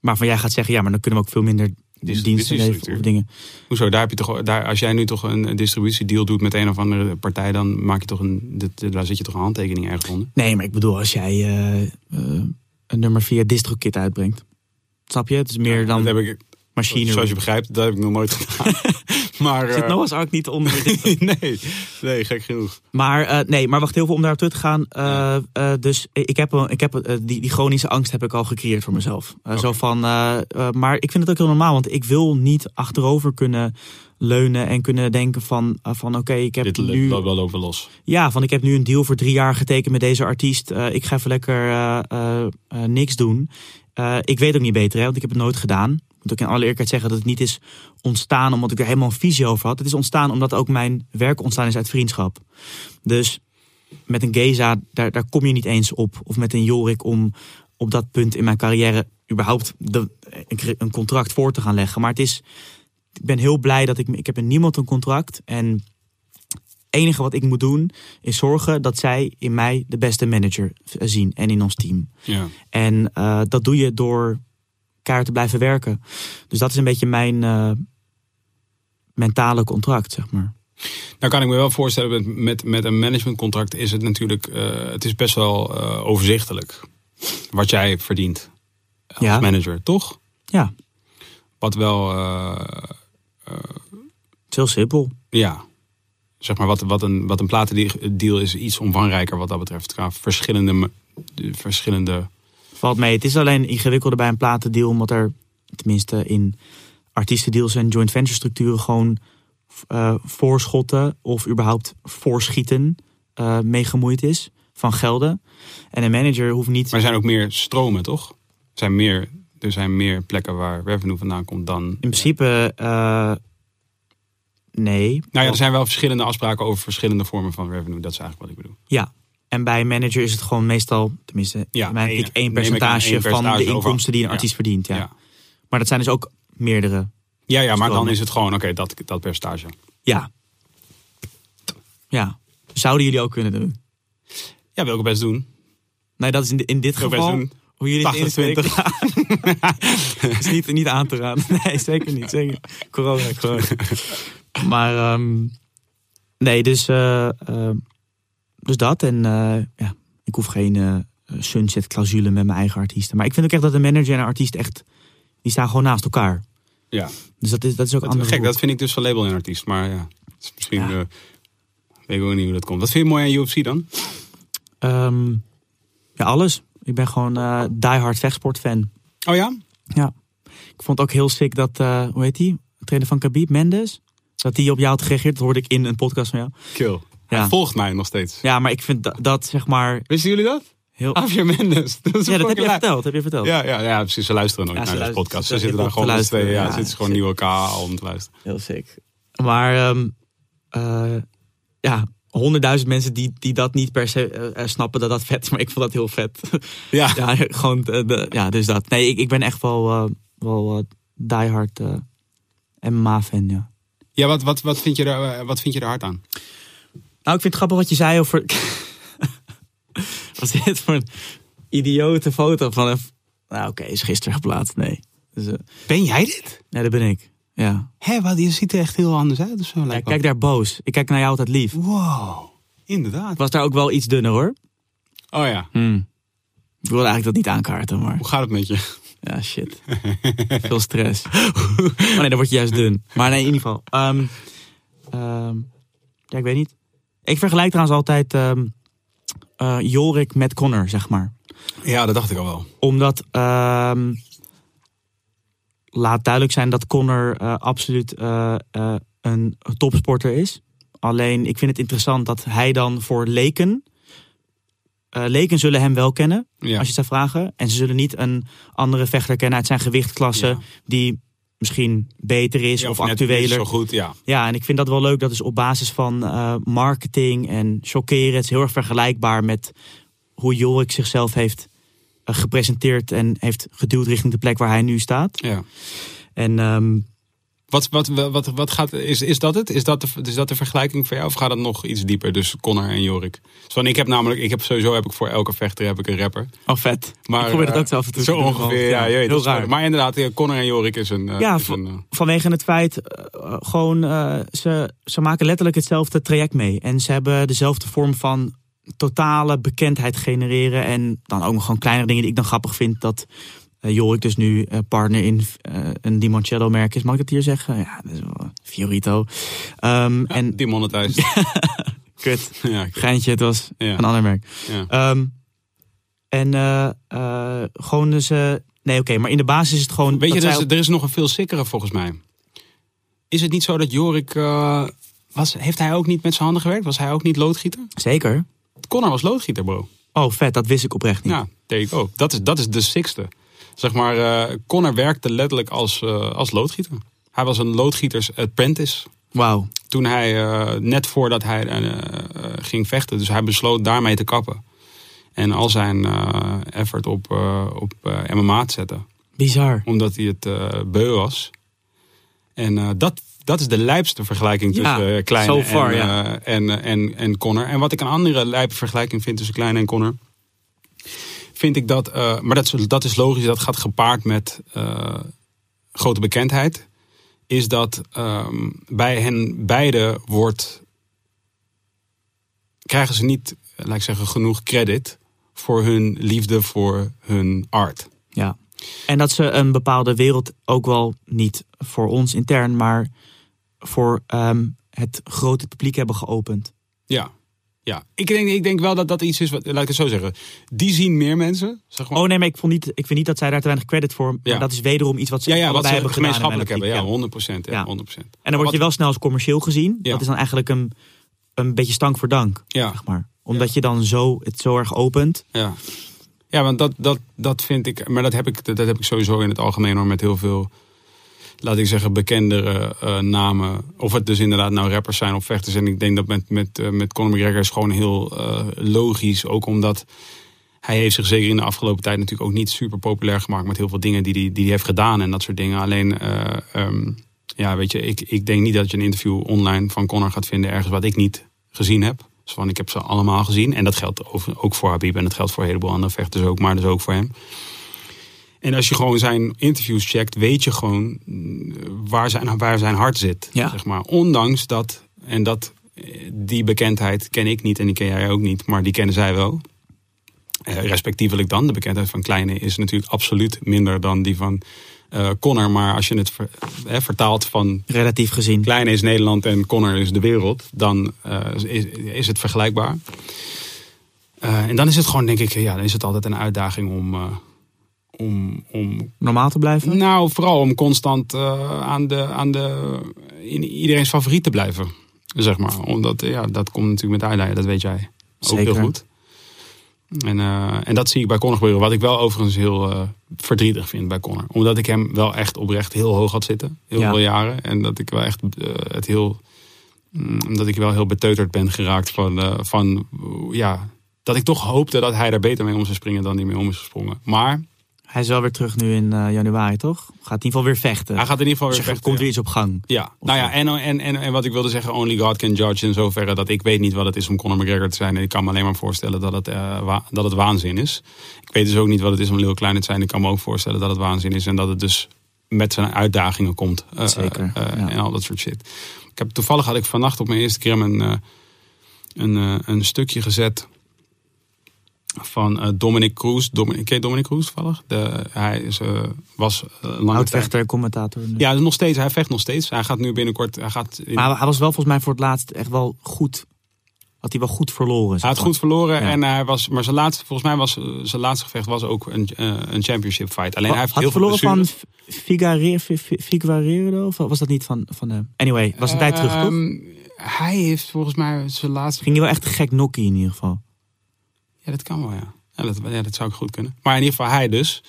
Maar van jij gaat zeggen, ja, maar dan kunnen we ook veel minder diensten leveren of dingen. Hoezo? Daar heb je toch, daar, als jij nu toch een distributiedeal doet met een of andere partij, dan maak je toch een, dit, daar zit je toch een handtekening ergens onder? Nee, maar ik bedoel, als jij eh, eh, een nummer via DistroKit uitbrengt. Snap je? Het is meer dan dat heb ik, zoals je begrijpt, dat heb ik nog nooit gedaan. maar Zit eh, Noah's Ark niet onder dit? nee, nee, gek genoeg. Maar eh, nee, maar wacht heel veel om daarop terug te gaan. Eh, dus ik heb, ik heb die, die chronische angst heb ik al gecreëerd voor mezelf. Zo van, maar ik vind het ook heel normaal, want ik wil niet achterover kunnen leunen en kunnen denken van, van oké, ik heb Dit nu, loopt wel lopen los. ja, van ik heb nu een deal voor drie jaar getekend met deze artiest. Ik ga even lekker niks doen. Ik weet ook niet beter, hè, want ik heb het nooit gedaan. Ik moet ook in alle eerlijkheid zeggen dat het niet is ontstaan omdat ik er helemaal een visie over had. Het is ontstaan omdat ook mijn werk ontstaan is uit vriendschap. Dus met een Geza, daar, daar kom je niet eens op. Of met een Jorik om op dat punt in mijn carrière überhaupt de, een, contract voor te gaan leggen. Maar het is, ik ben heel blij dat ik, ik heb met niemand een contract. En enige wat ik moet doen is zorgen dat zij in mij de beste manager zien en in ons team. Ja. En eh, dat doe je door keihard te blijven werken. Dus dat is een beetje mijn eh, mentale contract, zeg maar. Nou kan ik me wel voorstellen, met, met, met een managementcontract is het natuurlijk, eh, het is best wel eh, overzichtelijk. Wat jij verdient als Ja. manager, toch? Ja, Wat wel, het is heel simpel. ja, zeg maar wat, wat een, wat een platendeal is iets omvangrijker wat dat betreft. Qua verschillende, verschillende Valt mee. Het is alleen ingewikkelder bij een platendeal, omdat er tenminste in artiestendeals en joint venture structuren gewoon eh, voorschotten of überhaupt voorschieten eh mee gemoeid is van gelden. En een manager hoeft niet. Maar er zijn ook meer stromen, toch? Er zijn meer, er zijn meer plekken waar revenue vandaan komt dan. In principe, eh, nee. Nou ja, er zijn wel verschillende afspraken over verschillende vormen van revenue. Dat is eigenlijk wat ik bedoel. Ja. En bij een manager is het gewoon meestal, tenminste, Ja, mijn één- één percentage één van de inkomsten die een ja. artiest verdient. Ja. Ja, Maar dat zijn dus ook meerdere. ja, ja maar dan is het gewoon, oké, dat, dat percentage. Ja. Ja. Zouden jullie ook kunnen doen? Ja, wil ik best doen. Nee, dat is in, in dit Wil geval. doen. Hoe jullie het 28. insteken. is niet, niet aan te raden. Nee, zeker niet. Zeker. Corona, corona. Maar ehm, nee, dus, eh, eh, dus dat. En eh, ja, ik hoef geen eh, sunset clausule met mijn eigen artiesten. Maar ik vind ook echt dat een manager en een artiest echt, die staan gewoon naast elkaar. Ja, Dus dat is, dat is ook dat, anders. gek. Dat vind ik dus van label en artiest. Maar ja, is misschien Ja. eh, weet ik ook niet hoe dat komt. Wat vind je mooi aan UFC dan? Ehm, ja, alles. Ik ben gewoon eh diehard vechtsportfan. Oh ja? Ja. Ik vond het ook heel sick dat, hoe heet die? Trainer van Khabib, Mendes. Dat die op jou had gereageerd. Dat hoorde ik in een podcast van jou. Kill. Ja. Hij volgt mij nog steeds. Ja, maar ik vind dat, dat zeg maar Wisten jullie dat? heel... Javier Mendes. Dat ja, dat heb je verteld. Heb je verteld. Ja, ja, ja, precies. Ze luisteren nooit Ja, ze naar deze luisteren- podcast. ze Ze zitten daar op te gewoon met twee. Ja, Ja, zitten ze gewoon nieuwe K om te luisteren. Heel sick. Maar ehm, eh, ja, honderdduizend mensen die, die dat niet per se eh, snappen dat dat vet is. Maar ik vond dat heel vet. Ja. ja, gewoon, de, de- ja, dus dat. Nee, ik, ik ben echt wel, eh, wel eh, diehard eh MMA-fan, ja. Ja, wat, wat, wat, vind je er, eh, wat vind je er hard aan? Nou, ik vind het grappig wat je zei over. Wat is dit voor een idiote foto van een. Nou, oké, is gisteren geplaatst. Nee. Dus, eh, Ben jij dit? nee, dat ben ik. Ja. Hé, wat, je ziet er echt heel anders uit of zo. ja kijk daar boos. Ik kijk naar jou altijd lief. Wow, inderdaad. Was daar ook wel iets dunner hoor. Oh ja, Ik wilde eigenlijk dat niet aankaarten, maar. hoe gaat het met je? Ja, shit. Veel stress. Oh nee, dan word je juist dun. Maar nee, in ieder geval. ehm, ehm, ja, ik weet niet. Ik vergelijk trouwens altijd ehm, eh, Jorik met Connor, zeg maar. Ja, dat dacht ik al wel. Omdat, ehm, laat duidelijk zijn dat Connor eh, absoluut eh, een topsporter is. Alleen, ik vind het interessant dat hij dan voor leken... leken zullen hem wel kennen, Ja. als je het zou vragen. En ze zullen niet een andere vechter kennen uit zijn gewichtklasse... Ja. die misschien beter is Ja, of, niet actueler. Zo goed, ja. Ja, en ik vind dat wel leuk. Dat is op basis van eh, marketing en chockeren. Het is heel erg vergelijkbaar met hoe Jorik zichzelf heeft eh, gepresenteerd en heeft geduwd richting de plek waar hij nu staat. ja. En ehm, Wat, wat, wat, wat gaat, is, is, dat het? Is dat, de, is dat de vergelijking voor jou? Of gaat het nog iets dieper? Dus Connor en Jorik. Dus van, ik heb namelijk, ik heb sowieso heb ik voor elke vechter heb ik een rapper. Oh, vet. Maar, ik probeer het eh, ook zelf te doen. Zo ongeveer, ja. weet, heel dat raar. Maar inderdaad, ja, Connor en Jorik is een... eh, Ja, is een, eh, Vanwege het feit, eh, gewoon, eh, ze, ze maken letterlijk hetzelfde traject mee. En ze hebben dezelfde vorm van totale bekendheid genereren. En dan ook nog gewoon kleinere dingen die ik dan grappig vind. Dat eh, Jorik dus nu eh, partner in eh, een Dimoncello merk is. Mag ik dat hier zeggen? Ja, dat is wel Fiorito. Ja, en demonetized. kut, ja, geintje, het was Ja. een ander merk. ja. Ehm, en gewoon dus... nee, oké, maar in de basis is het gewoon... Weet je, er is, er is nog een veel sikkere volgens mij. Is het niet zo dat Jorik... was, heeft hij ook niet met zijn handen gewerkt? Was hij ook niet loodgieter? Zeker. Connor was loodgieter, bro. Oh, vet, dat wist ik oprecht niet. Ja, denk ik ook. Dat is, dat is de sixte. Zeg maar, eh Connor werkte letterlijk als, eh, als loodgieter. Hij was een loodgieters apprentice. Wauw. Toen hij, eh, net voordat hij ging vechten. Dus hij besloot daarmee te kappen. En al zijn effort op, op MMA te zetten. Bizar. Omdat hij het beu was. En dat, dat is de lijpste vergelijking tussen eh, Kleine so far, en, ja. en, en, en Connor. En wat ik een andere lijpe vergelijking vind tussen Kleine en Connor. Vind ik dat, eh, maar dat is, dat is logisch, dat gaat gepaard met eh, grote bekendheid. Is dat ehm, bij hen beiden wordt. krijgen ze niet, laat ik zeggen, genoeg credit voor hun liefde voor hun art. Ja. En dat ze een bepaalde wereld ook wel niet voor ons intern, maar voor ehm, het grote publiek hebben geopend. Ja. Ja, ik denk, ik denk wel dat dat iets is, wat, laat ik het zo zeggen. Die zien meer mensen. Zeg maar. Oh nee, maar ik, vond niet, ik vind niet dat zij daar te weinig credit voor. Maar Ja. dat is wederom iets wat ze ja, ja, wat ze hebben gemeenschappelijk hebben. Ja, optiek, 100%. Ja, Ja. 100%. En dan word je wel snel als commercieel gezien. Dat is dan eigenlijk een, een beetje stank voor dank, Ja, zeg maar. Omdat je dan zo, het zo erg opent. ja. ja want dat, dat, dat vind ik, maar dat heb ik, dat heb ik sowieso in het algemeen hoor, met heel veel, laat ik zeggen, bekendere eh, namen. Of het dus inderdaad nou rappers zijn of vechters. En ik denk dat met, met, eh, met Conor McGregor is gewoon heel eh, logisch. Ook omdat hij heeft zich zeker in de afgelopen tijd natuurlijk ook niet super populair gemaakt met heel veel dingen die hij die, die heeft gedaan en dat soort dingen. Alleen, eh, ehm, ja, weet je, ik, ik denk niet dat je een interview online van Conor gaat vinden ergens wat ik niet gezien heb. Dus van, ik heb ze allemaal gezien. En dat geldt ook voor Habib en dat geldt voor een heleboel andere vechters ook, maar dus ook voor hem. En als je gewoon zijn interviews checkt, weet je gewoon mm, waar zijn, waar zijn hart zit. Ja. Zeg maar. Ondanks dat, en dat, eh, die bekendheid ken ik niet en die ken jij ook niet, maar die kennen zij wel. Eh, respectievelijk dan. De bekendheid van Kleine is natuurlijk absoluut minder dan die van eh Connor. Maar als je het ver- eh, vertaalt van Relatief gezien. Kleine is Nederland en Connor is de wereld, dan is, is het vergelijkbaar. En dan is het gewoon, denk ik, ja, dan is het altijd een uitdaging om, om, om Normaal te blijven. nou, vooral om constant eh, aan de, aan de, in iedereen's favoriet te blijven. Zeg maar. Omdat, ja, dat komt natuurlijk met uitdagingen, dat weet jij ook Zeker. heel goed. En, eh, en dat zie ik bij Connor gebeuren. Wat ik wel overigens heel eh, verdrietig vind bij Connor. Omdat ik hem wel echt oprecht heel hoog had zitten. Heel Ja. veel jaren. En dat ik wel echt het heel... mm, Omdat ik wel heel beteuterd ben geraakt van... van ja, dat ik toch hoopte dat hij er beter mee om zou springen dan hij mee om is gesprongen. Maar Hij is wel weer terug nu in eh, januari, toch? Gaat in ieder geval weer vechten. hij gaat in ieder geval Dus weer er vechten. komt weer iets op gang. Ja, nou ja, en, en, en, en wat ik wilde zeggen, only God can judge in zoverre dat ik weet niet wat het is om Conor McGregor te zijn. En ik kan me alleen maar voorstellen dat het, eh, dat het waanzin is. Ik weet dus ook niet wat het is om Lil Klein te zijn. Ik kan me ook voorstellen dat het waanzin is en dat het dus met zijn uitdagingen komt. Eh, Zeker, ja. En al dat soort shit. Ik heb, toevallig had ik vannacht op mijn een, eh, een, eh, een stukje gezet van eh, Dominic Cruz. Dominic, ken je Dominic Cruz toevallig? De, hij is, eh, was eh, lange tijd... Oud-vechter, commentator. nu. Ja, nog steeds. Hij vecht nog steeds. Hij gaat nu binnenkort. Hij, gaat in- Maar hij was wel volgens mij voor het laatst echt wel goed. Had hij wel goed verloren. hij had maar. goed verloren. Ja. En hij was, maar zijn laatste, volgens mij was eh, zijn laatste gevecht was ook een, eh, een championship fight. Alleen hij heeft had heel hij veel verloren van? Figueredo? Of was dat niet van, van hem? Anyway, was een tijd terug, toch? Ehm, Hij heeft volgens mij zijn laatste. Ging hij wel echt gek nokkie in ieder geval. Ja, dat kan wel, ja. Ja, dat, ja, dat zou ik goed kunnen. Maar in ieder geval, hij dus.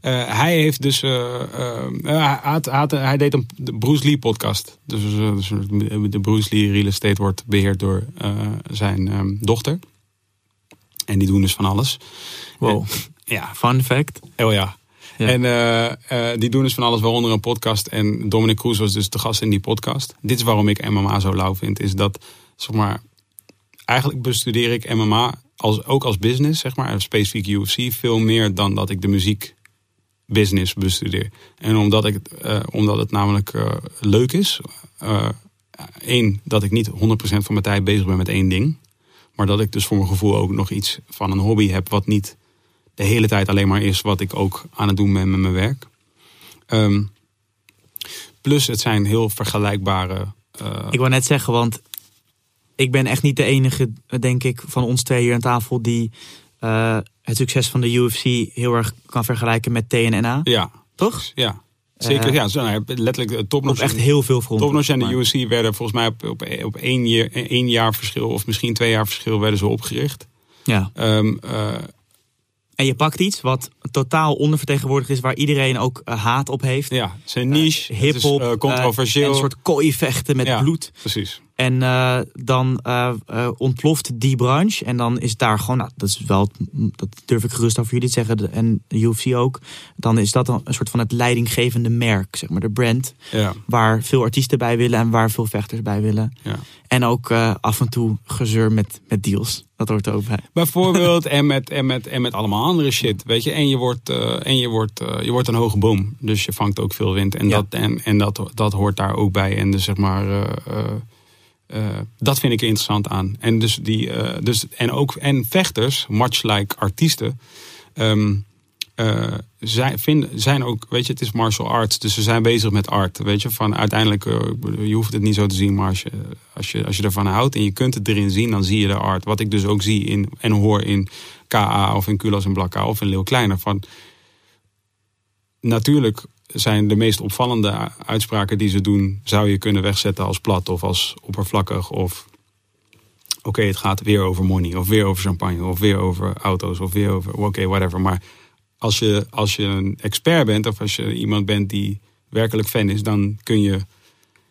Eh, hij heeft dus. eh, eh, hij, had, hij had- hij deed een de Bruce Lee podcast. Dus, dus de Bruce Lee Real Estate wordt beheerd door zijn ehm, dochter. En die doen dus van alles. Wow. Ja, Fun fact. Oh ja. Ja. En die doen dus van alles, waaronder een podcast. En Dominic Cruz was dus de gast in die podcast. Dit is waarom ik MMA zo lauw vind. Is dat, zeg maar, eigenlijk bestudeer ik MMA als, ook als business, zeg maar, specifiek UFC, veel meer dan dat ik de muziek business bestudeer. En omdat, ik, eh, omdat het namelijk eh, leuk is. Eén, dat ik niet 100% van mijn tijd bezig ben met één ding. Maar dat ik dus voor mijn gevoel ook nog iets van een hobby heb. Wat niet de hele tijd alleen maar is wat ik ook aan het doen ben met mijn werk. Ehm, plus het zijn heel vergelijkbare... eh, Ik wou net zeggen, want ik ben echt niet de enige, denk ik, van ons twee hier aan tafel die eh, het succes van de UFC heel erg kan vergelijken met TNNA. ja, Toch? ja. Zeker, Eh, ja. Zo, nou, letterlijk eh, Op topnotch. echt heel veel fronten. Topnotch en de UFC werden volgens mij op, op, op één, jaar, één jaar verschil... of misschien twee jaar verschil werden ze opgericht. Ja. Ehm, eh, En je pakt iets wat totaal ondervertegenwoordigd is, waar iedereen ook haat op heeft. ja, een niche. Hip-hop, controversieel. en een soort kooi vechten met Ja. bloed. Precies. En eh, dan eh, eh, ontploft die branche. En dan is daar gewoon, nou, dat is wel, dat durf ik gerust over jullie te zeggen. En de UFC ook. Dan is dat dan een soort van het leidinggevende merk, zeg maar, de brand. Ja, Waar veel artiesten bij willen en waar veel vechters bij willen. ja. En ook af en toe gezeur met, met deals. Dat hoort er ook bij. Bijvoorbeeld, en met, en, met, en met allemaal andere shit. Weet je, en je wordt, en je wordt, je wordt een hoge boom. Dus je vangt ook veel wind. En, Ja. dat, en, en dat, dat hoort daar ook bij. En dus zeg maar. Eh, dat vind ik er interessant aan. En, dus die, eh, dus, en ook en vechters, much like artiesten. ehm, eh, zijn, vinden, zijn ook, weet je, het is martial arts, dus ze zijn bezig met art. Weet je, van uiteindelijk, je hoeft het niet zo te zien, maar als je, als, je, als je ervan houdt en je kunt het erin zien, dan zie je de art. Wat ik dus ook zie in, en hoor in KA of in Kulas en Blakka of in Leeuw Kleiner. Van, natuurlijk zijn de meest opvallende uitspraken die ze doen, zou je kunnen wegzetten als plat of als oppervlakkig of oké, het gaat weer over money of weer over champagne of weer over auto's of weer over oké, whatever. Maar als je, als je een expert bent of als je iemand bent die werkelijk fan is, dan kun je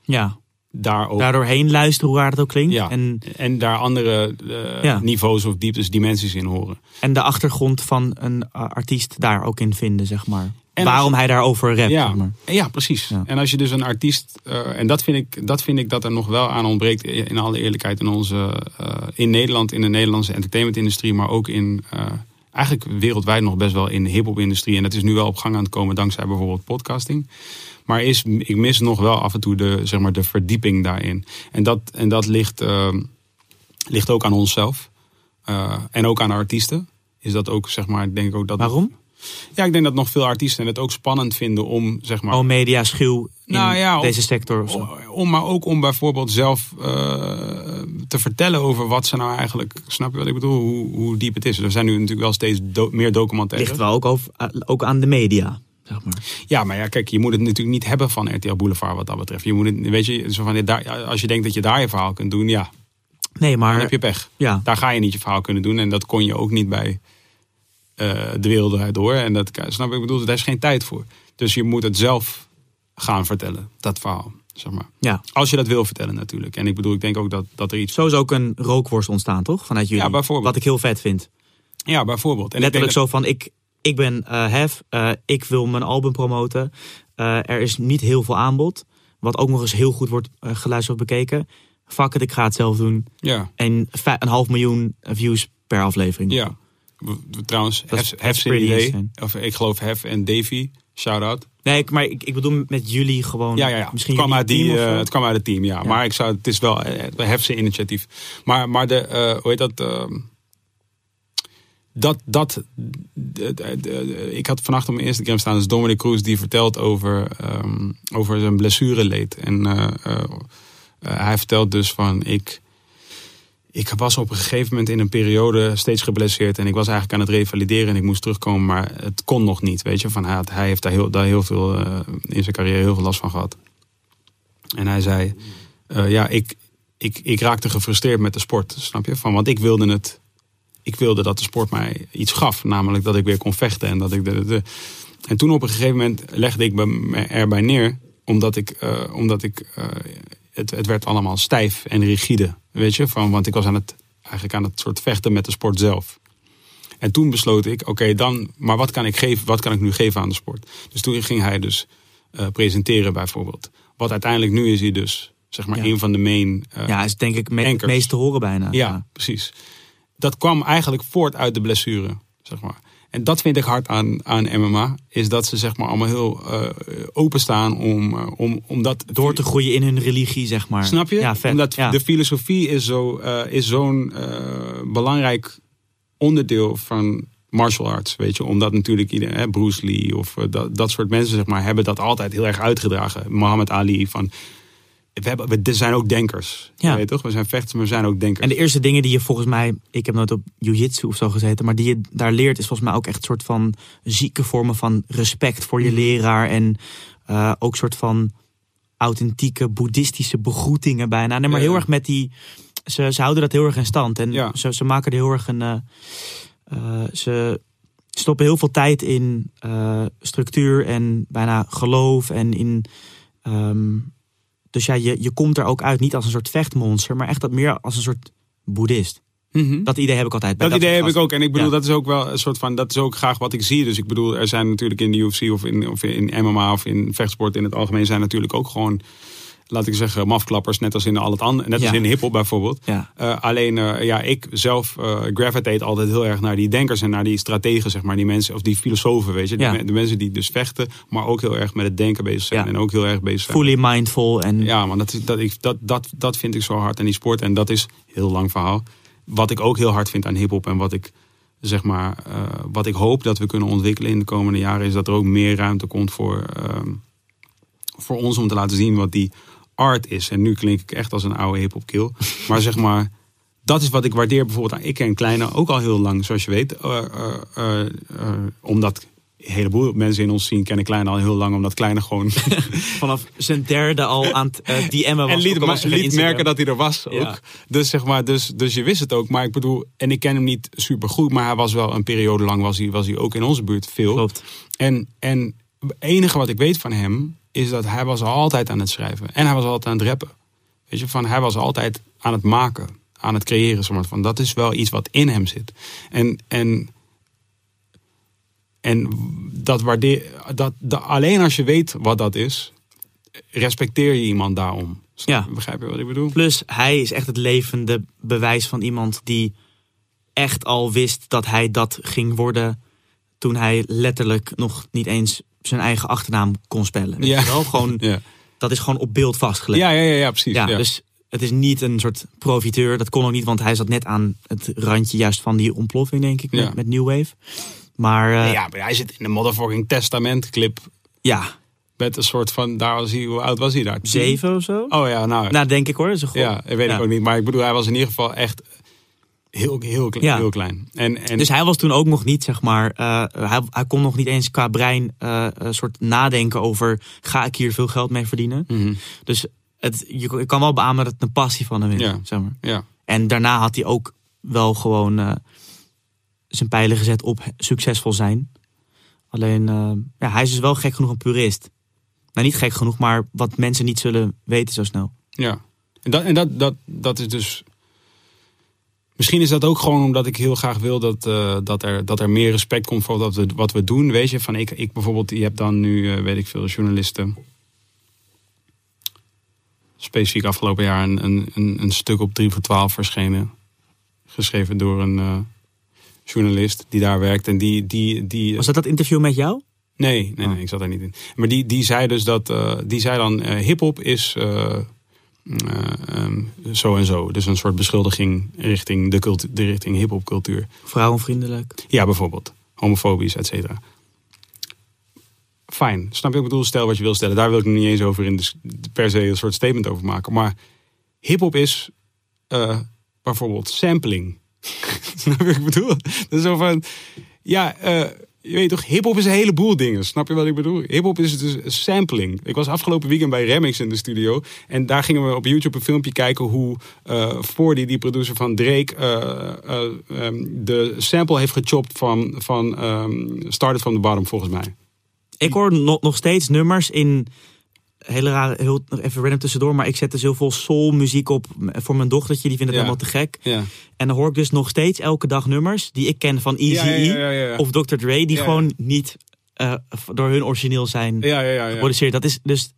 Ja, daar ook daardoor heen luisteren hoe raar het ook klinkt. ja, En, en daar andere eh, Ja. niveaus of dieptes, dimensies in horen. en de achtergrond van een artiest daar ook in vinden, zeg maar. En Waarom hij daarover rapt, Ja, zeg maar. ja precies. Ja. En als je dus een artiest, eh, en dat vind, ik, dat vind ik dat er nog wel aan ontbreekt, in alle eerlijkheid, in onze, eh, in Nederland, in de Nederlandse entertainmentindustrie, maar ook in, eh, eigenlijk wereldwijd nog best wel in de hip-hop-industrie. En dat is nu wel op gang aan het komen dankzij bijvoorbeeld podcasting. Maar is, ik mis nog wel af en toe de, zeg maar, de verdieping daarin. En dat, en dat ligt, ligt ook aan onszelf. En ook aan artiesten. Is dat ook, zeg maar, ik denk ook dat. Waarom? Ja, ik denk dat nog veel artiesten het ook spannend vinden om, zeg maar. Oh, media schuw in Nou ja, deze sector of zo. om, maar ook om bijvoorbeeld zelf eh, te vertellen over wat ze nou eigenlijk. Snap je wat ik bedoel? Hoe, hoe diep het is. Er zijn nu natuurlijk wel steeds do- meer documentaires. Ligt wel ook, over, uh, ook aan de media, zeg maar. Ja, maar ja, kijk, je moet het natuurlijk niet hebben van RTL Boulevard wat dat betreft. Je moet het, weet je, zo van, als je denkt dat je daar je verhaal kunt doen, ja, Nee, dan maar heb je pech. ja, Daar ga je niet je verhaal kunnen doen. En dat kon je ook niet bij eh, de wereld eruit door. En dat, snap je, ik bedoel, daar is geen tijd voor. Dus je moet het zelf gaan vertellen, dat verhaal. Zeg maar. ja. Als je dat wil vertellen natuurlijk. En ik bedoel, ik denk ook dat, dat er iets... Zo is ook een rookworst ontstaan, toch? Vanuit jullie. Ja, bijvoorbeeld. Wat ik heel vet vind. Ja, bijvoorbeeld. En ik Letterlijk zo van, ik, ik ben eh Hef, eh, ik wil mijn album promoten. Eh, er is niet heel veel aanbod. Wat ook nog eens heel goed wordt eh, geluisterd of bekeken. Fuck it, ik ga het zelf doen. Ja, En een half miljoen views per aflevering. ja. We- we- Trouwens, Hef. Of ik geloof Hef en Davy. Shout-out. Nee, ik- maar ik, ik bedoel met jullie gewoon. Ja, ja, ja. Misschien het, kwam uit die, eh, het kwam uit het team, ja. Ja. Maar ik zou, het is wel eh, Hef zijn initiatief. Maar, maar de, eh, hoe heet dat... ehm, dat, dat de- de- de- ik had vannacht op mijn Instagram staan, dus Dominic Cruz die vertelt over, ehm, over zijn blessureleed. En eh, eh, eh, hij vertelt dus van, ik, ik was op een gegeven moment in een periode steeds geblesseerd. En ik was eigenlijk aan het revalideren en ik moest terugkomen, maar het kon nog niet. Weet je, van, hij, heeft daar heel, daar heel veel eh, in zijn carrière heel veel last van gehad. En hij zei, eh, ja, ik, ik, ik raakte gefrustreerd met de sport, snap je? Van, want ik wilde het ik wilde dat de sport mij iets gaf. Namelijk dat ik weer kon vechten. En, dat ik de, en toen op een gegeven moment legde ik me erbij neer. Omdat ik, eh, omdat ik het, het werd allemaal stijf en rigide. Weet je, van, want ik was aan het, eigenlijk aan het soort vechten met de sport zelf. En toen besloot ik, oké, dan, maar wat kan ik geven? Wat kan ik nu geven aan de sport? Dus toen ging hij dus eh, presenteren bijvoorbeeld. Wat uiteindelijk nu is hij dus, zeg maar, Ja. een van de main. eh, Ja, is denk ik me- het meest te horen bijna. ja, precies. Dat kwam eigenlijk voort uit de blessure, zeg maar. En dat vind ik hard aan, aan MMA. Is dat ze zeg maar allemaal heel eh, openstaan om, eh, om, om dat Door te groeien in hun religie, zeg maar. Snap je? Ja, vet. Omdat ja. de filosofie is zo, eh, is zo'n belangrijk onderdeel van martial arts. Weet je, omdat natuurlijk iedereen, hè, Bruce Lee of dat, dat soort mensen, zeg maar, hebben dat altijd heel erg uitgedragen. Muhammad Ali van. We, hebben, we zijn ook denkers. Ja. Weet je toch? We zijn vechters, maar we zijn ook denkers. En de eerste dingen die je volgens mij, ik heb nooit op jiu-jitsu of zo gezeten, maar die je daar leert, is volgens mij ook echt een soort van zieke vormen van respect voor je leraar. En eh, ook een soort van authentieke boeddhistische begroetingen bijna. Nee, maar Ja. heel erg met die. Ze, ze houden dat heel erg in stand. En Ja. ze, ze maken er heel erg een. eh, eh, ze stoppen heel veel tijd in structuur en bijna geloof en in. ehm, dus ja, je, je komt er ook uit niet als een soort vechtmonster, maar echt dat meer als een soort boeddhist. Mhm. Dat idee heb ik altijd. bij Dat idee soort heb ik ook. En ik bedoel, Ja. dat is ook wel een soort van. Dat is ook graag wat ik zie. Dus ik bedoel, er zijn natuurlijk in de UFC of in, of in MMA of in vechtsport in het algemeen zijn natuurlijk ook gewoon. Laat ik zeggen, mafklappers, net als in al het andere, net als in hip-hop bijvoorbeeld. Eh, alleen, eh, ja, ik zelf eh gravitate altijd heel erg naar die denkers en naar die strategen, zeg maar. Die mensen, of die filosofen, weet je. De, mensen die dus vechten, maar ook heel erg met het denken bezig zijn. En ook heel erg bezig zijn. Fully mindful en Ja, maar dat, dat, ik, dat, dat, dat vind ik zo hard aan die sport. En dat is heel lang verhaal. Wat ik ook heel hard vind aan hip-hop en wat ik zeg maar, wat ik hoop dat we kunnen ontwikkelen in de komende jaren, is dat er ook meer ruimte komt voor, ehm, voor ons om te laten zien wat die art is. En nu klink ik echt als een oude hip-hop kill. Maar zeg maar, dat is wat ik waardeer bijvoorbeeld aan. Ik ken Kleine ook al heel lang, zoals je weet. Eh, eh, eh, omdat een heleboel mensen in ons zien kennen Kleine al heel lang, omdat Kleine gewoon vanaf zijn derde al aan het DM'en was. en liet, ook al was ma- geen liet merken dat hij er was ook. Ja. Dus, zeg maar, dus, dus je wist het ook. Maar ik bedoel, en ik ken hem niet super goed, maar hij was wel een periode lang was hij, was hij ook in onze buurt veel. Klopt. En, en het enige wat ik weet van hem is dat hij was altijd aan het schrijven. En hij was altijd aan het rappen. Weet je, van hij was altijd aan het maken, aan het creëren. Zeg maar, van, dat is wel iets wat in hem zit. En, en, en dat waardeer, dat, dat, alleen als je weet wat dat is, respecteer je iemand daarom. Ja. Begrijp je wat ik bedoel? Plus, hij is echt het levende bewijs van iemand die echt al wist dat hij dat ging worden. toen hij letterlijk nog niet eens zijn eigen achternaam kon spellen. Weet Ja. wel? Gewoon, Ja, dat is gewoon op beeld vastgelegd. ja, ja, ja, ja precies. Ja, ja. dus het is niet een soort profiteur. Dat kon ook niet, want hij zat net aan het randje juist van die ontploffing, denk ik, met, Ja. met New Wave. Maar eh, ja. ja, maar hij zit in de motherfucking testament clip. Met een soort van, daar was hij, hoe oud was hij daar? Zeven of zo. Oh ja, nou. Nou, denk ik hoor. Dat is een goal. ja, weet Ja. ik ook niet. Maar ik bedoel, hij was in ieder geval echt heel, heel, klein, Ja. heel klein. En, en, Dus hij was toen ook nog niet, zeg maar, eh, hij, hij kon nog niet eens qua brein eh, een soort nadenken over, ga ik hier veel geld mee verdienen? Mhm, Dus het, je, je kan wel beamen dat het een passie van hem is, Ja. zeg maar. ja. En daarna had hij ook wel gewoon eh, zijn pijlen gezet op succesvol zijn. Alleen, ja, hij is dus wel gek genoeg een purist. Nou, niet gek genoeg, maar wat mensen niet zullen weten zo snel. Ja, en dat, en dat, dat, dat is dus. Misschien is dat ook gewoon omdat ik heel graag wil dat, eh, dat, er, dat er meer respect komt voor wat we, wat we doen. Weet je, van ik, ik bijvoorbeeld, je hebt dan nu, eh, weet ik veel, journalisten. Specifiek afgelopen jaar een, een, een, stuk op 3 voor 12 verschenen. Geschreven door een eh, journalist die daar werkt. En die, die, die, Was dat dat interview met jou? Nee, nee, nee, ik zat daar niet in. Maar die, die zei dus dat, die zei dan, hip-hop is eh, eh, ehm, zo en zo. Dus een soort beschuldiging richting de, cultu- de richting hip-hop cultuur. Vrouwenvriendelijk. Ja, bijvoorbeeld. Homofobisch, et cetera. Fijn, snap je? Ik bedoel, stel wat je wil stellen. Daar wil ik niet eens over in per se een soort statement over maken. Maar hip-hop is eh, bijvoorbeeld sampling. snap je wat ik bedoel? Dat is zo van, ja, eh, je weet toch, hip-hop is een heleboel dingen. Snap je wat ik bedoel? Hip-hop is dus sampling. Ik was afgelopen weekend bij Remix in de studio. En daar gingen we op YouTube een filmpje kijken hoe uh, Fordy, die producer van Drake, uh, uh, um, de sample heeft gechopt van, van um, Started from the Bottom, volgens mij. Ik hoor nog steeds nummers in hele rare, heel, even random tussendoor, maar ik zet dus heel veel soul muziek op voor mijn dochtertje. Die vindt het Ja. helemaal te gek. Ja. En dan hoor ik dus nog steeds elke dag nummers die ik ken van Easy ja. of Dr. Dre, die gewoon niet eh, door hun origineel zijn geproduceerd. Dat is dus,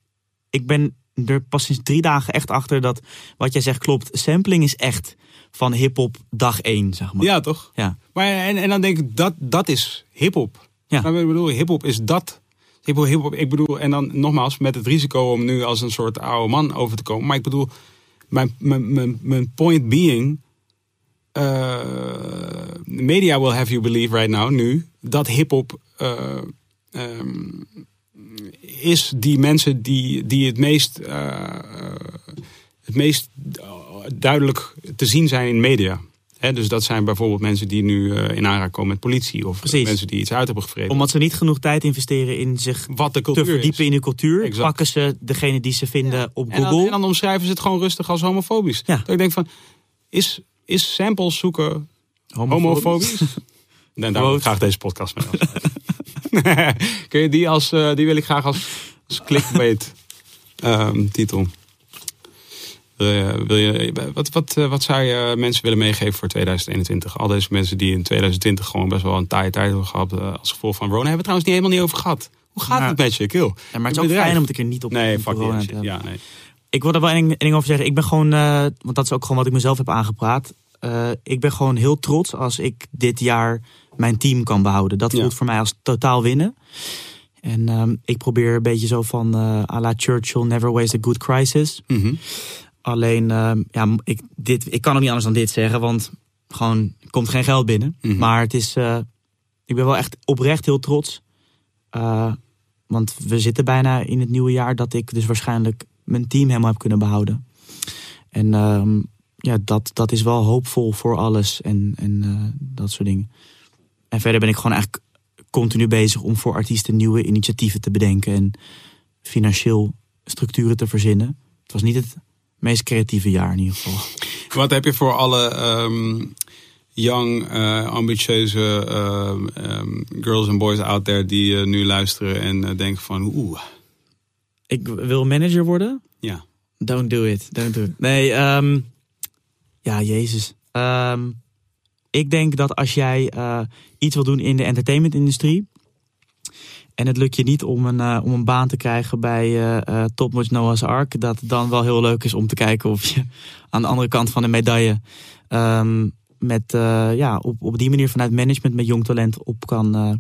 ik ben er pas sinds drie dagen echt achter dat wat jij zegt klopt. Sampling is echt van hip-hop dag één, zeg maar. Ja, toch? Ja. Maar en, en dan denk ik, dat, dat is hip-hop. Ja. Wat ik bedoel, hip-hop is dat. Hip-hop, hip-hop. Ik bedoel, en dan nogmaals, met het risico om nu als een soort oude man over te komen. Maar ik bedoel, mijn, mijn, mijn, point being. eh, media will have you believe right now, nu, dat hip-hop. eh, ehm, is die mensen die, die het meest. eh, het meest duidelijk te zien zijn in media. Dus dat zijn bijvoorbeeld mensen die nu eh, in aanraking komen met politie. Of Precies. mensen die iets uit hebben gevreden. Omdat ze niet genoeg tijd investeren in zich wat de te cultuur verdiepen is. in de cultuur, Exact. pakken ze degene die ze vinden op En dan, Google. en dan omschrijven ze het gewoon rustig als homofobisch. Ja. Dat ik denk van, is, is samples zoeken homofobisch? En daar wil ik graag deze podcast mee. Kun je die als, eh, die wil ik graag als, als clickbait ehm, titel. Wil je, wil je, wat, wat, eh, wat zou je mensen willen meegeven voor 2021? Al deze mensen die in 2020 gewoon best wel een taaie tijd hebben gehad eh, als gevolg van Rona. Hebben we trouwens niet helemaal niet over gehad. Hoe gaat het met je, Kill? Ja, maar het is ook fijn om het een keer niet op Nee, fuck corona te. Ja, nee. Ik wil er wel één ding, over zeggen. Ik ben gewoon, eh, want dat is ook gewoon wat ik mezelf heb aangepraat. Ik ben gewoon heel trots als ik dit jaar mijn team kan behouden. Dat Ja. voelt voor mij als totaal winnen. En ehm, ik probeer een beetje zo van eh à la Churchill, never waste a good crisis. Mhm. Alleen, ehm, ja, ik, dit, ik kan ook niet anders dan dit zeggen, want gewoon er komt geen geld binnen. Mhm. Maar het is, eh, ik ben wel echt oprecht heel trots. Eh, want we zitten bijna in het nieuwe jaar dat ik dus waarschijnlijk mijn team helemaal heb kunnen behouden. En ehm, ja, dat, dat is wel hoopvol voor alles en, en eh, dat soort dingen. En verder ben ik gewoon eigenlijk continu bezig om voor artiesten nieuwe initiatieven te bedenken en financieel structuren te verzinnen. Het was niet het meest creatieve jaar in ieder geval. Wat heb je voor alle ehm, young, eh, ambitieuze ehm, ehm, girls en boys out there die eh, nu luisteren en eh, denken van oeh, Ik wil manager worden. ja. Don't do it. Don't do it. Nee, ja, Jezus. Ik denk dat als jij iets wil doen in de entertainmentindustrie. En het lukt je niet om een, eh, om een baan te krijgen bij eh, Topnotch Noah's Ark. dat het dan wel heel leuk is om te kijken of je aan de andere kant van de medaille. ehm, met, ja, op, op die manier vanuit management met jong talent op kan,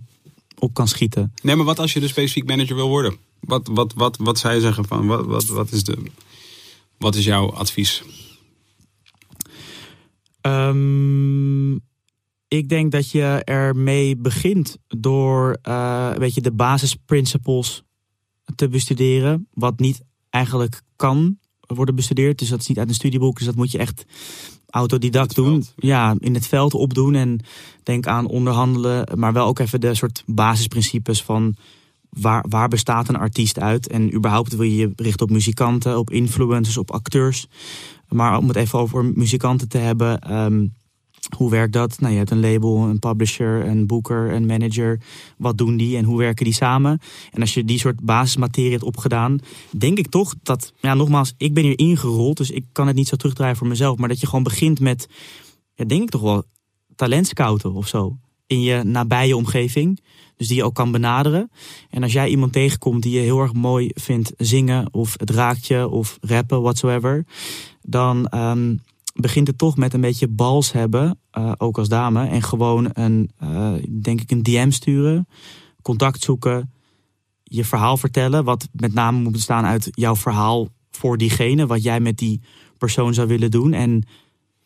op kan schieten. Nee, maar wat als je dus specifiek manager wil worden? Wat, wat, wat, wat zou je zeggen van wat, wat, wat, is de, wat is jouw advies? Ehm, ik denk dat je ermee begint door eh, een beetje de basisprinciples te bestuderen. Wat niet eigenlijk kan worden bestudeerd. Dus dat is niet uit een studieboek. Dus dat moet je echt autodidact doen. Ja, in het veld opdoen. En denk aan onderhandelen. Maar wel ook even de soort basisprincipes van waar, waar bestaat een artiest uit? En überhaupt wil je je richten op muzikanten, op influencers, op acteurs. Maar om het even over muzikanten te hebben. ehm, hoe werkt dat? Nou, je hebt een label, een publisher, een boeker, een manager. Wat doen die en hoe werken die samen? En als je die soort basismaterie hebt opgedaan, denk ik toch dat, ja, nogmaals, ik ben hier ingerold, dus ik kan het niet zo terugdraaien voor mezelf. Maar dat je gewoon begint met, ja, denk ik toch wel, talentscouten of zo. In je nabije omgeving. Dus die je ook kan benaderen. En als jij iemand tegenkomt die je heel erg mooi vindt zingen, of het raakt je, of rappen, whatsoever. Dan ehm, begint het toch met een beetje bals hebben, eh, ook als dame. En gewoon een, eh, denk ik, een DM sturen, contact zoeken, je verhaal vertellen. Wat met name moet bestaan uit jouw verhaal voor diegene, wat jij met die persoon zou willen doen. En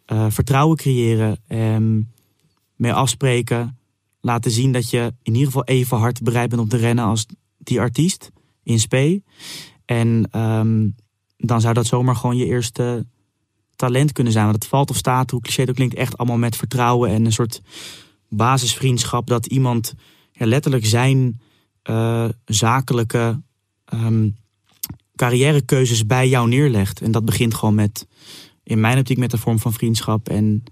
eh, vertrouwen creëren, en mee afspreken. Laten zien dat je in ieder geval even hard bereid bent om te rennen als die artiest in spe. En ehm, dan zou dat zomaar gewoon je eerste talent kunnen zijn. Want het valt of staat, hoe cliché het ook klinkt, echt allemaal met vertrouwen en een soort basisvriendschap. Dat iemand ja, letterlijk zijn eh, zakelijke ehm, carrièrekeuzes bij jou neerlegt. En dat begint gewoon met, in mijn optiek, met een vorm van vriendschap en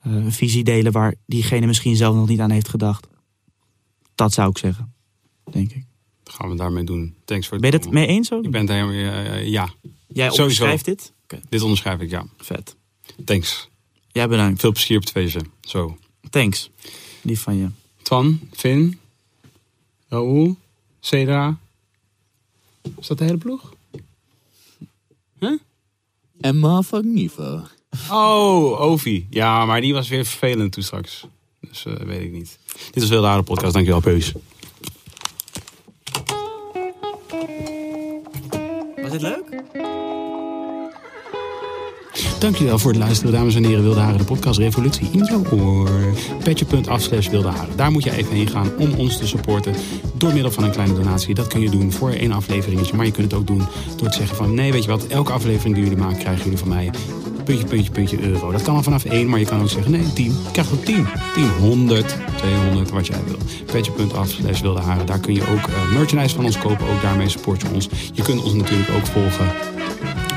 een visie delen waar diegene misschien zelf nog niet aan heeft gedacht. Dat zou ik zeggen, denk ik. Dat gaan we daarmee doen. Thanks voor het Ben je het mee eens ook? Je bent helemaal, eh, ja. Jij Sowieso. onderschrijft dit? Oké, Dit onderschrijf ik, ja. vet. Thanks. Jij bedankt. Veel plezier op het feestje. Zo. Thanks. Lief van je. Twan, Finn, Raoul, Cedra. Is dat de hele ploeg? En motherfucking Nivo. Oh, Ovi. Ja, maar die was weer vervelend toen straks. Dus eh, weet ik niet. Dit was wel de Aarde podcast. Dankjewel, Peus. Was dit leuk? Dankjewel voor het luisteren, dames en heren. Wilde Haren, de podcast Revolutie in jouw oor. Petje.af slash Wilde Haren. Daar moet je even heen gaan om ons te supporten. Door middel van een kleine donatie. Dat kun je doen voor één afleveringetje. Maar je kunt het ook doen door te zeggen van... Nee, weet je wat, elke aflevering die jullie maken krijgen jullie van mij... Puntje, puntje, puntje euro. Dat kan al vanaf één, maar je kan ook zeggen... Nee, 10. Je krijgt ook 10. 10, 100, 200, wat jij wil. Petje.af slash Wilde Haren. Daar kun je ook eh, merchandise van ons kopen. Ook daarmee support je ons. Je kunt ons natuurlijk ook volgen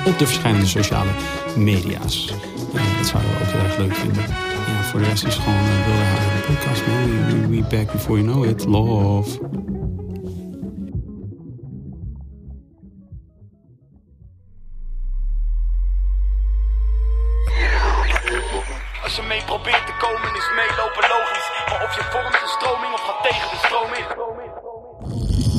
op de verschillende sociale media's. Eh, dat zouden we ook heel erg leuk vinden. Ja, voor de rest is gewoon uh, Wilde Haren de podcast. Man. We, we back before you know it. Love. Is meelopen logisch Maar of je vormt de stroming of gaat tegen de stroom in